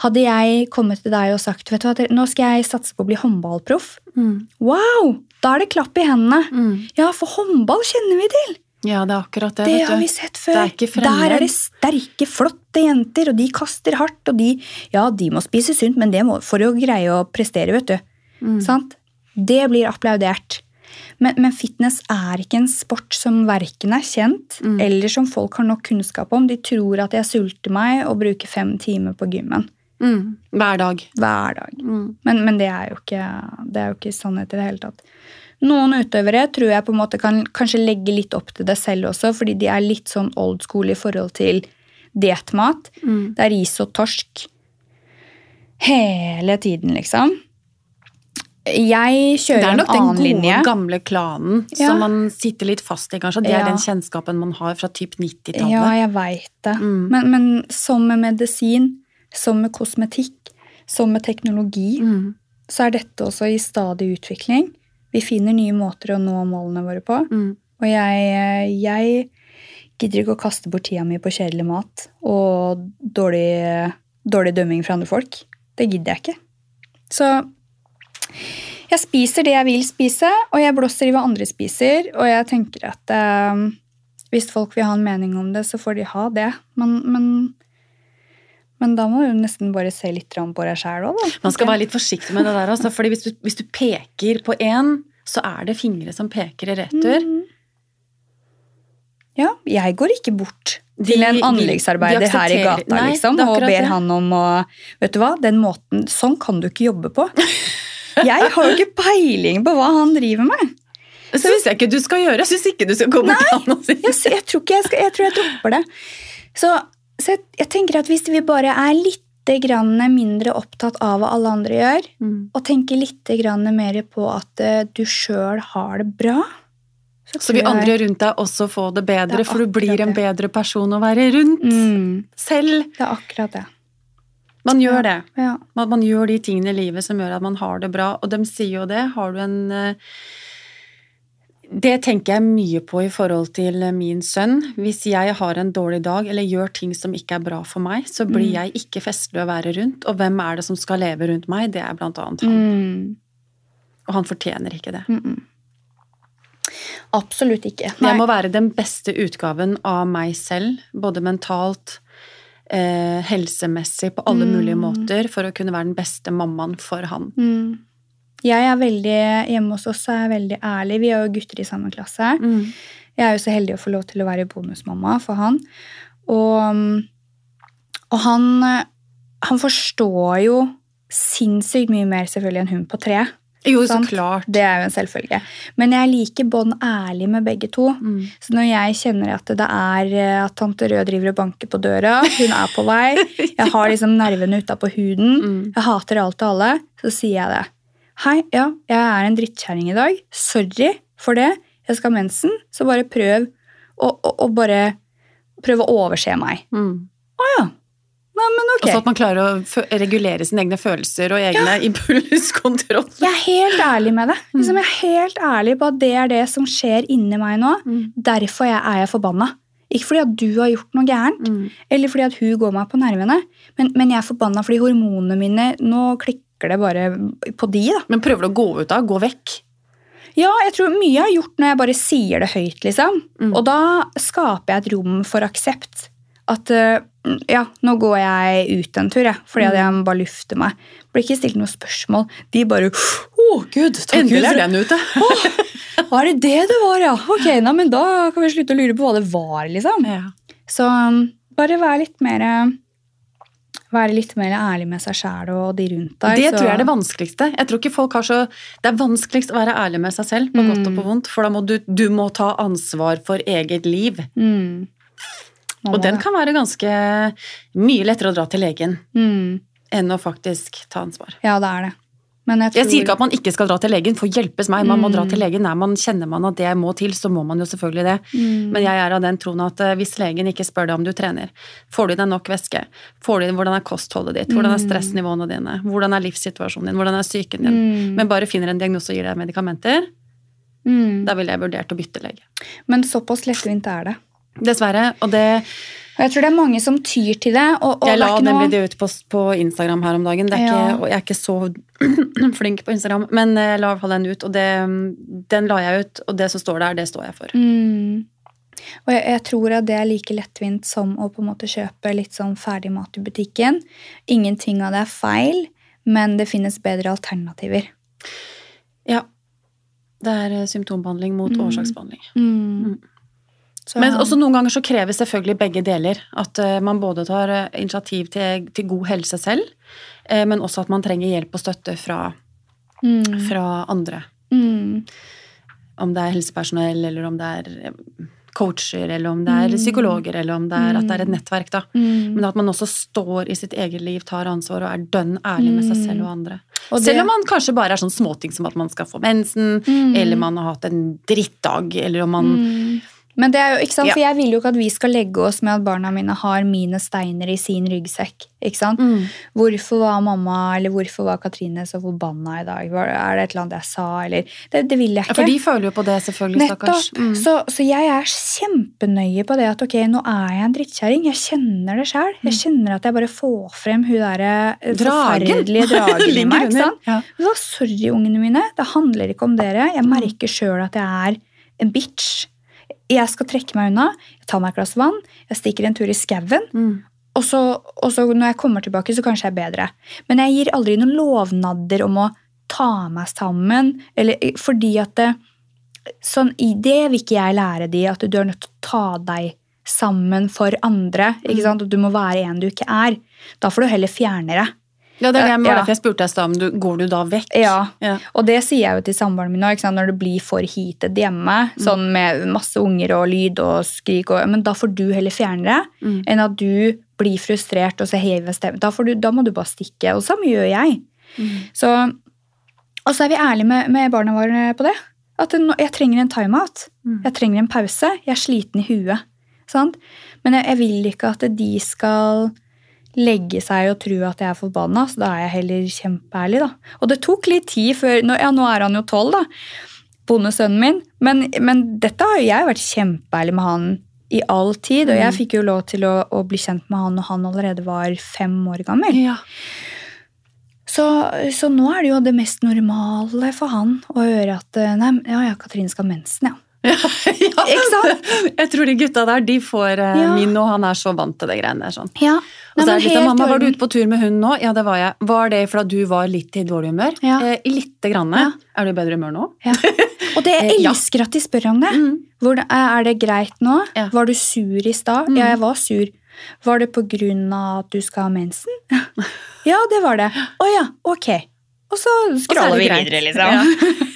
hadde jeg kommet til deg og sagt vet du hva, nå skal jeg satse på å bli håndballproff, Mm. wow! Da er det klapp i hendene. Mm. Ja, for håndball kjenner vi til. Ja, det er akkurat det. Det vet har du. vi sett før. Er ikke. Der er det sterke, flotte jenter, og de kaster hardt, og de Ja, de må spise sunt, men det må for å greie å prestere, vet du. Mm. Sant? Det blir applaudert. Men, men fitness er ikke en sport som verken er kjent, Mm. eller som folk har nok kunnskap om. De tror at jeg sulter meg og bruker fem timer på gymmen Mm. Hver dag. hver dag. Mm. Men, men det, er jo ikke, det er jo ikke sannhet i det hele tatt. Noen utøvere tror jeg på en måte kan kanskje legge litt opp til det selv også, fordi de er litt sånn old school i forhold til dietmat. Mm. Det er ris og torsk hele tiden, liksom. Jeg Det kjører er nok den gode, linje. gamle klanen Ja. som man sitter litt fast i, kanskje. Det er Ja. den kjennskapen man har fra typ 90-tallet. Ja, jeg veit det. Mm. Men, men som med medisin, som med kosmetikk, som med teknologi, Mm. så er dette også i stadig utvikling. Vi finner nye måter å nå målene våre på. Mm. Og jeg, jeg gidder ikke å kaste bort tida mi på kjedelig mat og dårlig, dårlig dømming fra andre folk. Det gidder jeg ikke. Så jeg spiser det jeg vil spise, og jeg blåser i hva andre spiser. Og jeg tenker at eh, hvis folk vil ha en mening om det, så får de ha det. Men, men, men da må du nesten bare se litt på deg sjæl òg, da. Man skal være litt forsiktig med det der, altså, For hvis hvis du peker på én, så er det fingre som peker i retur. Mm. Ja, jeg går ikke bort De- til en anleggsarbeider her i gata Nei, liksom, og ber det. han om å Vet du hva, den måten Sånn kan du ikke jobbe på. Jeg har jo ikke peiling på hva han driver med. Det syns jeg ikke du skal gjøre. Jeg syns ikke du skal gå bort til han og si Jeg, jeg, tror ikke jeg, skal, jeg tror jeg dropper det. Så, så jeg, jeg tenker at hvis vi bare er litt mindre opptatt av hva alle andre gjør, Mm. og tenker litt grann mer på at eh, du sjøl har det bra Så vil vi andre rundt deg også få det bedre, Det for du blir en bedre person å være rundt. mm, Selv. Det er akkurat det. Man gjør det. Ja. Man, man gjør de tingene i livet som gjør at man har det bra, og de sier jo det. Har du en eh, Det tenker jeg mye på i forhold til min sønn. Hvis jeg har en dårlig dag eller gjør ting som ikke er bra for meg, så blir Mm. jeg ikke festlig å være rundt. Og hvem er det som skal leve rundt meg? Det er blant annet han. Mm. Og han fortjener ikke det. Mm -mm. Absolutt ikke. Nei. Jeg må være den beste utgaven av meg selv, både mentalt, eh, helsemessig, på alle Mm. mulige måter, for å kunne være den beste mammaen for han. Jeg er veldig, Hjemme hos oss er jeg veldig ærlig. Vi er jo gutter i samme klasse. Mm. Jeg er jo så heldig å få lov til å være bonusmamma for han. Og, og han, han forstår jo sinnssykt mye mer selvfølgelig enn hun på tre. Jo, så Sant. klart. Det er jo en selvfølge. Men jeg er like bånn ærlig med begge to. Mm. Så når jeg kjenner at det er at tante Rød driver og banker på døra, hun er på vei, jeg har liksom nervene utapå huden, Mm. jeg hater alt og alle, så sier jeg det. Hei, ja, jeg er en drittkjerring i dag. Sorry for det. Jeg skal ha mensen, så bare prøv å, å, å bare prøve å overse meg. Mm. Å ja. Nei, men ok. Altså at man klarer å regulere sine egne følelser og egne impulskontroll. Jeg er helt ærlig med det. Liksom, jeg er helt ærlig på at det er det som skjer inni meg nå. Mm. Derfor er jeg forbanna. Ikke fordi at du har gjort noe gærent, Mm. eller fordi at hun går meg på nervene, men, men jeg er forbanna fordi hormonene mine Nå klikker det bare på de, da. Men prøver du å gå ut av? Gå vekk? Ja, jeg tror mye jeg har gjort når jeg bare sier det høyt, liksom. Mm. Og da skaper jeg et rom for aksept. At eh, ja, nå går jeg ut en tur, jeg, fordi at jeg må bare lufte meg. Blir ikke stilt noe spørsmål. De bare Å, gud, takk Endelig er den ute! Var det det det var, ja? Ok, na, men da kan vi slutte å lure på hva det var, liksom. Ja. Så um, bare vær litt mer eh, Være litt mer ærlig med seg sjæl og de rundt deg. Det så- tror jeg er det vanskeligste. Jeg tror ikke folk har så Det er vanskeligst å være ærlig med seg selv, på godt og på vondt, for da må du, du må ta ansvar for eget liv. Mm. Og den det. kan være ganske mye lettere å dra til legen mm. enn å faktisk ta ansvar. Ja, det er det. Jeg tror Jeg sier ikke at man ikke skal dra til legen, for hjelpes meg, man må Mm. dra til legen. Nei, man Kjenner man at det må til, så må man jo selvfølgelig det. mm. Men jeg er av den troen at eh, hvis legen ikke spør deg om du trener, får du i deg nok væske, får du inn hvordan er kostholdet ditt, hvordan er Mm. stressnivåene dine, hvordan er livssituasjonen din, hvordan er psyken din, Mm. men bare finner en diagnose og gir deg medikamenter, mm. da ville jeg vurdert å bytte lege. Men såpass lettvint er det. Dessverre. Og det Og jeg tror det er mange som tyr til det. Og, og Jeg det la den noe- det ut på, på Instagram her om dagen. Det Ja. ikke, og jeg er ikke så flink på Instagram, men jeg la i den ut, og det, den la jeg ut, og det som står der, det står jeg for. Mm. Og jeg, jeg tror at det er like lettvint som å på en måte kjøpe litt sånn ferdig mat i butikken. Ingenting av det er feil, men det finnes bedre alternativer. Ja. Det er eh, symptombehandling mot Mm. årsaksbehandling. Mm. Så, Men også noen ganger så kreves selvfølgelig begge deler. At eh, man både tar eh, initiativ til, til god helse selv, eh, men også at man trenger hjelp og støtte fra, mm. fra andre. Mm. Om det er helsepersonell, eller om det er coacher, eller om det er Mm. psykologer, eller om det er at det er et nettverk. da. Mm. Men at man også står i sitt eget liv, tar ansvar og er dønn ærlig med seg Mm. selv og andre. Og det- Selv om man kanskje bare er sånn småting som at man skal få mensen, Mm. eller man har hatt en drittdag, eller om man Mm. Men det er jo, ikke sant? Ja. For jeg vil jo ikke at vi skal legge oss med at barna mine har mine steiner i sin ryggsekk. ikke sant? Mm. Hvorfor var mamma eller hvorfor var Katrine så forbanna i dag? Er det et eller annet jeg sa? Eller, det, det vil jeg Ja, ikke. for de føler jo på det, selvfølgelig, stakkars. Nettopp. Mm. Så, så jeg er kjempenøye på det at ok, nå er jeg en drittkjerring. Jeg kjenner det sjøl. Jeg kjenner at jeg bare får frem hun derre eh, forferdelige dragen i meg. ikke sant? Ja. Så, Sorry, ungene mine. Det handler ikke om dere. Jeg merker sjøl at jeg er en bitch. Jeg skal trekke meg unna. Jeg tar meg et glass vann. Jeg stikker en tur i skauen. Mm. Og så, og så når jeg kommer tilbake, så kanskje jeg er bedre. Men jeg gir aldri noen lovnader om å ta meg sammen. Eller, fordi at det, sånn, i det vil ikke jeg lære de, at du er nødt til å ta deg sammen for andre. ikke sant? Og du må være en du ikke er. Da får du heller fjerne det. Ja, det er det, derfor jeg spurte deg om du går du da vekk. Ja, Ja. Og det sier jeg jo til samboeren min nå, når det blir for heated hjemme, sånn med masse unger og lyd og skrik, og, men da får du heller fjerne det, Mm. enn at du blir frustrert og så hever stemmen. Da, får du, da må du bare stikke, og samme gjør jeg. Mm. Så, og så er vi ærlige med, med barna våre på det. At jeg trenger en timeout. Mm. Jeg trenger en pause. Jeg er sliten i huet. Sant? Men jeg, jeg vil ikke at de skal legge seg og tro at jeg er forbanna, så da er jeg heller kjempeærlig. da. Og det tok litt tid før Ja, nå er han jo tolv, da. Bondesønnen min. Men, men dette har jeg vært kjempeærlig med han i all tid. Og jeg Mm. fikk jo lov til å, å bli kjent med han når han allerede var fem år gammel. Ja. Så, så nå er det jo det mest normale for han å høre at eh, Nei, ja, ja, Katrine skal ha mensen, ja. ja. Ikke sant? Jeg tror de gutta der, de får eh, Ja. min, og han er så vant til det greiene der. sånn. Ja. Og så er det sånn, Mamma, var du ute på tur med hunden nå? Ja, det var jeg. Var det fordi du var litt i dårlig humør? Ja. Eh, Lite grann. Ja. Er du i bedre humør nå? Ja. Og det, jeg Eh, elsker at de spør om det. Mm. Hvor, er det greit nå? Ja. Var du sur i stad? Mm. Ja, jeg var sur. Var det på grunn av at du skal ha mensen? ja, det var det. Å ja, ok. Og så scroller vi videre, liksom. Ja.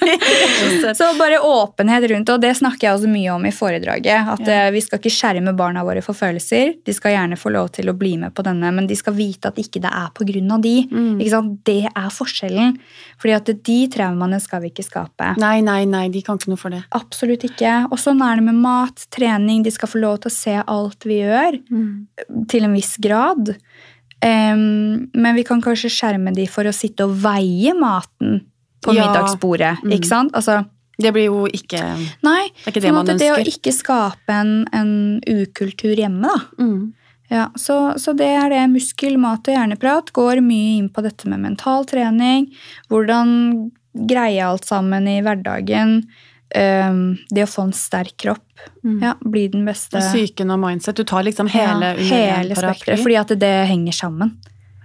Så bare åpenhet rundt, og det snakker jeg også mye om i foredraget. At Ja. eh, vi skal ikke skjerme barna våre for følelser. De skal gjerne få lov til å bli med på denne, men de skal vite at ikke det er på grunn av de. Mm. Det er forskjellen. Fordi at de traumaene skal vi ikke skape. Nei, nei, nei, de kan ikke noe for det. Absolutt ikke. Og sånn er det med mat, trening. De skal få lov til å se alt vi gjør, til en viss grad. Em, men vi kan kanskje skjerme de for å sitte og veie maten på Ja. middagsbordet. Mm. Ikke sant? Altså, Det blir jo ikke nei, Det ikke det måte det å ikke skape en, en ukultur hjemme, da. Mm. Ja, så, så det er det. Muskel, mat og hjerneprat går mye inn på dette med mental trening. Hvordan greie alt sammen i hverdagen. Um, det å få en sterk kropp. Mm. Ja, blir den beste. Og Psyken og mindset. Du tar liksom hele ja, hele spekteret. Fordi at det henger sammen.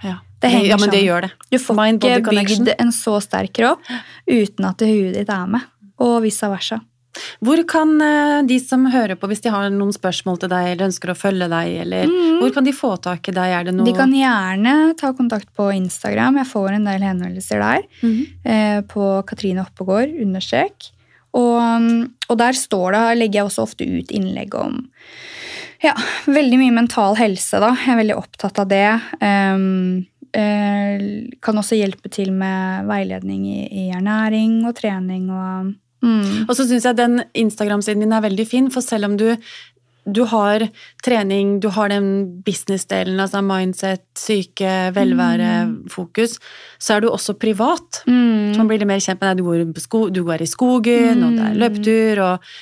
ja. det henger ja, men det gjør det. Du får Mind, ikke bygd en så sterk kropp uten at huet ditt er med. Og vice versa. Hvor kan eh, de som hører på, hvis de har noen spørsmål til deg, eller ønsker å følge deg, eller Mm. hvor kan de få tak i deg? Er det De kan gjerne ta kontakt på Instagram. Jeg får en del henvendelser der. Mm. eh, på Katrine Oppegård, understrek. Og, um, og der står det, legger jeg også ofte ut innlegg om ja, veldig mye mental helse. da. Jeg er veldig opptatt av det. Um, uh, kan også hjelpe til med veiledning i, i ernæring og trening. og... Mm. Og så syns jeg den Instagram-siden din er veldig fin, for selv om du du har trening, du har den business-delen, altså mindset, syke, velvære, fokus, så er du også privat. Mm. Så man blir litt mer kjent med deg. Du går, sko du går i skogen, og det er Mm. løpetur, og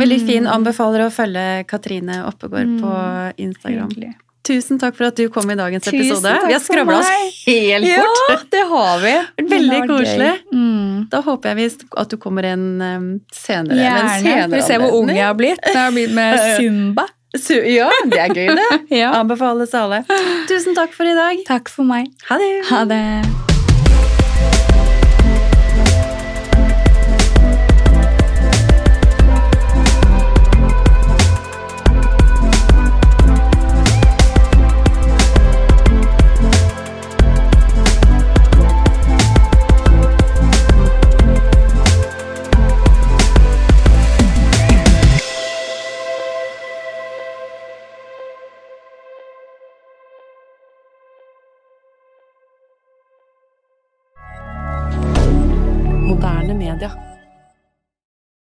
Veldig fin. Mm. Anbefaler å følge Katrine Oppegård på Instagram. Hyggelig. Tusen takk for at du kom i dagens Tusen episode. Vi har skravla oss helt Ja, bort. det har vi. Veldig Det koselig. Mm. Da håper jeg visst at du kommer en senere. Gjerne. senere Vi ser hvor ung jeg har blitt. Jeg har blitt med Zumba. Ja, det er gøy, det. Ja. Anbefales alle. Tusen takk for i dag. Takk for meg. Ha det. Ha det.